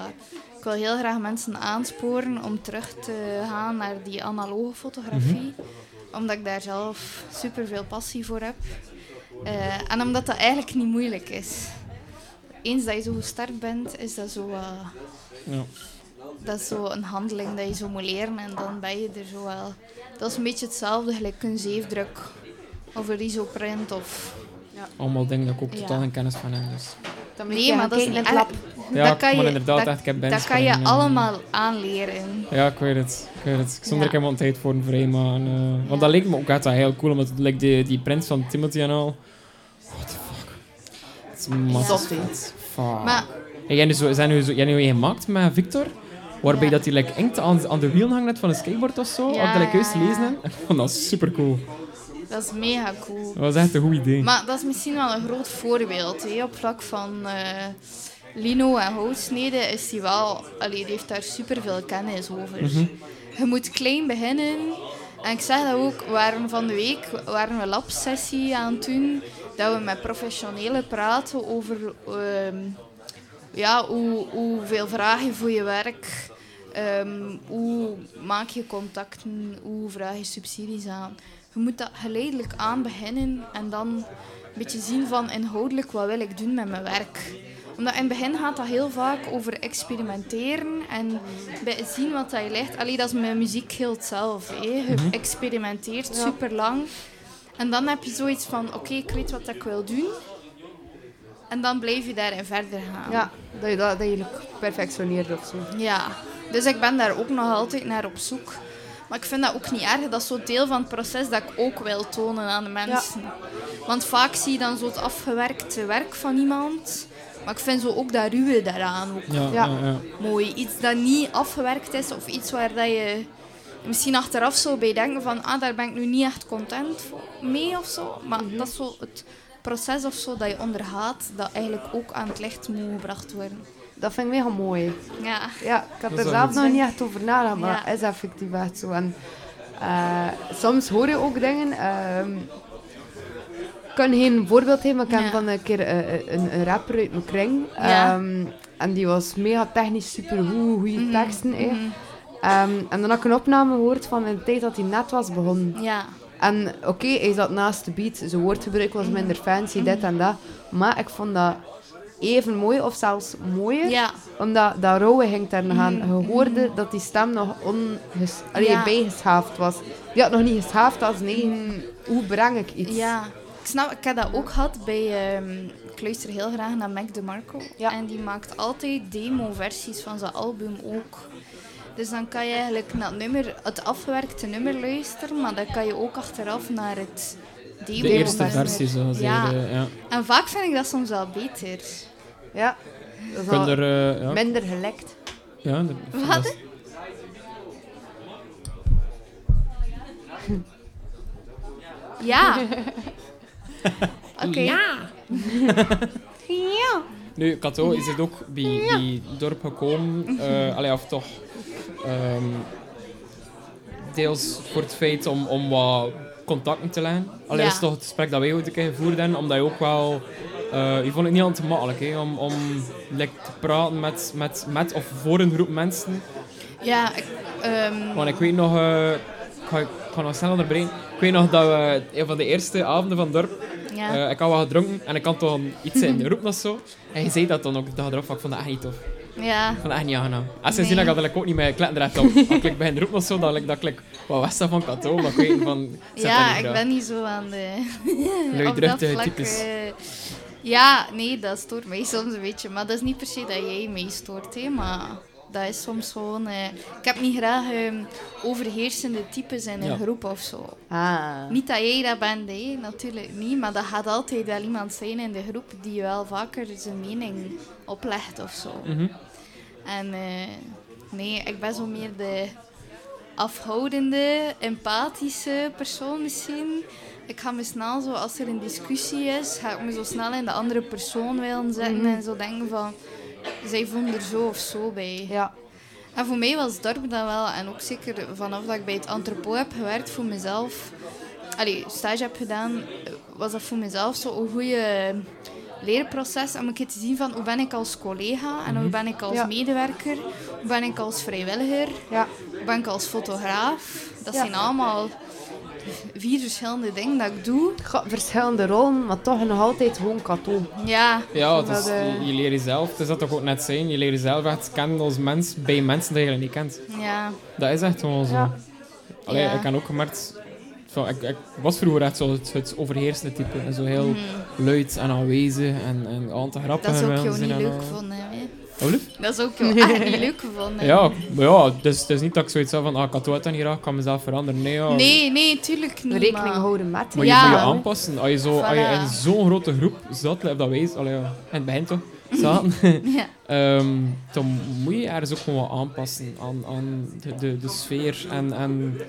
S9: ik wil heel graag mensen aansporen om terug te gaan naar die analoge fotografie. Omdat ik daar zelf super veel passie voor heb. Eh, en omdat dat eigenlijk niet moeilijk is. Eens dat je zo gestart bent, is dat zo, eh,
S1: Ja.
S9: dat is zo een handeling dat je zo moet leren. En dan ben je er zo wel... Dat is een beetje hetzelfde, gelijk een zeefdruk. Of een risoprint of
S1: Allemaal dingen dat ik ook
S9: Ja.
S1: totaal geen kennis van heb. Dus.
S9: Nee, maar dat is erg.
S2: lab.
S1: Ja,
S9: dat kan
S1: maar
S9: je,
S1: inderdaad,
S9: dat,
S1: echt, ik heb
S9: dat kan je
S1: eh,
S9: allemaal aanleren.
S1: Ja, ik weet het. Ik weet het. Ik stond
S9: Ja.
S1: er helemaal een tijd voor een vrij, maar... eh, want
S9: Ja.
S1: dat leek me ook echt heel cool, omdat het, like, die, die print van Timothy en al... What the fuck. Het is massief. Fuck.
S9: Maar
S1: En jij nu zo, zijn nu zo, jij nu een gemaakt met Victor, waarbij
S9: Ja.
S1: dat hij like, inkt aan, aan de wiel hangt van een skateboard of zo,
S9: Ja,
S1: of dat ik juist
S9: ja, ja.
S1: lezen heb. Ik vond dat super cool.
S9: Dat is mega cool.
S1: Dat was echt een goed idee.
S9: Maar dat is misschien wel een groot voorbeeld. Hè. Op vlak van eh, lino en houtsnede is hij wel... Allee, die heeft daar super veel kennis over.
S1: Mhm.
S9: Je moet klein beginnen. En ik zeg dat ook, we waren van de week waren we labsessie aan het doen, dat we met professionelen praten over ehm, ja, hoe, hoeveel vraag je voor je werk, ehm, hoe maak je contacten, hoe vraag je subsidies aan. Je moet dat geleidelijk aan beginnen en dan een beetje zien van inhoudelijk wat wil ik doen met mijn werk. Omdat in het begin gaat dat heel vaak over experimenteren en bij zien wat dat je ligt. Allee, dat is met muziek heel hetzelfde. hè. Je experimenteert super lang. En dan heb je zoiets van, oké, ik weet wat ik wil doen. En dan blijf je daarin verder gaan.
S2: Ja, dat je dat, dat je perfectioneert of zo.
S9: Ja, dus ik ben daar ook nog altijd naar op zoek. Maar ik vind dat ook niet erg. Dat is zo'n deel van het proces dat ik ook wil tonen aan de mensen. Want vaak zie je dan zo het afgewerkte werk van iemand. Maar ik vind zo ook dat ruwe daaraan ook
S1: Ja,
S2: Ja.
S1: ja. ja.
S9: mooi. Iets dat niet afgewerkt is of iets waar dat je misschien achteraf zo bij denken van ah, daar ben ik nu niet echt content mee of zo. Maar dat is zo het proces of zo dat je ondergaat, dat eigenlijk ook aan het licht moet gebracht worden.
S2: Dat vind ik mega mooi.
S9: Ja.
S2: Ja, ik heb
S1: Dat
S2: er zelf nog niet echt over nagedacht, maar
S9: Ja.
S2: dat is effectief echt zo. En, eh, soms hoor je ook dingen. ehm, ik kan geen voorbeeld geven, maar ik heb van een keer eh, een, een rapper uit mijn kring.
S9: Ja.
S2: Ehm, en die was mega technisch supergoed, goede
S9: Mhm,
S2: teksten. hè.
S9: mhm.
S2: Ehm, en dan had ik een opname gehoord van de tijd dat hij net was begonnen.
S9: Ja.
S2: En oké, hij zat naast de beat. Zijn woordgebruik was minder fancy, dit en dat. Maar ik vond dat even mooi, of zelfs mooier.
S9: Ja.
S2: Omdat dat rauwe ging daar nog aan. Je hoorde dat die stem nog onges allee,
S9: Ja.
S2: bijgeschaafd was. Die had nog niet geschaafd als nee, hoe breng ik iets?
S9: Ja, ik snap, ik heb dat ook gehad bij. ehm, ik luister heel graag naar Mac DeMarco.
S2: Ja.
S9: En die maakt altijd demo-versies van zijn album ook. Dus dan kan je eigenlijk naar het, nummer, het afgewerkte nummer luisteren, maar dan kan je ook achteraf naar het
S1: De eerste versie, zoals
S9: Ja.
S1: ja. ja.
S9: En vaak vind ik dat soms wel beter.
S2: Ja. Dat
S1: er, eh, ja.
S2: minder gelekt.
S1: Ja, dat-
S9: Wat?
S1: dat
S9: Ja. Oké. Ja.
S1: Nu, Kato is het ook bij, bij het dorp gekomen. eh allee, of toch... ehm, deels voor het feit om, om wat contacten te leggen. Allee,
S9: Ja.
S1: dat is toch het gesprek dat wij ooit een keer gevoerd hebben. Omdat je ook wel... eh je vond het niet altijd makkelijk hè, om, om like, te praten met, met, met of voor een groep mensen.
S9: Ja, ik, ehm,
S1: Want ik weet nog... eh, ik, ga, ik ga nog snel onderbreken. Ik weet nog dat we een van de eerste avonden van het dorp
S9: ja.
S1: eh, ik had wat gedronken en ik had toch iets in de roep of zo. En je zei dat dan ook de dag erop, ik vond dat echt niet tof.
S9: Ja.
S1: Ik vond dat echt niet aangenaam. En sindsdien
S9: Nee.
S1: dat ik dat ook niet meer kletten er echt op. Als ik begin roep of zo, dan like, dat ik wat was dat van Kato, maar ik weet van... ik
S9: Ja,
S1: dat
S9: ik
S1: graag.
S9: ben niet zo aan de...
S1: Luidruchtige
S9: dat
S1: types.
S9: eh, ja, nee, dat stoort mij soms een beetje. Maar dat is niet per se dat jij mij stoort, hè. Maar dat is soms gewoon... eh, ik heb niet graag ehm, overheersende types in een
S1: Ja.
S9: groep of zo.
S2: Ah.
S9: Niet dat jij dat bent, hè. Natuurlijk niet. Maar dat gaat altijd wel iemand zijn in de groep die wel vaker zijn mening oplegt of zo.
S1: Mhm.
S9: En eh, nee, ik ben zo meer de afhoudende, empathische persoon misschien. Ik ga me snel zo, als er een discussie is, ga ik me zo snel in de andere persoon willen zetten
S2: Mhm.
S9: en zo denken van, zij voelen er zo of zo bij.
S2: Ja.
S9: En voor mij was dorp dat wel, en ook zeker vanaf dat ik bij het entrepot heb gewerkt voor mezelf, allee, stage heb gedaan, was dat voor mezelf zo een goede leerproces om een keer te zien van hoe ben ik als collega en hoe ben ik als
S2: Ja.
S9: medewerker, hoe ben ik als vrijwilliger,
S2: Ja.
S9: hoe ben ik als fotograaf. Dat
S2: Ja.
S9: zijn allemaal vier verschillende dingen dat ik doe.
S2: Verschillende rollen, maar toch nog altijd gewoon kato.
S9: Ja,
S1: Ja, het
S2: Dat,
S1: is,
S2: eh,
S1: je, je leert jezelf, het is dat toch ook net zijn, je leert jezelf echt kennen als mens bij mensen die je niet kent.
S9: ja,
S1: Dat is echt gewoon zo.
S2: Ja.
S1: Allee,
S9: Ja.
S1: ik heb ook gemerkt, ik, ik was vroeger echt zo het, het overheersende type. En zo heel luid en aanwezig en, en aan te grappen.
S9: Mhm. dat is ook jou niet leuk
S1: al. Oh?
S9: Dat is ook jou echt niet leuk gevonden.
S1: Ja, ja, dus het is niet dat ik zoiets heb van, ah, ik had het niet graag, ik kan mezelf veranderen. Nee, ja.
S9: Nee, nee, tuurlijk niet.
S2: Rekening houden met.
S1: Maar je
S9: Ja.
S1: moet je aanpassen. Als je, zo, als je in zo'n grote groep zat, dat wij allee, ja, in het begin toch, zaten,
S9: Ja.
S1: ehm, dan moet je ergens ook gewoon wat aanpassen aan, aan de, de, de sfeer en, en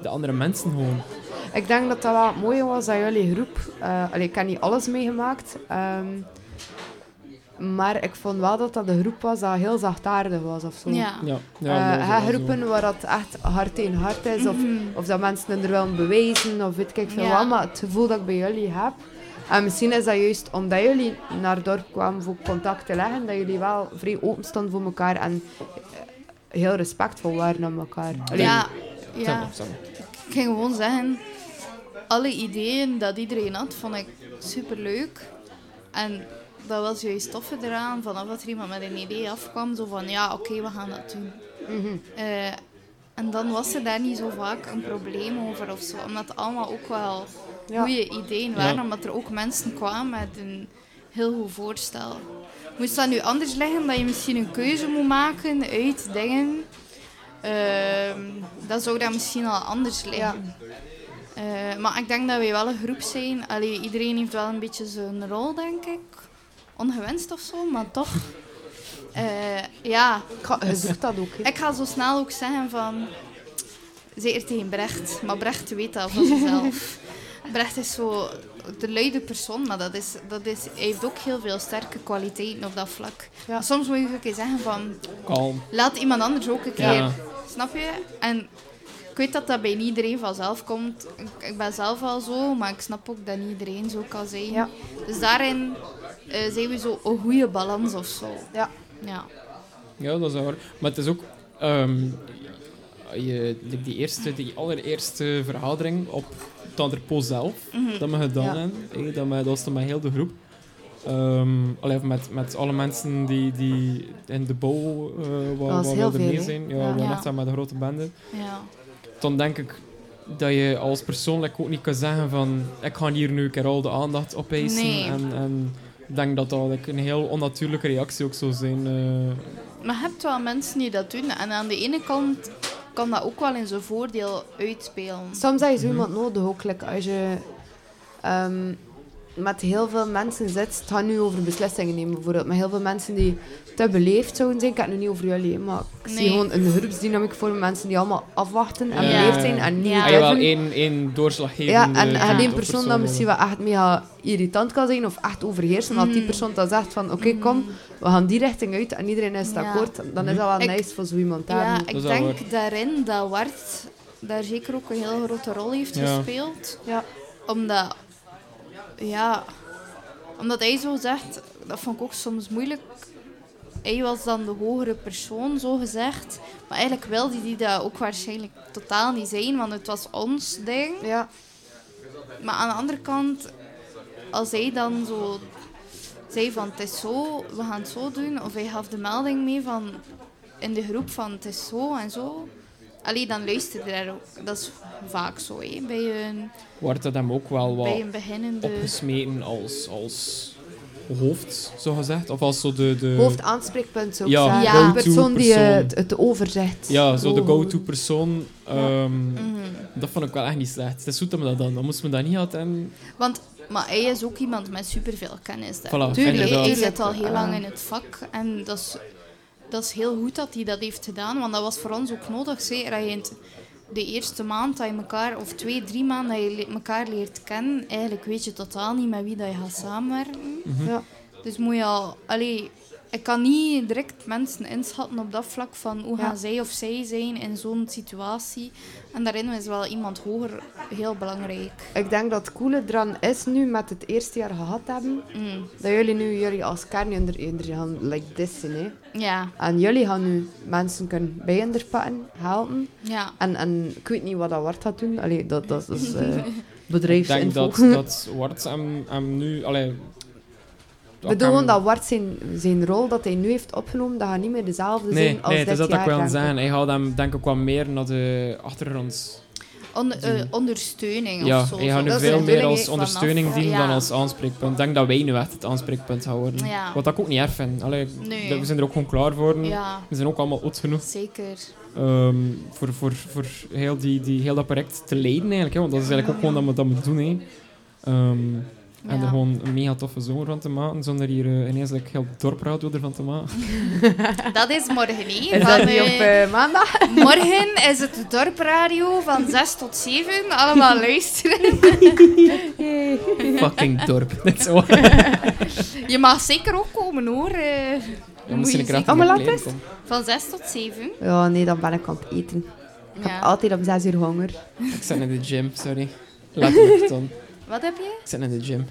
S1: de andere mensen gewoon.
S2: Ik denk dat dat wel het mooie was aan jullie groep. Allee, ik heb niet alles meegemaakt. ehm, maar ik vond wel dat dat de groep was dat heel zachtaardig was of zo.
S9: Ja.
S1: Ja,
S2: Eh,
S1: ja, wel zo.
S2: groepen waar dat echt hart tegen hart is, of,
S9: Mhm.
S2: of dat mensen er willen bewijzen, of weet ik veel
S9: Ja.
S2: wat. Maar het gevoel dat ik bij jullie heb. En misschien is dat juist omdat jullie naar het dorp kwamen voor contact te leggen, dat jullie wel vrij open stonden voor elkaar en eh, heel respectvol waren naar elkaar. Allee,
S9: Ja, ja. Ik ging gewoon zeggen, alle ideeën dat iedereen had, vond ik super leuk. En dat was juist toffe eraan, vanaf dat er iemand met een idee afkwam, zo van ja, oké, we gaan dat doen.
S2: mhm.
S9: Eh, en dan was er daar niet zo vaak een probleem over of zo, omdat het allemaal ook wel
S2: Ja.
S9: goede ideeën waren,
S1: Ja.
S9: omdat er ook mensen kwamen met een heel goed voorstel. Moest dat nu anders liggen, dat je misschien een keuze moet maken uit dingen, ehm, dan zou dat misschien al anders liggen. Eh, maar ik denk dat wij wel een groep zijn. Allee, iedereen heeft wel een beetje zijn rol, denk ik. Ongewenst of zo, maar toch. Eh, ja,
S2: Ik ga- Je zoekt dat ook. hè.
S9: ik ga zo snel ook zeggen van... Zeker tegen Brecht, maar Brecht weet dat van zichzelf. Brecht is zo de luide persoon, maar dat is, dat is, hij heeft ook heel veel sterke kwaliteiten op dat vlak.
S2: Ja.
S9: Soms moet je ook een keer zeggen van...
S1: Kalm.
S9: Laat iemand anders ook een keer.
S1: Ja.
S9: Snap je? En ik weet dat dat bij niet iedereen vanzelf komt. Ik, ik ben zelf al zo, maar ik snap ook dat niet iedereen zo kan zijn.
S2: Ja.
S9: Dus daarin zijn we zo een goede balans of zo.
S2: Ja.
S9: Ja.
S1: Ja, dat is waar. Maar het is ook... ehm, je, die, eerste, die allereerste vergadering op het entrepot zelf, dat we gedaan
S2: Ja.
S1: hebben, dat, we, dat was dan met heel de groep. Ehm allee, met, met alle mensen die, die in de bouw eh waar,
S2: veel,
S1: mee zijn. Ja,
S2: Ja.
S1: we
S9: Ja.
S1: met een grote bende.
S9: Ja.
S1: Dan denk ik dat je als persoonlijk ook niet kan zeggen van ik ga hier nu een keer al de aandacht op eisen.
S9: Nee.
S1: En, en ik denk dat dat een heel onnatuurlijke reactie ook zou zijn. eh.
S9: Maar je hebt wel mensen die dat doen. En aan de ene kant kan dat ook wel in zijn voordeel uitspelen.
S2: Soms heb je
S1: Mhm.
S2: zo iemand nodig ook. like als je ehm, met heel veel mensen zit, het gaat nu over beslissingen nemen bijvoorbeeld. Met heel veel mensen die te beleefd zouden zijn. Ik heb het nu niet over jullie, maar ik zie gewoon een groepsdynamiek voor mensen die allemaal afwachten en
S1: Ja.
S2: beleefd zijn en niet
S9: Ja.
S1: Ah,
S2: durven.
S1: één, één doorslaggevende...
S2: Ja, en,
S9: Ja.
S2: en één
S1: of
S2: persoon dat misschien wel echt mega irritant kan zijn of echt overheersen. Dat die
S9: Mm.
S2: persoon dan zegt van, oké, kom, we gaan die richting uit en iedereen is het
S9: Ja.
S2: akkoord. Dan is dat wel
S9: Ik-
S2: nice voor zo iemand daar.
S9: Ja, ik
S1: wel
S9: denk daarin dat Wart daar zeker ook een heel grote rol heeft
S1: Ja.
S9: gespeeld.
S2: Ja.
S9: Omdat, ja, omdat hij zo zegt, dat vond ik ook soms moeilijk. Hij was dan de hogere persoon, zo gezegd. Maar eigenlijk wilde hij dat ook waarschijnlijk totaal niet zijn, want het was ons ding.
S2: Ja,
S9: Maar aan de andere kant, als hij dan zo zei van het is zo, we gaan het zo doen, of hij gaf de melding mee van in de groep van het is zo en zo, allee, dan luisterde hij daar ook. Dat is vaak zo, hè, bij, een,
S1: Wordt dat hem ook wel wat
S9: bij een beginnende...
S1: opgesmeten als, als hoofd, zo gezegd? Of als zo de... de
S2: hoofdaanspreekpunt zou ik
S1: Ja,
S2: zeggen.
S9: Ja.
S2: De persoon die eh, het, het overzegt.
S1: Ja, zo de
S2: Oh.
S1: go-to persoon. ehm,
S9: Mhm.
S1: Dat vond ik wel echt niet slecht. Het is goed dat we dat dan. Dan moesten we dat niet hadden. En...
S9: Want maar hij is ook iemand met superveel kennis. daar.
S1: Voilà,
S2: Tuurlijk,
S9: hij, hij zit al heel lang in het vak en dat is, dat is heel goed dat hij dat heeft gedaan, want dat was voor ons ook nodig. Zeker dat je in de eerste maand dat je elkaar, of twee, drie maanden dat je elkaar leert kennen, eigenlijk weet je totaal niet met wie dat je gaat samenwerken.
S1: Mhm.
S2: Ja.
S9: Dus moet je al... Allee, ik kan niet direct mensen inschatten op dat vlak van hoe
S2: Ja.
S9: gaan zij of zij zijn in zo'n situatie. En daarin is wel iemand hoger heel belangrijk.
S2: Ik denk dat het coole eraan is nu met het eerste jaar gehad hebben,
S9: Mm,
S2: dat jullie nu jullie als kern onder onder gaan like this zijn. Hè.
S9: ja,
S2: En jullie gaan nu mensen kunnen bijinderpakken, helpen.
S9: ja.
S2: En, en ik weet niet wat dat Wart gaat doen. Allee, dat, dat is eh
S1: Ik denk
S2: bedrijfsinfo.
S1: dat, dat Wart hem, hem nu... Allee,
S2: bedoel dat Wart zijn, zijn rol dat hij nu heeft opgenomen, dat gaat niet meer dezelfde
S1: Nee,
S2: zijn als
S1: nee het
S2: dit
S1: is dat
S2: jaar.
S1: ik wil
S2: ik.
S1: zeggen. Hij gaat hem denk ik wat meer naar de achtergrond...
S9: Onder- eh, ondersteuning
S1: Ja,
S9: of zo.
S1: hij gaat nu
S2: Dat is
S1: veel meer als ondersteuning dienen
S9: ja.
S1: dan als aanspreekpunt. Ik denk dat wij nu echt het aanspreekpunt gaan worden.
S9: Ja.
S1: Wat ik ook niet erg vind. Allee,
S9: Nee.
S1: dat- We zijn er ook gewoon klaar voor.
S9: Ja,
S1: We zijn ook allemaal oud genoeg
S9: zeker.
S1: ehm, voor, voor, voor heel, die, die, heel dat project te leiden eigenlijk. Hè, want dat is eigenlijk ook gewoon dat we dat moeten doen. Hè. En er gewoon een mega toffe zomer van te maken, zonder hier eh, ineens like, heel dorpradio ervan te maken.
S9: Dat is morgen niet.
S2: Is
S9: Van,
S2: dat niet op
S9: eh,
S2: eh, maandag?
S9: Morgen is het dorpradio van 6 tot 7. Allemaal luisteren.
S1: Fucking dorp. Net zo.
S9: Je mag zeker ook komen hoor. eh.
S1: Ja,
S9: Moet je
S1: een kracht
S2: zeker- Oh, laat eens.
S9: Van 6 tot 7.
S2: Ja, nee, dan ben ik aan het eten. Ik heb altijd om zes uur honger.
S1: Ik zit in de gym, sorry. Letterlijk dan.
S9: Wat heb je?
S1: Ik zit in de gym.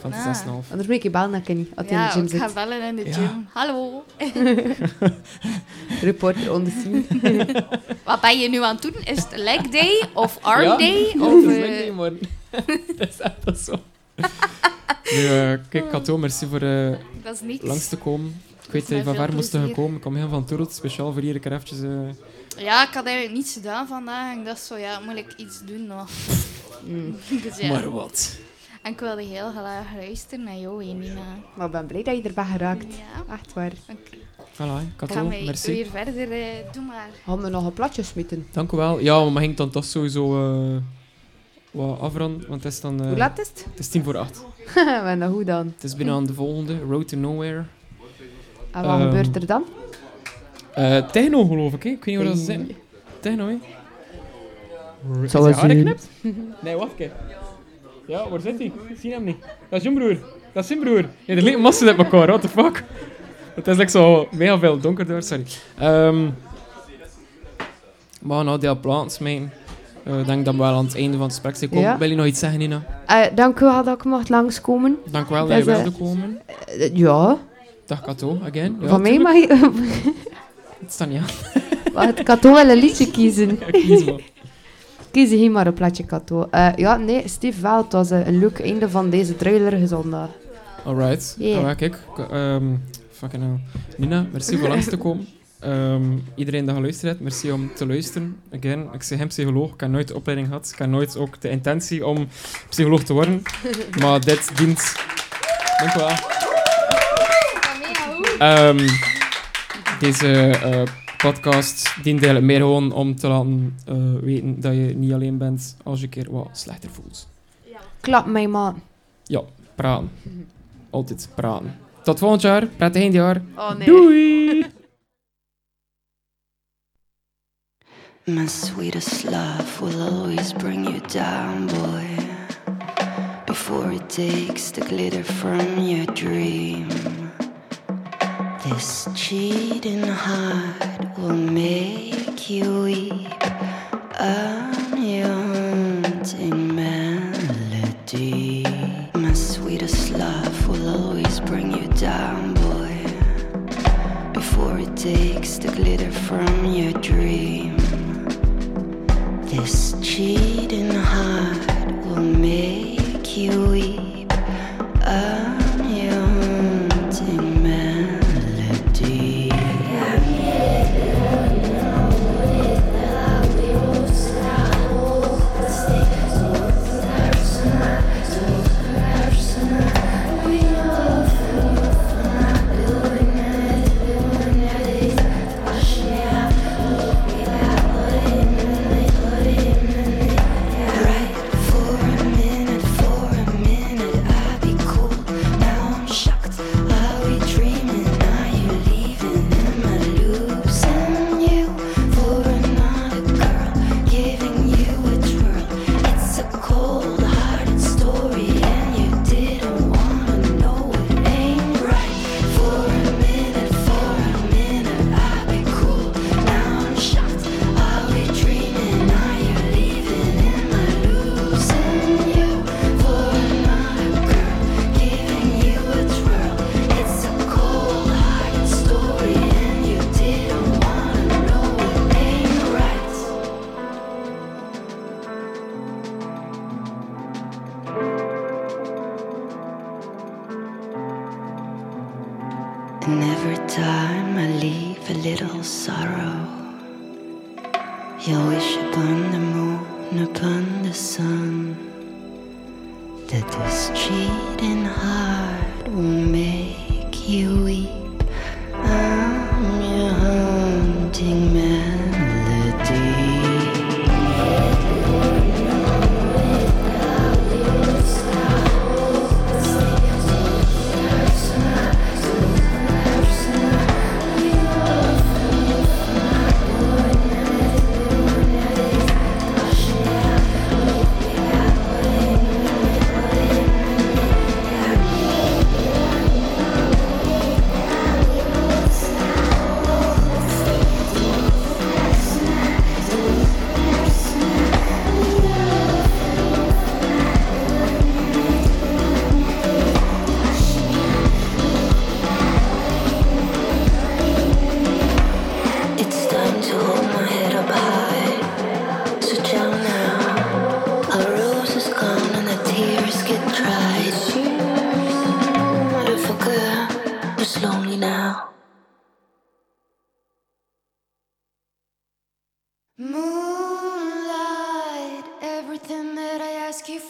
S1: Van de
S9: Ah.
S1: 6,5.
S2: Anders moet ik je bellen naar Kenny, als hij
S9: Ja,
S2: in de gym
S9: ik ga
S2: zit.
S9: bellen in de
S1: Ja.
S9: gym. Hallo.
S2: Reporter on the scene.
S9: Wat ben je nu aan het doen? Is het leg day of arm
S1: Ja.
S9: day?
S1: Ja,
S9: Of,
S1: dat is
S9: eh,
S1: leuk niet, man. dat is echt zo. Nu, eh, kijk, Kato, merci voor eh,
S9: niks.
S1: langs te komen. Ik weet dat je van
S9: veel
S1: ver moest
S9: plezier.
S1: gekomen. Ik kom heel van Toerot, speciaal voor hier eventjes... eh,
S9: Ja, ik had eigenlijk niets gedaan vandaag. Ik dacht zo, ja, moet ik iets doen nog?
S2: Mm.
S9: Dus ja.
S1: Maar wat?
S9: En ik wilde heel graag luisteren naar jou, Nina.
S2: Maar ik ben blij dat je erbij geraakt.
S9: Ja,
S2: Echt waar.
S9: oké.
S1: Voilà,
S9: wij
S1: merci.
S9: weer verder? eh, doe maar.
S2: Gaan we nog een platje smitten?
S1: Dank u wel. Ja, maar ging dan toch sowieso eh, wat afronden, want het is dan... eh,
S2: Hoe laat is het?
S1: Het is tien voor acht.
S2: en dan hoe dan?
S1: Het is bijna aan de volgende, Road to Nowhere.
S2: En wat
S1: Ehm,
S2: gebeurt er dan?
S1: Eh techno, geloof ik, hè? Ik weet niet waar dat ze zijn. Techno, hè? Is
S2: Zou
S1: hij geknipt? Nee, wacht kijk. Ja, waar zit hij? Ik zie hem niet. Dat is zijn broer. Dat is zijn broer. Ja, er ligt massa uit elkaar, what the fuck? Het is like zo mega veel donker door, sorry. Ehm maar nou, die plaats smijten. Eh, Ik denk dat we wel aan het einde van het gesprek zijn komen.
S2: Ja.
S1: Wil je nog iets zeggen, Nina?
S2: Eh, dank u wel dat ik mocht langskomen.
S1: Dank wel dat
S2: Dat
S1: je wilde komen.
S2: Ja,
S1: Dag Kato, again. Ja,
S2: van mij mag je...
S1: Het staat niet aan.
S2: Ik had toch wel een liedje kiezen.
S1: Kies maar.
S2: Kies hier maar een plaatje, Kato. Ja, nee, Steve wel. Het was eh, een leuk einde van deze druilerige zondag.
S1: Alright.
S2: Yeah.
S1: Ah, kijk. ehm, fucking hell. Nina, merci voor langs te komen. Ehm, iedereen die geluisterd heeft, merci om te luisteren. Again, ik zeg geen psycholoog, ik heb nooit de opleiding gehad. Ik heb nooit ook de intentie om psycholoog te worden. maar dit dient... Dank u wel. Ehm, deze eh, podcast dient eigenlijk meer gewoon om te laten eh, weten dat je niet alleen bent als je een keer wat slechter voelt.
S2: Klap mij, man.
S1: Ja, praten. Altijd praten. Tot volgend jaar. Prettig eindjaar.
S2: Oh nee.
S1: Doei!
S5: My sweetest love will always bring you down, boy. Before it takes the glitter from your dream. This cheating heart will make you weep. Haunting melody. My sweetest love will always bring you down, boy. Before it takes the glitter from your dream. This cheating